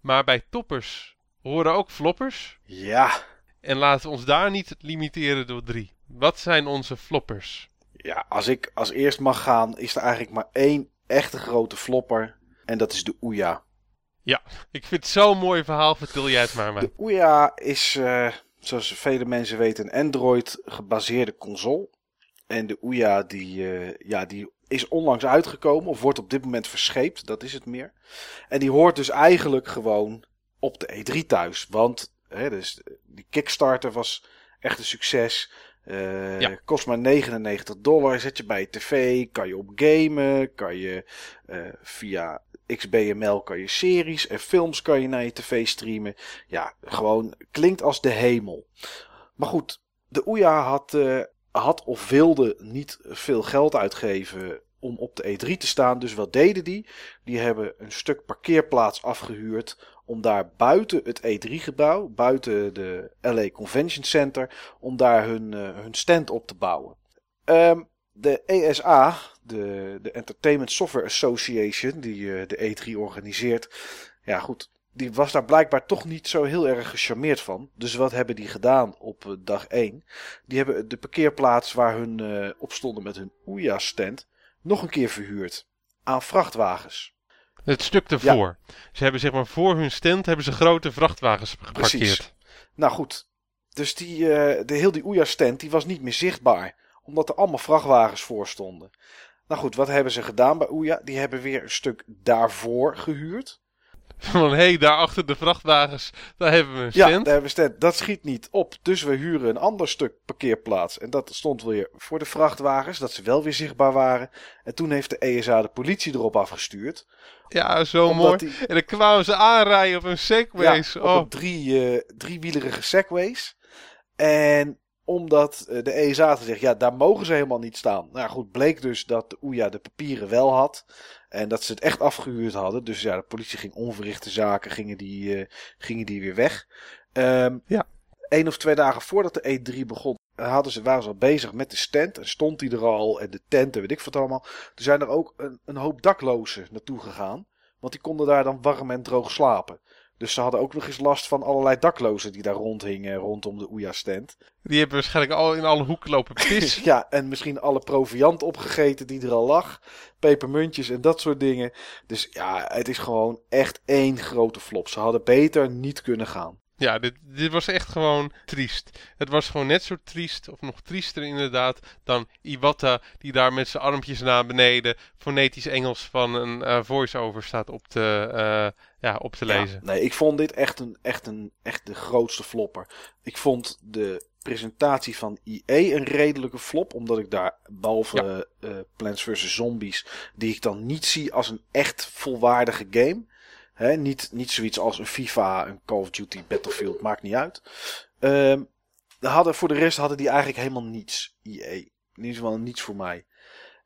Maar bij toppers horen ook floppers. Ja. En laten we ons daar niet limiteren door drie. Wat zijn onze floppers? Ja, als ik als eerst mag gaan, is er eigenlijk maar één echte grote flopper. En dat is de Ouya. Ja, ik vind het zo'n mooi verhaal. Vertel jij het maar. maar. De Ouya is... Uh zoals vele mensen weten, een Android gebaseerde console. En de Ouya die, uh, ja, die is onlangs uitgekomen of wordt op dit moment verscheept, dat is het meer. En die hoort dus eigenlijk gewoon op de E3 thuis. Want hè, dus, die Kickstarter was echt een succes. Uh, ja. Kost maar 99 dollar. Zet je bij je tv. Kan je op gamen. Kan je uh, via XBML kan je series en films kan je naar je tv streamen. Ja, gewoon klinkt als de hemel. Maar goed, de Ouya had, uh, had of wilde niet veel geld uitgeven om op de E3 te staan. Dus wat deden die? Die hebben een stuk parkeerplaats afgehuurd om daar buiten het E3-gebouw, buiten de LA Convention Center, om daar hun, uh, hun stand op te bouwen. Um, de ESA, de, de Entertainment Software Association, die uh, de E3 organiseert. Ja, goed. Die was daar blijkbaar toch niet zo heel erg gecharmeerd van. Dus wat hebben die gedaan op uh, dag 1? Die hebben de parkeerplaats waar hun uh, op stonden met hun Ouya-stand nog een keer verhuurd. Aan vrachtwagens. Het stuk ervoor. Ja. Ze hebben zeg maar voor hun stand hebben ze grote vrachtwagens geparkeerd. Precies. Nou goed. Dus die, de heel die Ouya-stand die was niet meer zichtbaar omdat er allemaal vrachtwagens voor stonden. Nou goed, wat hebben ze gedaan bij Ouya? Die hebben weer een stuk daarvoor gehuurd. Van hé, hey, daar achter de vrachtwagens, daar hebben we een stand. Ja, daar hebben we stand. Dat schiet niet op. Dus we huren een ander stuk parkeerplaats. En dat stond weer voor de vrachtwagens, dat ze wel weer zichtbaar waren. En toen heeft de ESA de politie erop afgestuurd. Ja, zo mooi. Die... En dan kwamen ze aanrijden op een segways. Ja, op oh. drie, uh, driewielerige segways. En omdat de ESA had gezegd, ja, daar mogen ze helemaal niet staan. Nou goed, bleek dus dat de OEA de papieren wel had. En dat ze het echt afgehuurd hadden. Dus ja, de politie ging onverrichte zaken, gingen die, gingen die weer weg. Um, ja. Eén of twee dagen voordat de E3 begon, hadden ze, waren ze al bezig met de stand. En stond die er al. En de tent en weet ik wat allemaal. Toen zijn er ook een, een hoop daklozen naartoe gegaan. Want die konden daar dan warm en droog slapen. Dus ze hadden ook nog eens last van allerlei daklozen die daar rondhingen rondom de Ouya-stand. Die hebben waarschijnlijk al in alle hoeken lopen pis. ja, en misschien alle proviant opgegeten die er al lag. Pepermuntjes en dat soort dingen. Dus ja, het is gewoon echt één grote flop. Ze hadden beter niet kunnen gaan. Ja, dit, dit was echt gewoon triest. Het was gewoon net zo triest, of nog triester inderdaad, dan Iwata die daar met zijn armpjes naar beneden fonetisch Engels van een uh, voice-over staat op te, uh, ja, op te lezen. nee, ik vond dit echt, een, echt, een, echt de grootste flopper. Ik vond de presentatie van EA een redelijke flop, omdat ik daar, behalve ja. uh, Plants vs. Zombies, die ik dan niet zie als een echt volwaardige game Hè, niet, niet zoiets als een FIFA, een Call of Duty, Battlefield, maakt niet uit. Um, hadden, voor de rest hadden die eigenlijk helemaal niets. EA. In ieder geval niets voor mij.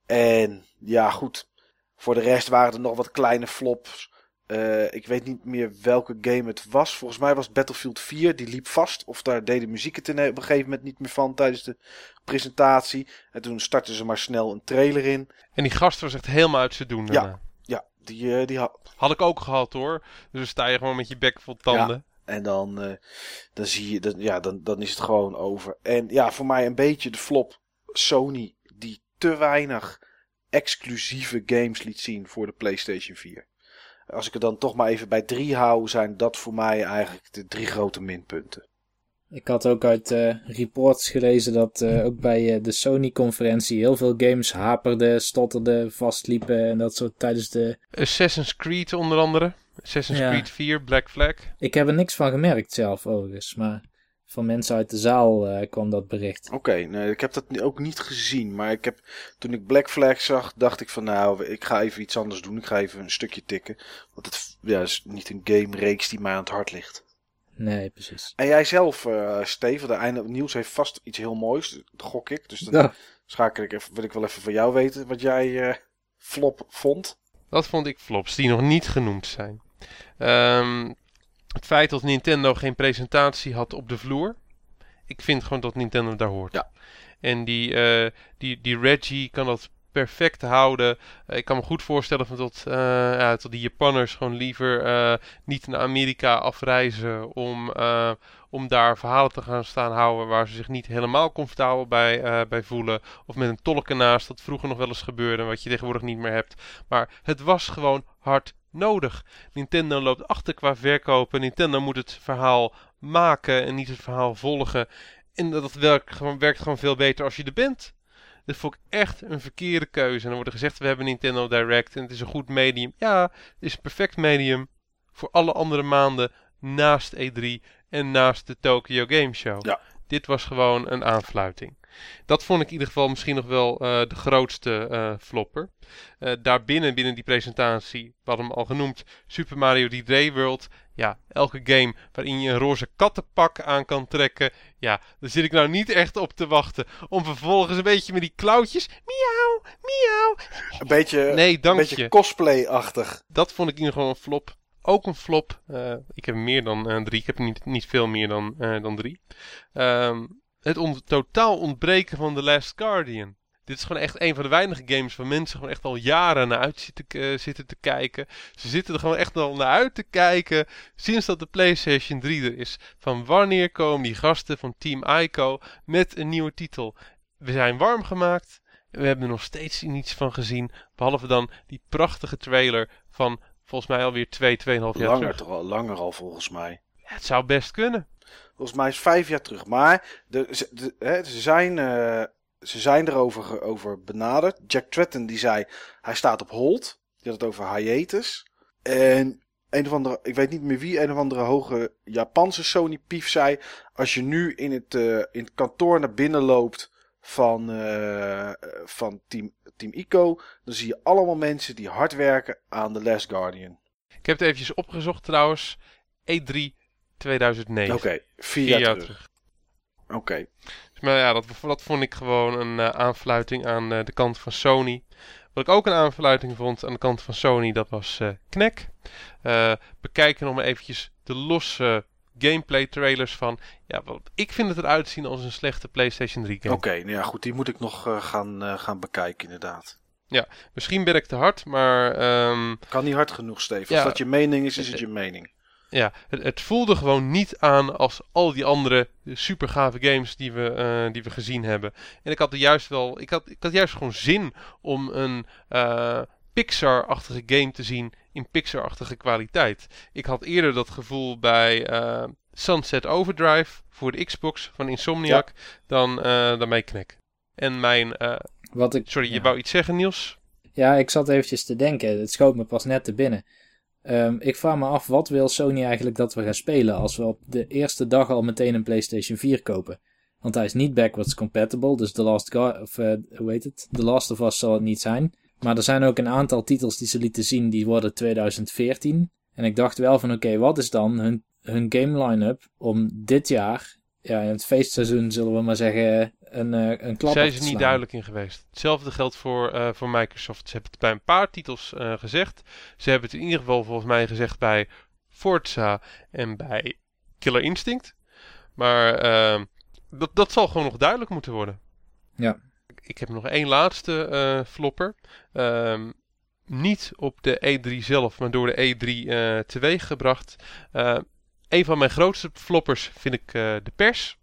En ja, goed. Voor de rest waren er nog wat kleine flops. Uh, ik weet niet meer welke game het was. Volgens mij was Battlefield 4. Die liep vast. Of daar deden muziek het op een gegeven moment niet meer van tijdens de presentatie. En toen startten ze maar snel een trailer in. En die gast was echt helemaal uit zijn doen. Ja, die, uh, die had... had ik ook gehad hoor. Dus dan sta je gewoon met je bek vol tanden. Ja, en dan, uh, dan zie je, dan, ja, dan, dan is het gewoon over. En ja, voor mij een beetje de flop Sony die te weinig exclusieve games liet zien voor de PlayStation 4. Als ik er dan toch maar even bij drie hou, zijn dat voor mij eigenlijk de drie grote minpunten. Ik had ook uit uh, reports gelezen dat uh, ook bij uh, de Sony-conferentie heel veel games haperden, stotterden, vastliepen en dat soort tijdens de... Assassin's Creed onder andere. Assassin's Creed 4, Black Flag. Ik heb er niks van gemerkt zelf overigens, maar van mensen uit de zaal kwam dat bericht. Oké, nee, ik heb dat ook niet gezien, maar ik heb, toen ik Black Flag zag, dacht ik van nou, ik ga even iets anders doen. Ik ga even een stukje tikken, want het ja, is niet een game-reeks die mij aan het hart ligt. Nee, precies. En jij zelf, uh, Steven, de einde nieuws heeft vast iets heel moois, dat gok ik. Dus dan schakel ik even, wil ik wel even van jou weten wat jij uh, flop vond. Dat vond ik flops die nog niet genoemd zijn. Um, het feit dat Nintendo geen presentatie had op de vloer. Ik vind gewoon dat Nintendo daar hoort. Ja. En die, uh, die, die Reggie kan dat perfect houden. Eh, ik kan me goed voorstellen van tot, uh, ja, tot die Japanners gewoon liever uh, niet naar Amerika afreizen om, om daar verhalen te gaan staan houden waar ze zich niet helemaal comfortabel bij, bij voelen. Of met een tolk ernaast, dat vroeger nog wel eens gebeurde, wat je tegenwoordig niet meer hebt. Maar het was gewoon hard nodig. Nintendo loopt achter qua verkopen. Nintendo moet het verhaal maken en niet het verhaal volgen. En dat werkt gewoon veel beter als je er bent. Dit vond ik echt een verkeerde keuze. En dan wordt er gezegd, we hebben Nintendo Direct en het is een goed medium. Ja, het is een perfect medium voor alle andere maanden naast E3 en naast de Tokyo Game Show. Ja. Dit was gewoon een aanfluiting. Dat vond ik in ieder geval misschien nog wel uh, de grootste uh, flopper. Uh, daarbinnen, binnen die presentatie, we hadden hem al genoemd, Super Mario 3D World. Ja, elke game waarin je een roze kattenpak aan kan trekken. Ja, daar zit ik nou niet echt op te wachten. Om vervolgens een beetje met die klauwtjes. Miauw, miauw. Een beetje, nee, dank een beetje cosplay-achtig. Dat vond ik in ieder geval een flop. Ook een flop. Uh, ik heb meer dan uh, drie. Ik heb niet, niet veel meer dan, uh, dan drie. Um, het on totaal ontbreken van The Last Guardian. Dit is gewoon echt een van de weinige games waar mensen gewoon echt al jaren naar uit zitten, uh, zitten te kijken. Ze zitten er gewoon echt al naar uit te kijken sinds dat de PlayStation 3 er is. Van wanneer komen die gasten van Team Ico met een nieuwe titel? We zijn warm gemaakt. We hebben er nog steeds niets van gezien. Behalve dan die prachtige trailer van volgens mij alweer 2, 2,5 jaar langer terug. Toch al, langer al volgens mij. Het zou best kunnen. Volgens mij is vijf jaar terug. Maar de, ze, zijn, uh, ze zijn erover over benaderd. Jack Tretton die zei, hij staat op hold. Die had het over hiatus. En een of andere, ik weet niet meer wie, een of andere hoge Japanse Sony pief zei. Als je nu in het, uh, in het kantoor naar binnen loopt van, uh, van Team, Team Ico, dan zie je allemaal mensen die hard werken aan The Last Guardian. Ik heb het eventjes opgezocht trouwens. E3 2009. Oké, okay, vier, vier, jaar, terug. terug. Oké. Okay. maar ja, dat, dat vond ik gewoon een uh, aanfluiting aan uh, de kant van Sony. Wat ik ook een aanfluiting vond aan de kant van Sony, dat was uh, Knack. bekijken nog maar eventjes de losse gameplay trailers van. Ja, wat, ik vind het eruit zien als een slechte PlayStation 3 game. Oké, nou ja, goed, die moet ik nog gaan, gaan bekijken inderdaad. Ja, misschien ben ik te hard, maar... Um... Kan niet hard genoeg, Steven. Als dat je mening is, is het je mening. Ja, het, het, voelde gewoon niet aan als al die andere super gave games die we, uh, die we gezien hebben. En ik had er juist wel, ik had, ik had juist gewoon zin om een uh, Pixar-achtige game te zien in Pixar-achtige kwaliteit. Ik had eerder dat gevoel bij uh, Sunset Overdrive voor de Xbox van Insomniac dan, dan bij Knack. En mijn... Wat ik, sorry, je wou iets zeggen Niels? Ja, ik zat eventjes te denken. Het schoot me pas net te binnen. Um, ik vraag me af, wat wil Sony eigenlijk dat we gaan spelen als we op de eerste dag al meteen een PlayStation 4 kopen? Want hij is niet backwards compatible, dus The Last, of, uh, het? The Last of Us zal het niet zijn. Maar er zijn ook een aantal titels die ze lieten zien, die worden 2014. En ik dacht wel van, oké, wat is dan hun, hun game line-up om dit jaar, ja, in het feestseizoen zullen we maar zeggen, een, uh, een klap Zijn ze niet duidelijk in geweest. Hetzelfde geldt voor, uh, voor Microsoft. Ze hebben het bij een paar titels uh, gezegd. Ze hebben het in ieder geval volgens mij gezegd bij Forza en bij Killer Instinct. Maar ehm, dat, dat zal gewoon nog duidelijk moeten worden. Ja. Ik heb nog één laatste flopper. Um, niet op de E3 zelf, maar door de E3 teweeggebracht. Een van mijn grootste floppers vind ik de pers.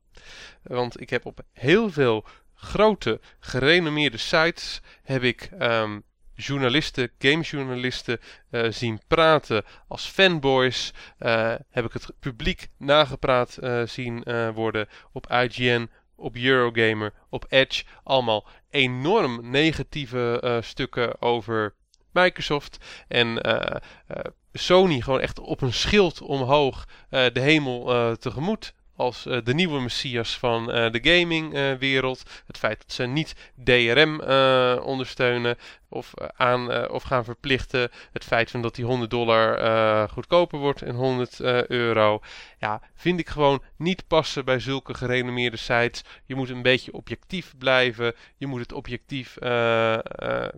Want ik heb op heel veel grote, gerenommeerde sites heb ik um, journalisten, gamejournalisten uh, zien praten als fanboys. Uh, heb ik het publiek nagepraat zien worden op IGN, op Eurogamer, op Edge. Allemaal enorm negatieve stukken over Microsoft. En Sony gewoon echt op een schild omhoog de hemel tegemoet als de nieuwe messias van de gamingwereld. Uh, het feit dat ze niet DRM ondersteunen of, aan, of gaan verplichten. Het feit van dat die 100 dollar goedkoper wordt en 100 euro. Ja, vind ik gewoon niet passen bij zulke gerenommeerde sites. Je moet een beetje objectief blijven. Je moet het objectief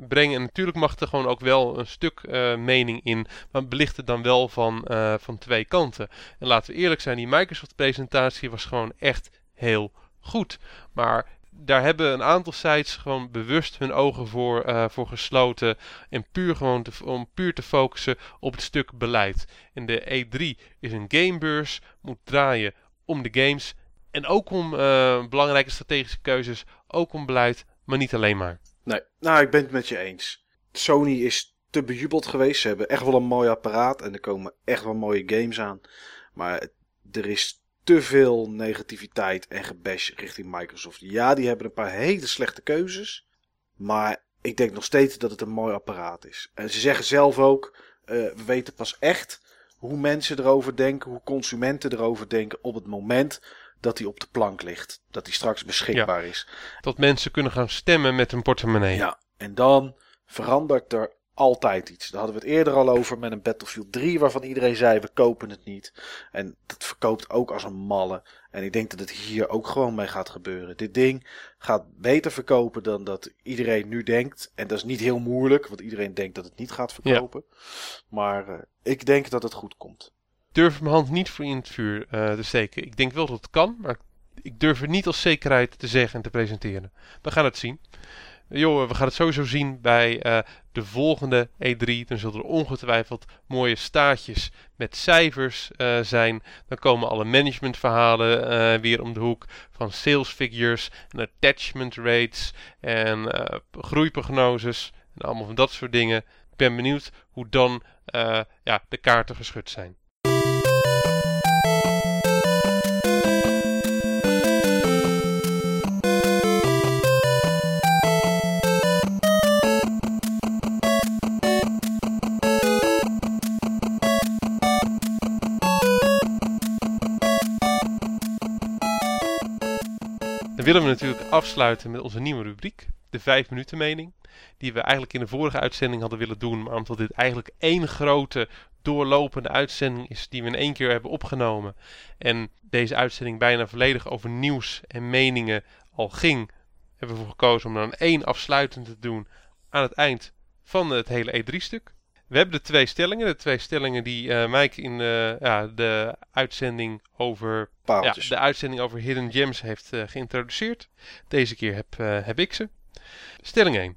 brengen. En natuurlijk mag er gewoon ook wel een stuk mening in. Maar belicht het dan wel van, van twee kanten. En laten we eerlijk zijn, die Microsoft presentatie was gewoon echt heel goed. Maar daar hebben een aantal sites gewoon bewust hun ogen voor, uh, voor gesloten. En puur gewoon te, om puur te focussen op het stuk beleid. En de E3 is een gamebeurs, moet draaien om de games. En ook om uh, belangrijke strategische keuzes, ook om beleid, maar niet alleen maar. Nee, nou ik ben het met je eens. Sony is te bejubeld geweest. Ze hebben echt wel een mooi apparaat en er komen echt wel mooie games aan. Maar er is te veel negativiteit en gebash richting Microsoft. Ja, die hebben een paar hele slechte keuzes. Maar ik denk nog steeds dat het een mooi apparaat is. En ze zeggen zelf ook: uh, we weten pas echt hoe mensen erover denken, hoe consumenten erover denken op het moment dat hij op de plank ligt. Dat hij straks beschikbaar is. Dat mensen kunnen gaan stemmen met een portemonnee. Ja, en dan verandert er altijd iets. Daar hadden we het eerder al over met een Battlefield 3 waarvan iedereen zei we kopen het niet. En dat verkoopt ook als een malle. En ik denk dat het hier ook gewoon mee gaat gebeuren. Dit ding gaat beter verkopen dan dat iedereen nu denkt. En dat is niet heel moeilijk, want iedereen denkt dat het niet gaat verkopen. Maar uh, ik denk dat het goed komt. Durf mijn hand niet voor in het vuur uh, te steken. Ik denk wel dat het kan, maar ik durf het niet als zekerheid te zeggen en te presenteren. We gaan het zien. Joh, we gaan het sowieso zien bij uh, de volgende E3. Dan zullen er ongetwijfeld mooie staatjes met cijfers uh, zijn. Dan komen alle managementverhalen uh, weer om de hoek. Van sales figures en attachment rates en groeiprognoses. En allemaal van dat soort dingen. Ik ben benieuwd hoe dan ja, de kaarten geschud zijn. Willen we natuurlijk afsluiten met onze nieuwe rubriek, de 5 minuten mening. Die we eigenlijk in de vorige uitzending hadden willen doen, maar omdat dit eigenlijk één grote doorlopende uitzending is die we in één keer hebben opgenomen. En deze uitzending bijna volledig over nieuws en meningen al ging, hebben we ervoor gekozen om dan één afsluitend te doen aan het eind van het hele E3-stuk. We hebben de twee stellingen. De twee stellingen die uh, Mike in uh, ja, de uitzending over ja, de uitzending over Hidden Gems heeft uh, geïntroduceerd. Deze keer heb, heb ik ze. Stelling 1.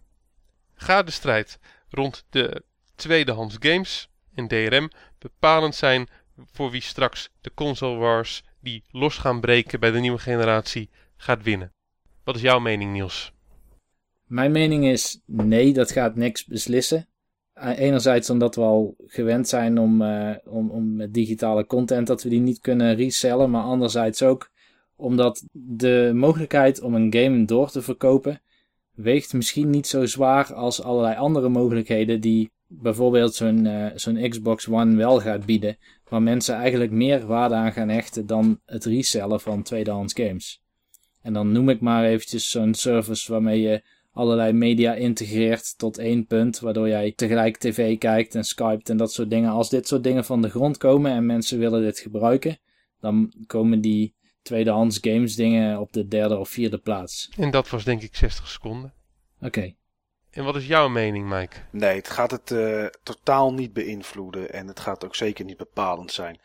Ga de strijd rond de tweedehands games en DRM bepalend zijn voor wie straks de console wars die los gaan breken bij de nieuwe generatie gaat winnen. Wat is jouw mening, Niels? Mijn mening is nee, dat gaat niks beslissen. Eh, enerzijds omdat we al gewend zijn om, uh, om, om met digitale content dat we die niet kunnen resellen. Maar anderzijds ook omdat de mogelijkheid om een game door te verkopen weegt misschien niet zo zwaar als allerlei andere mogelijkheden die bijvoorbeeld zo'n uh, zo'n Xbox One wel gaat bieden. Waar mensen eigenlijk meer waarde aan gaan hechten dan het resellen van tweedehands games. En dan noem ik maar eventjes zo'n service waarmee je allerlei media integreert tot één punt, waardoor jij tegelijk tv kijkt en skypt en dat soort dingen. Als dit soort dingen van de grond komen en mensen willen dit gebruiken, dan komen die tweedehands games dingen op de derde of vierde plaats. En dat was denk ik 60 seconden. Oké. En wat is jouw mening, Mike? Nee, het gaat het uh, totaal niet beïnvloeden en het gaat ook zeker niet bepalend zijn.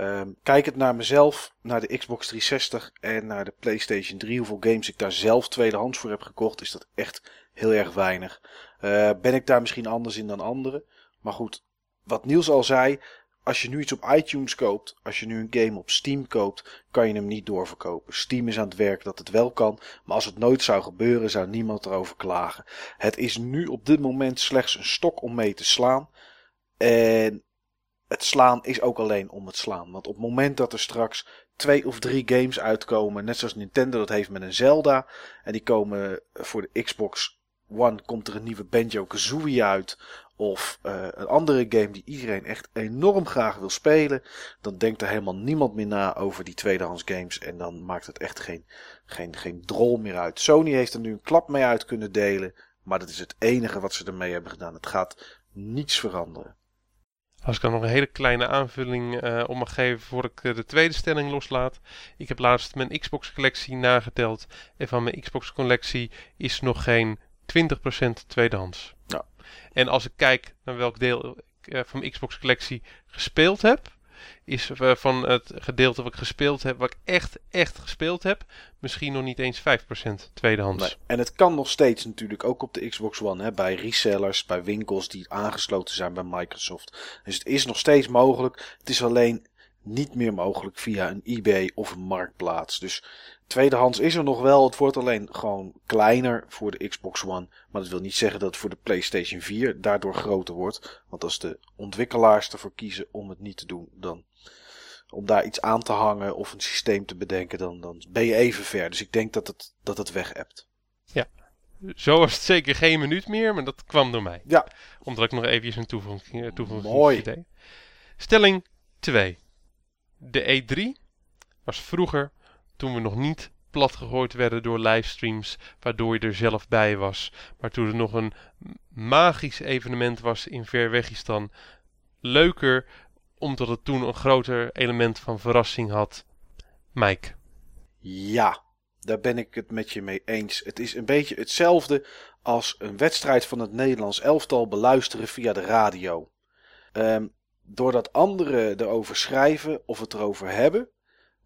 Um, kijk het naar mezelf, naar de Xbox 360 en naar de PlayStation 3. Hoeveel games ik daar zelf tweedehands voor heb gekocht, is dat echt heel erg weinig. Uh, ben ik daar misschien anders in dan anderen? Maar goed, wat Niels al zei, als je nu iets op iTunes koopt, als je nu een game op Steam koopt, kan je hem niet doorverkopen. Steam is aan het werk dat het wel kan, maar als het nooit zou gebeuren, zou niemand erover klagen. Het is nu op dit moment slechts een stok om mee te slaan. En het slaan is ook alleen om het slaan. Want op het moment dat er straks twee of drie games uitkomen, net zoals Nintendo dat heeft met een Zelda, en die komen voor de Xbox One, komt er een nieuwe Banjo Kazooie uit. Of uh, een andere game die iedereen echt enorm graag wil spelen. Dan denkt er helemaal niemand meer na over die tweedehands games. En dan maakt het echt geen, geen, geen drol meer uit. Sony heeft er nu een klap mee uit kunnen delen. Maar dat is het enige wat ze ermee hebben gedaan. Het gaat niets veranderen. Als ik dan nog een hele kleine aanvulling uh, om mag geven voor ik uh, de tweede stelling loslaat. Ik heb laatst mijn Xbox collectie nageteld. En van mijn Xbox collectie is nog geen 20% tweedehands. Ja. En als ik kijk naar welk deel ik uh, van mijn Xbox collectie gespeeld heb, is uh, van het gedeelte wat ik gespeeld heb, wat ik echt, echt gespeeld heb, misschien nog niet eens 5% tweedehands. Nee. En het kan nog steeds natuurlijk, ook op de Xbox One, hè, bij resellers, bij winkels die aangesloten zijn bij Microsoft. Dus het is nog steeds mogelijk. Het is alleen niet meer mogelijk via een eBay of een marktplaats. Dus tweedehands is er nog wel. Het wordt alleen gewoon kleiner voor de Xbox One. Maar dat wil niet zeggen dat het voor de PlayStation 4 daardoor groter wordt. Want als de ontwikkelaars ervoor kiezen om het niet te doen, dan om daar iets aan te hangen of een systeem te bedenken, dan, dan ben je even ver. Dus ik denk dat het, dat het weg hebt. Ja, zo was het zeker geen minuut meer, maar dat kwam door mij. Ja. Omdat ik nog even een toevoeging, toevoeging Mooi. deed. Stelling 2. De E3 was vroeger, toen we nog niet platgegooid werden door livestreams, waardoor je er zelf bij was. Maar toen er nog een magisch evenement was in Verwegistan, leuker omdat het toen een groter element van verrassing had. Mike. Ja, daar ben ik het met je mee eens. Het is een beetje hetzelfde als een wedstrijd van het Nederlands elftal beluisteren via de radio. Um, doordat anderen erover schrijven of het erover hebben,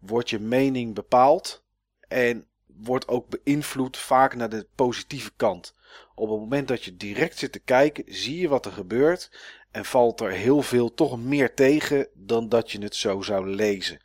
wordt je mening bepaald en wordt ook beïnvloed vaak naar de positieve kant. Op het moment dat je direct zit te kijken, zie je wat er gebeurt en valt er heel veel toch meer tegen dan dat je het zo zou lezen.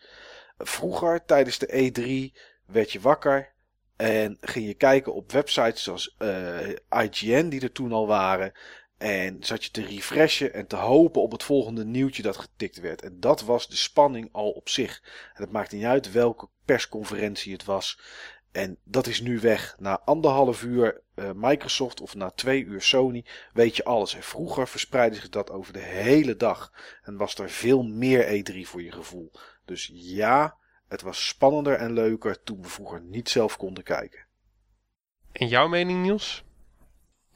Vroeger, tijdens de E3, werd je wakker en ging je kijken op websites zoals eh, IGN, die er toen al waren. En zat je te refreshen en te hopen op het volgende nieuwtje dat getikt werd. En dat was de spanning al op zich. En het maakt niet uit welke persconferentie het was. En dat is nu weg. Na anderhalf uur uh, Microsoft of na twee uur Sony weet je alles. En vroeger verspreidde zich dat over de hele dag. En was er veel meer E3 voor je gevoel. Dus ja, het was spannender en leuker toen we vroeger niet zelf konden kijken. En jouw mening Niels?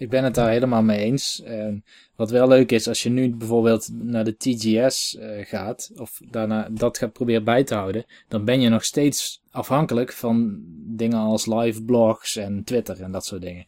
Ik ben het daar helemaal mee eens. En wat wel leuk is, als je nu bijvoorbeeld naar de TGS uh, gaat, of daarna dat gaat proberen bij te houden, dan ben je nog steeds afhankelijk van dingen als live blogs en Twitter en dat soort dingen.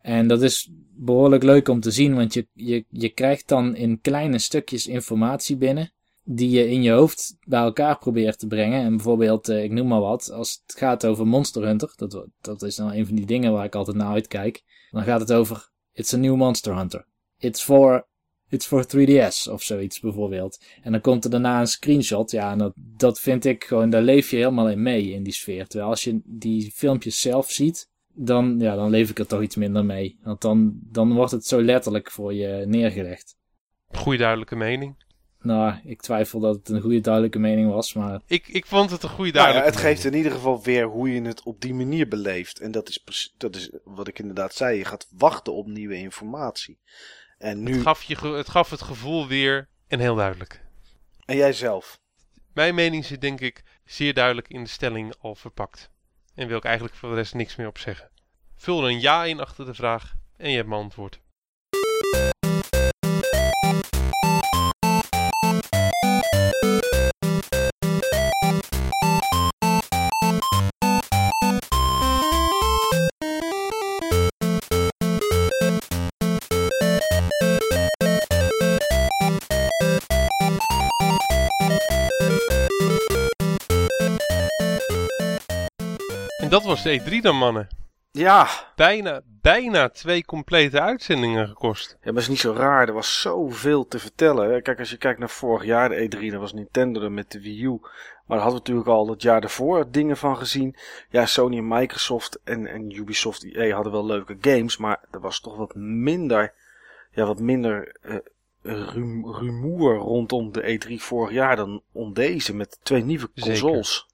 En dat is behoorlijk leuk om te zien, want je, je, je krijgt dan in kleine stukjes informatie binnen die je in je hoofd bij elkaar probeert te brengen. En bijvoorbeeld, uh, ik noem maar wat, als het gaat over Monster Hunter, dat, dat is nou een van die dingen waar ik altijd naar uitkijk. Dan gaat het over, it's a new Monster Hunter. It's for, it's for 3DS of zoiets bijvoorbeeld. En dan komt er daarna een screenshot. Ja, en dat, dat vind ik gewoon, daar leef je helemaal in mee in die sfeer. Terwijl als je die filmpjes zelf ziet, dan, ja, dan leef ik er toch iets minder mee. Want dan, dan wordt het zo letterlijk voor je neergelegd. Goeie duidelijke mening. Nou, ik twijfel dat het een goede duidelijke mening was, maar... Ik, ik vond het een goede duidelijke nou ja, Het geeft in ieder geval weer hoe je het op die manier beleeft. En dat is, dat is wat ik inderdaad zei. Je gaat wachten op nieuwe informatie. En nu... het, gaf je, het gaf het gevoel weer en heel duidelijk. En jij zelf? Mijn mening zit denk ik zeer duidelijk in de stelling al verpakt. En wil ik eigenlijk voor de rest niks meer op zeggen. Vul er een ja in achter de vraag en je hebt mijn antwoord. Dat was de E3 dan, mannen. Ja. Bijna, bijna twee complete uitzendingen gekost. Ja, maar het is niet zo raar. Er was zoveel te vertellen. Kijk, als je kijkt naar vorig jaar, de E3, dan was Nintendo er met de Wii U. Maar daar hadden we natuurlijk al het jaar ervoor dingen van gezien. Ja, Sony en Microsoft en, en Ubisoft EA hadden wel leuke games. Maar er was toch wat minder, ja, wat minder uh, rumoer rondom de E3 vorig jaar dan om deze. Met twee nieuwe consoles. Zeker.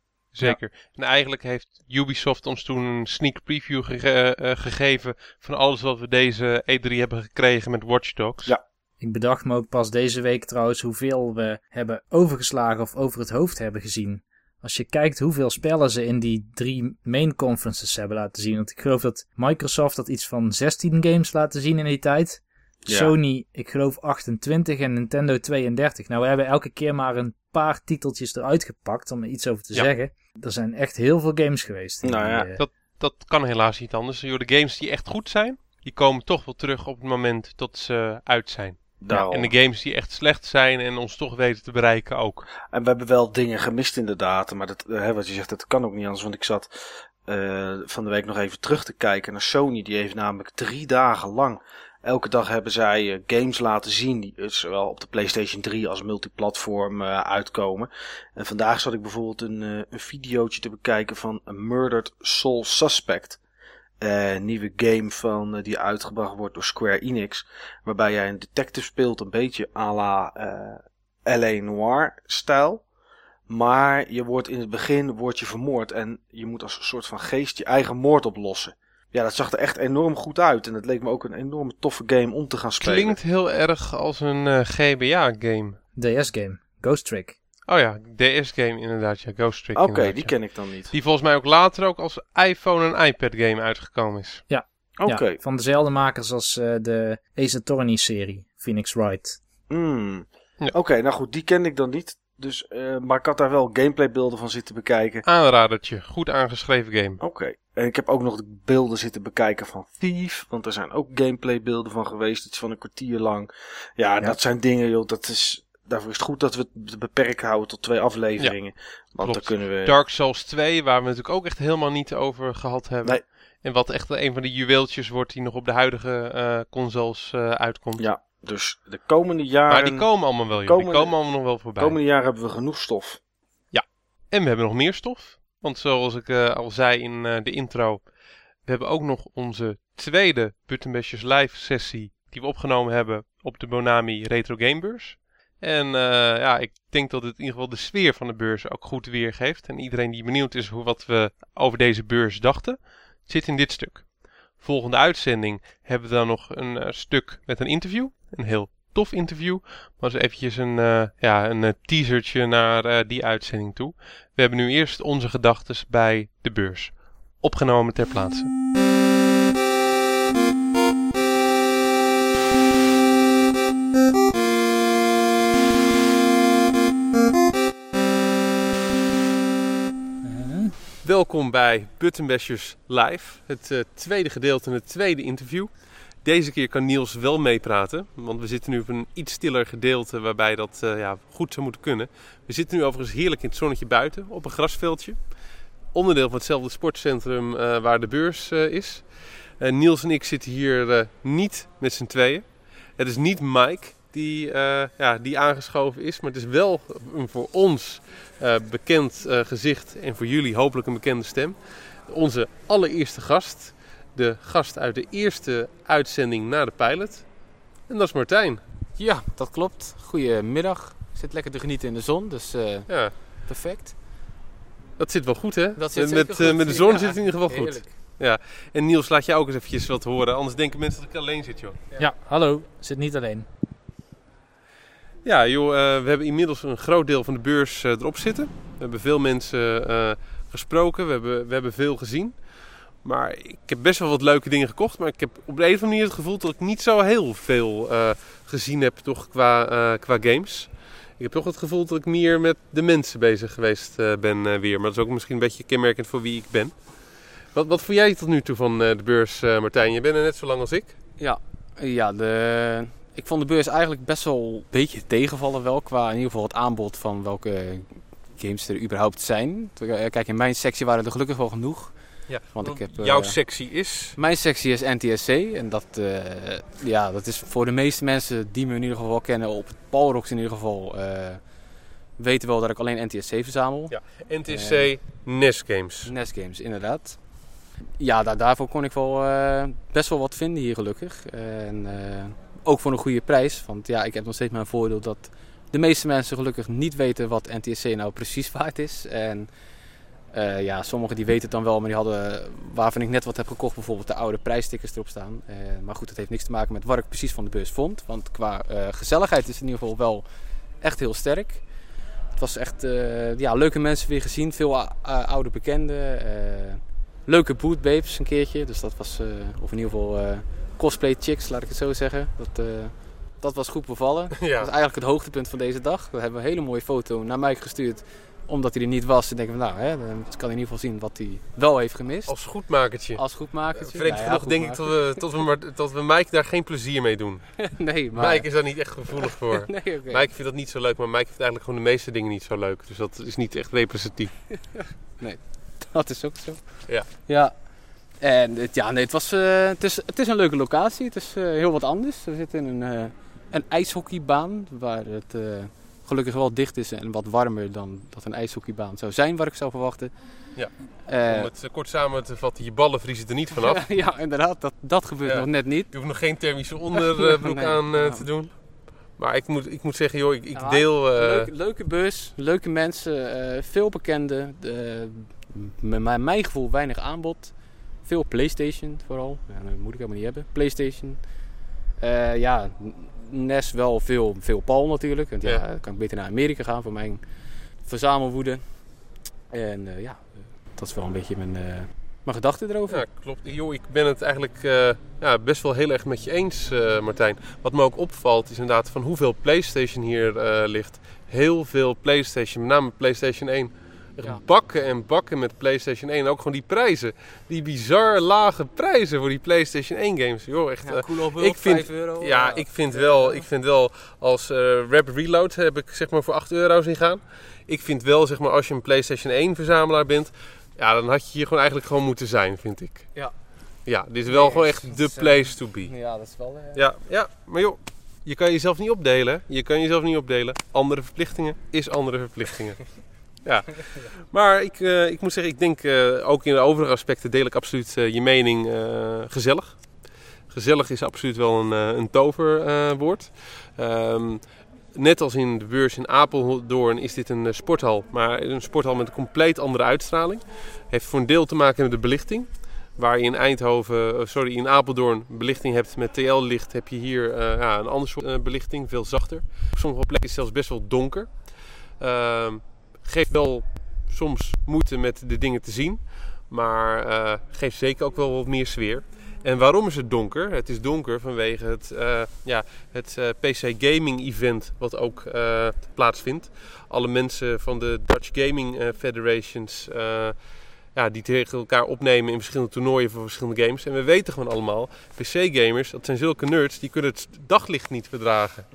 En eigenlijk heeft Ubisoft ons toen een sneak preview uh, gegeven van alles wat we deze E3 hebben gekregen met Watch Dogs. Ja. Ik bedacht me ook pas deze week trouwens hoeveel we hebben overgeslagen of over het hoofd hebben gezien. Als je kijkt hoeveel spellen ze in die drie main conferences hebben laten zien. Want ik geloof dat Microsoft dat iets van 16 games laten zien in die tijd. Sony, ik geloof 28 en Nintendo 32. Nou, we hebben elke keer maar een paar titeltjes eruit gepakt om er iets over te zeggen. Er zijn echt heel veel games geweest. Nou ja, dat, dat kan helaas niet anders. De games die echt goed zijn, die komen toch wel terug op het moment dat ze uit zijn. En de games die echt slecht zijn en ons toch weten te bereiken ook. En we hebben wel dingen gemist inderdaad. Maar dat, hè, wat je zegt, dat kan ook niet anders. Want ik zat uh, van de week nog even terug te kijken naar Sony. Die heeft namelijk drie dagen lang Elke dag hebben zij eh, games laten zien die eh, zowel op de PlayStation 3 als multiplatform uitkomen. En vandaag zat ik bijvoorbeeld een, een videootje te bekijken van A Murdered Soul Suspect. Een nieuwe game van, die uitgebracht wordt door Square Enix. Waarbij jij een detective speelt, een beetje à la L.A. Noir stijl. Maar je wordt in het begin wordt je vermoord en je moet als een soort van geest je eigen moord oplossen. Ja, dat zag er echt enorm goed uit. En het leek me ook een enorme toffe game om te gaan spelen. Klinkt heel erg als een uh, eh, GBA-game. DS-game. Ghost Trick. Oh ja, DS-game inderdaad. Ja, Ghost Trick. Oké, die ken ik dan niet. Die volgens mij ook later ook als iPhone en iPad-game uitgekomen is. Ja. Oké. van dezelfde makers als uh, de Ace Attorney-serie. Phoenix Wright. Mm. Oké, nou goed, die ken ik dan niet. Dus, uh, maar ik had daar wel gameplaybeelden van zitten bekijken. Aanradertje. Goed aangeschreven game. Oké. En ik heb ook nog de beelden zitten bekijken van Thief. Want er zijn ook gameplaybeelden van geweest. Iets van een kwartier lang. Ja, dat zijn dingen, joh. Dat is, daarvoor is het goed dat we het beperkt houden tot twee afleveringen. Ja, want dan kunnen we... Dark Souls 2, waar we natuurlijk ook echt helemaal niet over gehad hebben. Nee. En wat echt een van de juweeltjes wordt die nog op de huidige uh, consoles uh, uitkomt. Ja, dus de komende jaren... Maar die komen allemaal wel, joh. die komen allemaal nog wel voorbij. De komende jaren hebben we genoeg stof. Ja, en we hebben nog meer stof. Want zoals ik uh, al zei in uh, de intro, we hebben ook nog onze tweede Buttonbashers live sessie die we opgenomen hebben op de Bonami Retro Gamebeurs. En uh, ja, ik denk dat het in ieder geval de sfeer van de beurs ook goed weergeeft. En iedereen die benieuwd is hoe wat we over deze beurs dachten, zit in dit stuk. Volgende uitzending hebben we dan nog een stuk met een interview. Een heel tof interview. Maar eens eventjes een, uh, ja, een eh, teasertje naar eh, die uitzending toe. We hebben nu eerst onze gedachten bij de beurs. Opgenomen ter plaatse. Welkom bij Buttonbashers Live, het tweede gedeelte het tweede interview. Deze keer kan Niels wel meepraten, want we zitten nu op een iets stiller gedeelte waarbij dat uh, ja, goed zou moeten kunnen. We zitten nu overigens heerlijk in het zonnetje buiten, op een grasveldje. Onderdeel van hetzelfde sportcentrum uh, waar de beurs is. Niels en ik zitten hier niet met z'n tweeën. Het is niet Mike die, ja, die aangeschoven is, maar het is wel een voor ons bekend gezicht en voor jullie hopelijk een bekende stem. Onze allereerste gast, de gast uit de eerste uitzending na de pilot. En dat is Martijn. Ja, dat klopt. Goedemiddag. Ik zit lekker te genieten in de zon, dus uh, ja. perfect. Dat zit wel goed, hè? Dat zit met, met, uh, met de zon ja, zit het in ieder geval goed. Ja. En Niels, laat jij ook eens eventjes wat horen. Anders denken mensen dat ik alleen zit, joh. Ja, ja hallo. Zit niet alleen. Ja, joh, uh, we hebben inmiddels een groot deel van de beurs erop zitten. We hebben veel mensen gesproken. We hebben, we hebben veel gezien. Maar ik heb best wel wat leuke dingen gekocht. Maar ik heb op de een of andere manier het gevoel dat ik niet zo heel veel uh, gezien heb toch qua, uh, qua games. Ik heb toch het gevoel dat ik meer met de mensen bezig geweest uh, ben weer. Maar dat is ook misschien een beetje kenmerkend voor wie ik ben. Wat, wat vond jij tot nu toe van de beurs, Martijn? Je bent er net zo lang als ik. Ja, ja de, ik vond de beurs eigenlijk best wel een beetje tegenvallen wel. Qua in ieder geval het aanbod van welke games er überhaupt zijn. Kijk, in mijn sectie waren er gelukkig wel genoeg. Ja, want ik heb, jouw uh, sectie is? Mijn sectie is NTSC. En dat, uh, ja, dat is voor de meeste mensen die me in ieder geval kennen op het Palrox in ieder geval... Uh, weten wel dat ik alleen NTSC verzamel. Ja, NTSC NES Games. NES Games, inderdaad. Ja, daar, daarvoor kon ik wel best wel wat vinden hier gelukkig. En ook voor een goede prijs. Want ja, ik heb nog steeds mijn voordeel dat de meeste mensen gelukkig niet weten wat NTSC nou precies waard is. En uh, ja, sommigen die weten het dan wel, maar die hadden, waarvan ik net wat heb gekocht, bijvoorbeeld de oude prijsstickers erop staan. Uh, maar goed, dat heeft niks te maken met wat ik precies van de beurs vond. Want qua uh, gezelligheid is het in ieder geval wel echt heel sterk. Het was echt ja, leuke mensen weer gezien, veel oude bekenden. leuke bootbabes een keertje, dus dat was, of in ieder geval cosplay chicks, laat ik het zo zeggen. Dat, dat was goed bevallen. Ja. Dat was eigenlijk het hoogtepunt van deze dag. We hebben een hele mooie foto naar mij gestuurd omdat hij er niet was, dan denken we, nou, hè, dan kan in ieder geval zien wat hij wel heeft gemist. Als goedmakertje. Als goedmakertje. Vreemd nou, genoeg denk ik dat we, tot we, maar, tot we Mike daar geen plezier mee doen. nee, maar... Mike is daar niet echt gevoelig voor. nee, okay. Mike vindt dat niet zo leuk, maar Mike vindt eigenlijk gewoon de meeste dingen niet zo leuk. Dus dat is niet echt representatief. nee, dat is ook zo. Ja. Ja. En het, ja, nee, het, was, uh, het, is, het is een leuke locatie. Het is uh, heel wat anders. We zitten in een, uh, een ijshockeybaan waar het gelukkig wel dicht is en wat warmer dan dat een ijshockeybaan zou zijn, waar ik zou verwachten. Ja, uh, om het kort samen te vatten, je ballen vriezen er niet vanaf. ja, inderdaad, dat, dat gebeurt nog net niet. Je hoeft nog geen thermische onderbroek nee, aan uh, te doen. Maar ik moet, ik moet zeggen, joh, ik, ik deel... Leuke, leuke bus, leuke mensen, veel bekenden. met mijn gevoel weinig aanbod. Veel Playstation vooral. Ja, dat moet ik helemaal niet hebben. Playstation. ja, NES wel veel, veel Paul natuurlijk. Want ja, dan kan ik beter naar Amerika gaan voor mijn verzamelwoede. En uh, ja, dat is wel een beetje mijn, uh, mijn gedachte erover. Ja, klopt. Jo, ik ben het eigenlijk uh, ja, best wel heel erg met je eens, Martijn. Wat me ook opvalt is inderdaad van hoeveel PlayStation hier ligt. Heel veel PlayStation, met name PlayStation 1. Ja. Bakken en bakken met PlayStation 1. ook gewoon die prijzen. Die bizar lage prijzen voor die PlayStation 1 games. Joh, echt. Ja, cool uh, ik vind, euro. Ja, ik vind wel, ik vind wel als uh, Rap Reload heb ik zeg maar voor 8 euro zien gaan. Ik vind wel, zeg maar, als je een PlayStation 1 verzamelaar bent, ja, dan had je hier gewoon eigenlijk gewoon moeten zijn, vind ik. Ja. Ja, dit is wel gewoon echt de place to be. Ja, dat is wel. Uh... Ja, ja, maar joh, je kan jezelf niet opdelen. Je kan jezelf niet opdelen. Andere verplichtingen is andere verplichtingen. ja. Maar ik, uh, ik moet zeggen, ik denk uh, ook in de overige aspecten deel ik absoluut uh, je mening gezellig. Gezellig is absoluut wel een, een toverwoord. Um, net als in de beurs in Apeldoorn is dit een sporthal. Maar een sporthal met een compleet andere uitstraling. Heeft voor een deel te maken met de belichting. Waar je in Eindhoven, sorry, in Apeldoorn belichting hebt met TL-licht, heb je hier ja, een andere soort belichting, veel zachter. Op sommige plekken is het zelfs best wel donker. Geeft wel soms moeite met de dingen te zien. Maar uh, geeft zeker ook wel wat meer sfeer. En waarom is het donker? Het is donker vanwege het, uh, ja, het uh, PC Gaming Event wat ook plaatsvindt. Alle mensen van de Dutch Gaming Federations ja, die tegen elkaar opnemen in verschillende toernooien voor verschillende games. En we weten gewoon allemaal, PC-gamers, dat zijn zulke nerds, die kunnen het daglicht niet verdragen.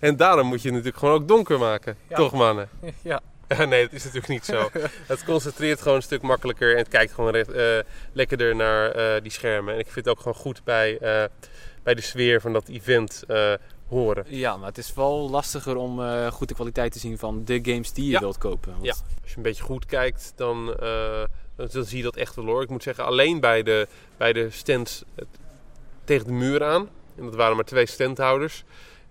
En daarom moet je het natuurlijk gewoon ook donker maken. Ja. Toch mannen? Ja. nee, dat is natuurlijk niet zo. het concentreert gewoon een stuk makkelijker en het kijkt gewoon recht, eh, lekkerder naar eh, die schermen. En ik vind het ook gewoon goed bij, eh, bij de sfeer van dat event horen. Ja, maar het is wel lastiger om goed de kwaliteit te zien van de games die je Ja. wilt kopen. Want Ja. Als je een beetje goed kijkt, dan, dan, zie je dat echt wel hoor. Ik moet zeggen, alleen bij de, bij de stands tegen de muur aan. En dat waren maar twee standhouders.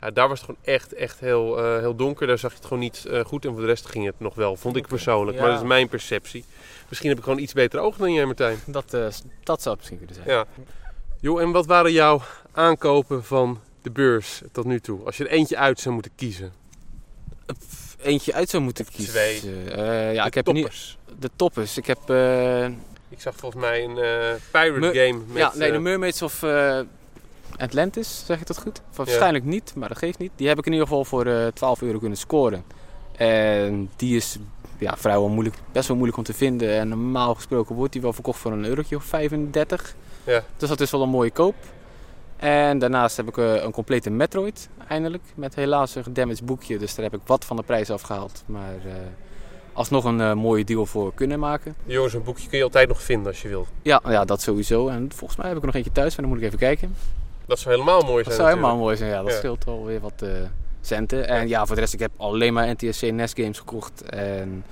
Ja, daar was het gewoon echt, echt heel, eh, heel donker. Daar zag je het gewoon niet eh, goed. En voor de rest ging het nog wel, vond ik persoonlijk. Ja. Maar dat is mijn perceptie. Misschien heb ik gewoon iets beter oog dan jij, Martijn. Dat, eh, dat zou misschien kunnen zijn. Ja. Joh, en wat waren jouw aankopen van de beurs tot nu toe? Als je er eentje uit zou moeten kiezen. Eentje uit zou moeten kiezen. Twee. Ja, De ik heb er niet toppers. de toppers. Ik heb Ik zag volgens mij een pirate Me- game met... ja, nee, de Mermaids of Atlantis, zeg ik dat goed? Waarschijnlijk niet, maar dat geeft niet. Die heb ik in ieder geval voor eh 12 euro kunnen scoren. En die is ja, vrijwel moeilijk, best wel moeilijk om te vinden. En normaal gesproken wordt die wel verkocht voor een eurotje of 35. Ja. Dus dat is wel een mooie koop. En daarnaast heb ik eh, een complete Metroid, eindelijk. Met helaas een gedamaged boekje, dus daar heb ik wat van de prijs afgehaald. Maar eh, alsnog een mooie deal voor kunnen maken. Jongens, een boekje kun je altijd nog vinden als je wilt. Ja, ja, dat sowieso. En volgens mij heb ik er nog eentje thuis, maar dan moet ik even kijken. Dat zou helemaal mooi Dat zijn zou helemaal mooi zijn, ja. Dat Ja. scheelt wel weer wat eh, centen. En ja, voor de rest, ik heb alleen maar NTSC NES games gekocht. En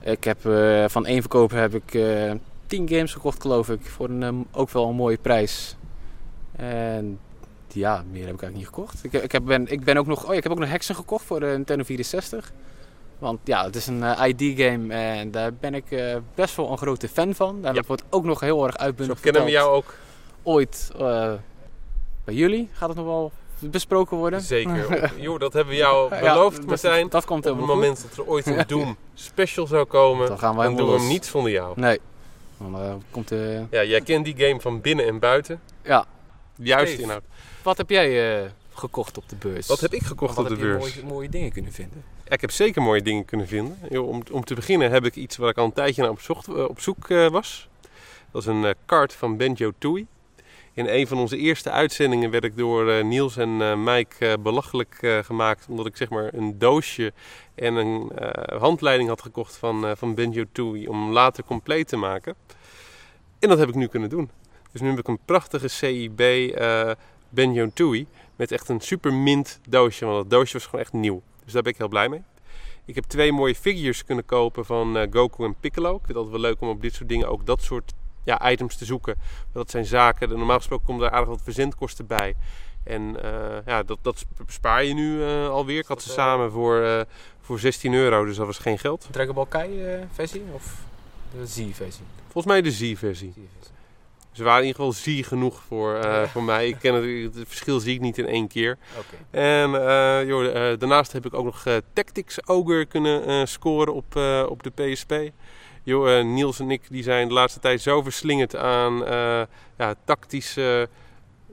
ik heb eh, van één verkoper heb ik eh 10 games gekocht, geloof ik. Voor een, ehm, ook wel een mooie prijs. En ja, meer heb ik eigenlijk niet gekocht. Ik, ik, heb, ben, ik ben ook nog, oh ja, ik heb ook nog Hexen gekocht voor de Nintendo 64. Want ja, het is een eh, ID-game en daar ben ik eh, best wel een grote fan van. Daar Ja. wordt ook nog heel erg Zo uitbundig kennen we jou ook ooit eh, bij jullie gaat het nog wel besproken worden. zeker. Jo, dat hebben we jou Ja, beloofd, dat- Martijn. Dat komt Op het goed. moment dat er ooit een Doom special zou komen, Dan gaan we dan doen we hem los. niet zonder jou. Nee. Dan eh, komt de... Ja, jij kent die game van binnen en buiten. Ja. Steve. inhoud. Wat heb jij eh, gekocht op de beurs? Wat heb ik gekocht Wat op de heb je beurs? Mooie, mooie dingen kunnen vinden. Ja, ik heb zeker mooie dingen kunnen vinden. Jo, om, om te beginnen heb ik iets waar ik al een tijdje naar op, zocht, eh, op zoek eh, was. Dat is een eh, kaart van Benjo Tooie. In een van onze eerste uitzendingen werd ik door eh, Niels en eh, Mike eh, belachelijk gemaakt. Omdat ik zeg maar een doosje en een handleiding had gekocht van, van Benjo Tooie. Om later compleet te maken. En dat heb ik nu kunnen doen. Dus nu heb ik een prachtige CIB eh Benjo Tooie. Met echt een super mint doosje. Want dat doosje was gewoon echt nieuw. Dus daar ben ik heel blij mee. Ik heb twee mooie figures kunnen kopen van Goku en Piccolo. Ik vind het altijd wel leuk om op dit soort dingen ook dat soort ja, items te zoeken. Dat zijn zaken. Normaal gesproken komen daar aardig wat verzendkosten bij. En eh, ja, dat, dat bespaar je nu eh, alweer. Ik had ze eh, samen voor, voor 16 euro, dus dat was geen geld. Dragon Ball Kai versie of de Z-versie? Volgens mij de Z-versie. Ze waren in ieder geval Z genoeg voor, voor mij. Ik ken het, het verschil zie ik niet in één keer. En joh, daarnaast heb ik ook nog Tactics Ogre kunnen scoren op, op de PSP. Eh, Niels en ik die zijn de laatste tijd zo verslingerd aan eh, ja, tactische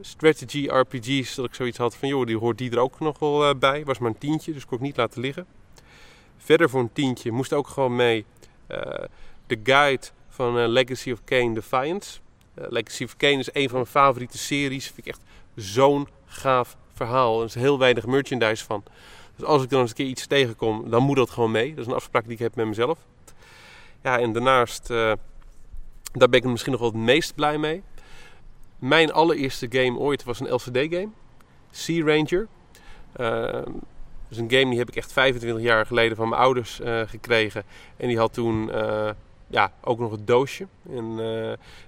strategy RPG's dat ik zoiets had van joh, die hoort die er ook nog wel eh, bij. Was maar een tientje, dus kon ik niet laten liggen. Verder voor een tientje moest ook gewoon mee de guide van Legacy of Kane Defiance. Legacy of Kane is een van mijn favoriete series. Vind ik echt zo'n gaaf verhaal. Er is heel weinig merchandise van. Dus als ik dan eens een keer iets tegenkom, dan moet dat gewoon mee. Dat is een afspraak die ik heb met mezelf. Ja, en daarnaast, eh, daar ben ik misschien nog wel het meest blij mee. Mijn allereerste game ooit was een LCD-game. Sea Ranger. Dat is een game die heb ik echt 25 jaar geleden van mijn ouders eh, gekregen. En die had toen eh, ja, ook nog het doosje. En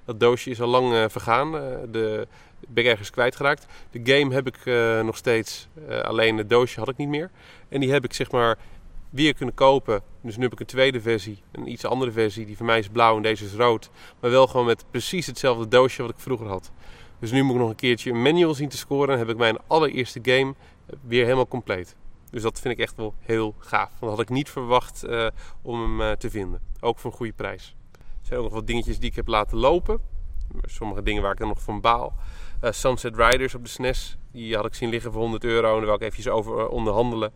dat doosje is al lang vergaan. De, ben ik ergens kwijtgeraakt. De game heb ik nog steeds. alleen het doosje had ik niet meer. En die heb ik zeg maar weer kunnen kopen. Dus nu heb ik een tweede versie. Een iets andere versie. Die van mij is blauw en deze is rood. Maar wel gewoon met precies hetzelfde doosje wat ik vroeger had. Dus nu moet ik nog een keertje een manual zien te scoren. En heb ik mijn allereerste game weer helemaal compleet. Dus dat vind ik echt wel heel gaaf. Dat had ik niet verwacht eh, om hem eh, te vinden. Ook voor een goede prijs. Er zijn ook nog wat dingetjes die ik heb laten lopen. Sommige dingen waar ik dan nog van baal. Eh, Sunset Riders op de SNES. Die had ik zien liggen voor 100 euro. En daar wil ik eventjes over eh, onderhandelen.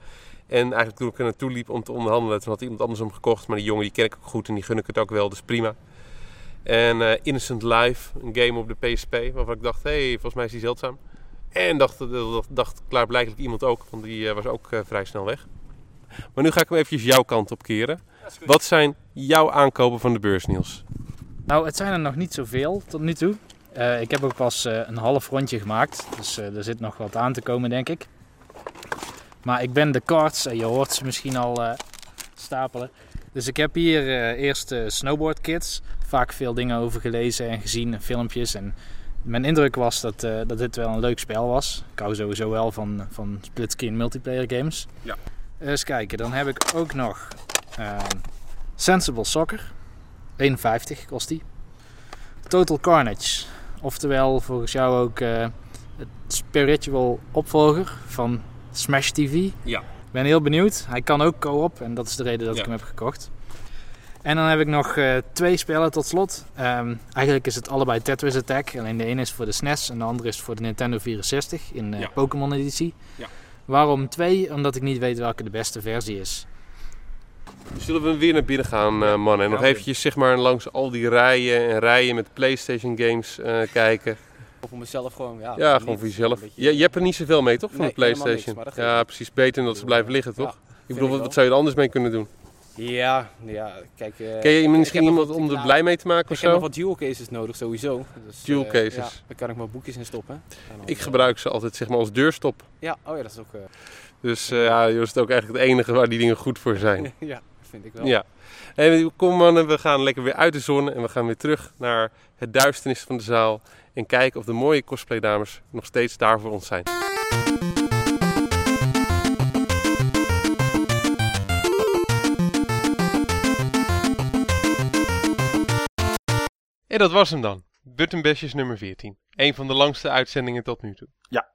En eigenlijk toen ik er naartoe liep om te onderhandelen, toen had iemand anders hem gekocht. Maar die jongen die ken ik ook goed en die gun ik het ook wel, dus prima. En eh, Innocent Life, een game op de PSP, waarvan ik dacht, hé, hey, volgens mij is die zeldzaam. En dacht, dacht, dacht klaarblijkelijk iemand ook, want die uh, was ook uh, vrij snel weg. Maar nu ga ik hem eventjes jouw kant op keren. Wat zijn jouw aankopen van de beurs, Niels? Nou, het zijn er nog niet zoveel tot nu toe. Uh, ik heb ook pas een half rondje gemaakt, dus er zit nog wat aan te komen, denk ik. Maar ik ben de cards, en je hoort ze misschien al stapelen. Dus ik heb hier eerst snowboard kits. Vaak veel dingen over gelezen en gezien, filmpjes en mijn indruk was dat, dat dit wel een leuk spel was. Ik hou sowieso wel van, van split-screen multiplayer games. Ja. Eens kijken, dan heb ik ook nog uh, Sensible Soccer. 51 kost die. Total Carnage. Oftewel volgens jou ook uh, het spiritual opvolger van Smash TV. Ja. Ik ben heel benieuwd. Hij kan ook co-op en dat is de reden dat ja. ik hem heb gekocht. En dan heb ik nog uh, twee spellen tot slot. Um, eigenlijk is het allebei Tetris Attack. Alleen de ene is voor de SNES en de andere is voor de Nintendo 64 in ja. Pokémon editie. Ja. Waarom twee? Omdat ik niet weet welke de beste versie is. Zullen we weer naar binnen gaan, uh, man? En nog eventjes zeg maar, langs al die rijen en rijen met PlayStation games kijken. Of voor mezelf gewoon, ja. Ja, gewoon voor jezelf. Beetje... Je, je, hebt er niet zoveel mee, toch? Van nee, de PlayStation? Niks, ja, precies. Beter dan dat ze blijven liggen, toch? ik bedoel, wat zou je er anders mee kunnen doen? Ja, ja, kijk... Uh, Ken je misschien iemand om er blij mee te maken of ik zo? Ik heb nog wat dual cases nodig, sowieso. Dus, dual uh, cases? Ja, daar kan ik mijn boekjes in stoppen. Dan, ik gebruik ze altijd zeg maar als deurstop. Ja, oh ja, dat is ook... Uh, dus ja, dat is het ook eigenlijk het enige waar die dingen goed voor zijn. ja, vind ik wel. Ja. Hey, kom mannen, we gaan lekker weer uit de zon en we gaan weer terug naar het duisternis van de zaal. En kijken of de mooie cosplay dames nog steeds daar voor ons zijn. En dat was hem dan. Buttonbashers nummer 14. Een van de langste uitzendingen tot nu toe. Ja.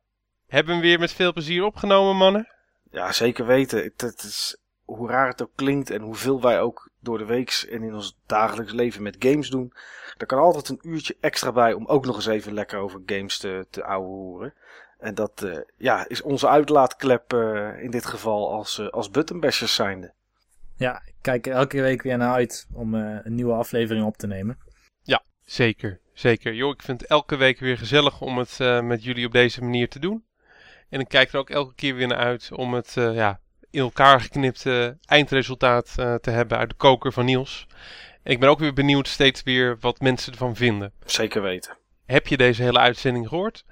Hebben we hem weer met veel plezier opgenomen, mannen? Ja, zeker weten. Het, het is, hoe raar het ook klinkt en hoeveel wij ook door de week en in ons dagelijks leven met games doen. Er kan altijd een uurtje extra bij om ook nog eens even lekker over games te, te ouwehoeren. En dat uh, ja, is onze uitlaatklep uh, in dit geval als, uh, als buttonbashers zijnde. Ja, ik kijk er elke week weer naar uit om een nieuwe aflevering op te nemen. Ja, zeker. Zeker. Jo, ik vind het elke week weer gezellig om het met jullie op deze manier te doen. En ik kijk er ook elke keer weer naar uit om het ja, in elkaar geknipte eindresultaat te hebben uit de koker van Niels. Ik ben ook weer benieuwd steeds weer wat mensen ervan vinden. Zeker weten. Heb je deze hele uitzending gehoord?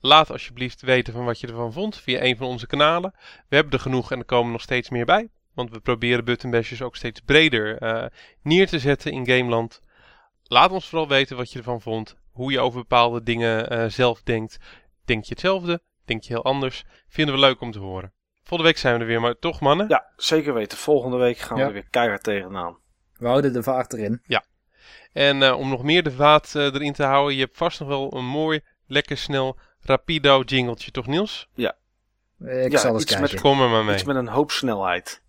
Laat alsjeblieft weten van wat je ervan vond via een van onze kanalen. We hebben er genoeg en er komen nog steeds meer bij. Want we proberen buttonbashers ook steeds breder uh, neer te zetten in Gameland. Laat ons vooral weten wat je ervan vond. Hoe je over bepaalde dingen uh, zelf denkt. Denk je hetzelfde? Denk je heel anders? Vinden we leuk om te horen. Volgende week zijn we er weer, maar toch mannen? Ja, zeker weten. Volgende week gaan ja. we er weer keihard tegenaan. We houden de vaart erin. Ja. En uh, om nog meer de vaat uh, erin te houden, je hebt vast nog wel een mooi, lekker snel, rapido jingletje, toch Niels? Ja. Ik ja, zal eens iets kijken. Met, Kom er maar mee. Iets met een hoop snelheid.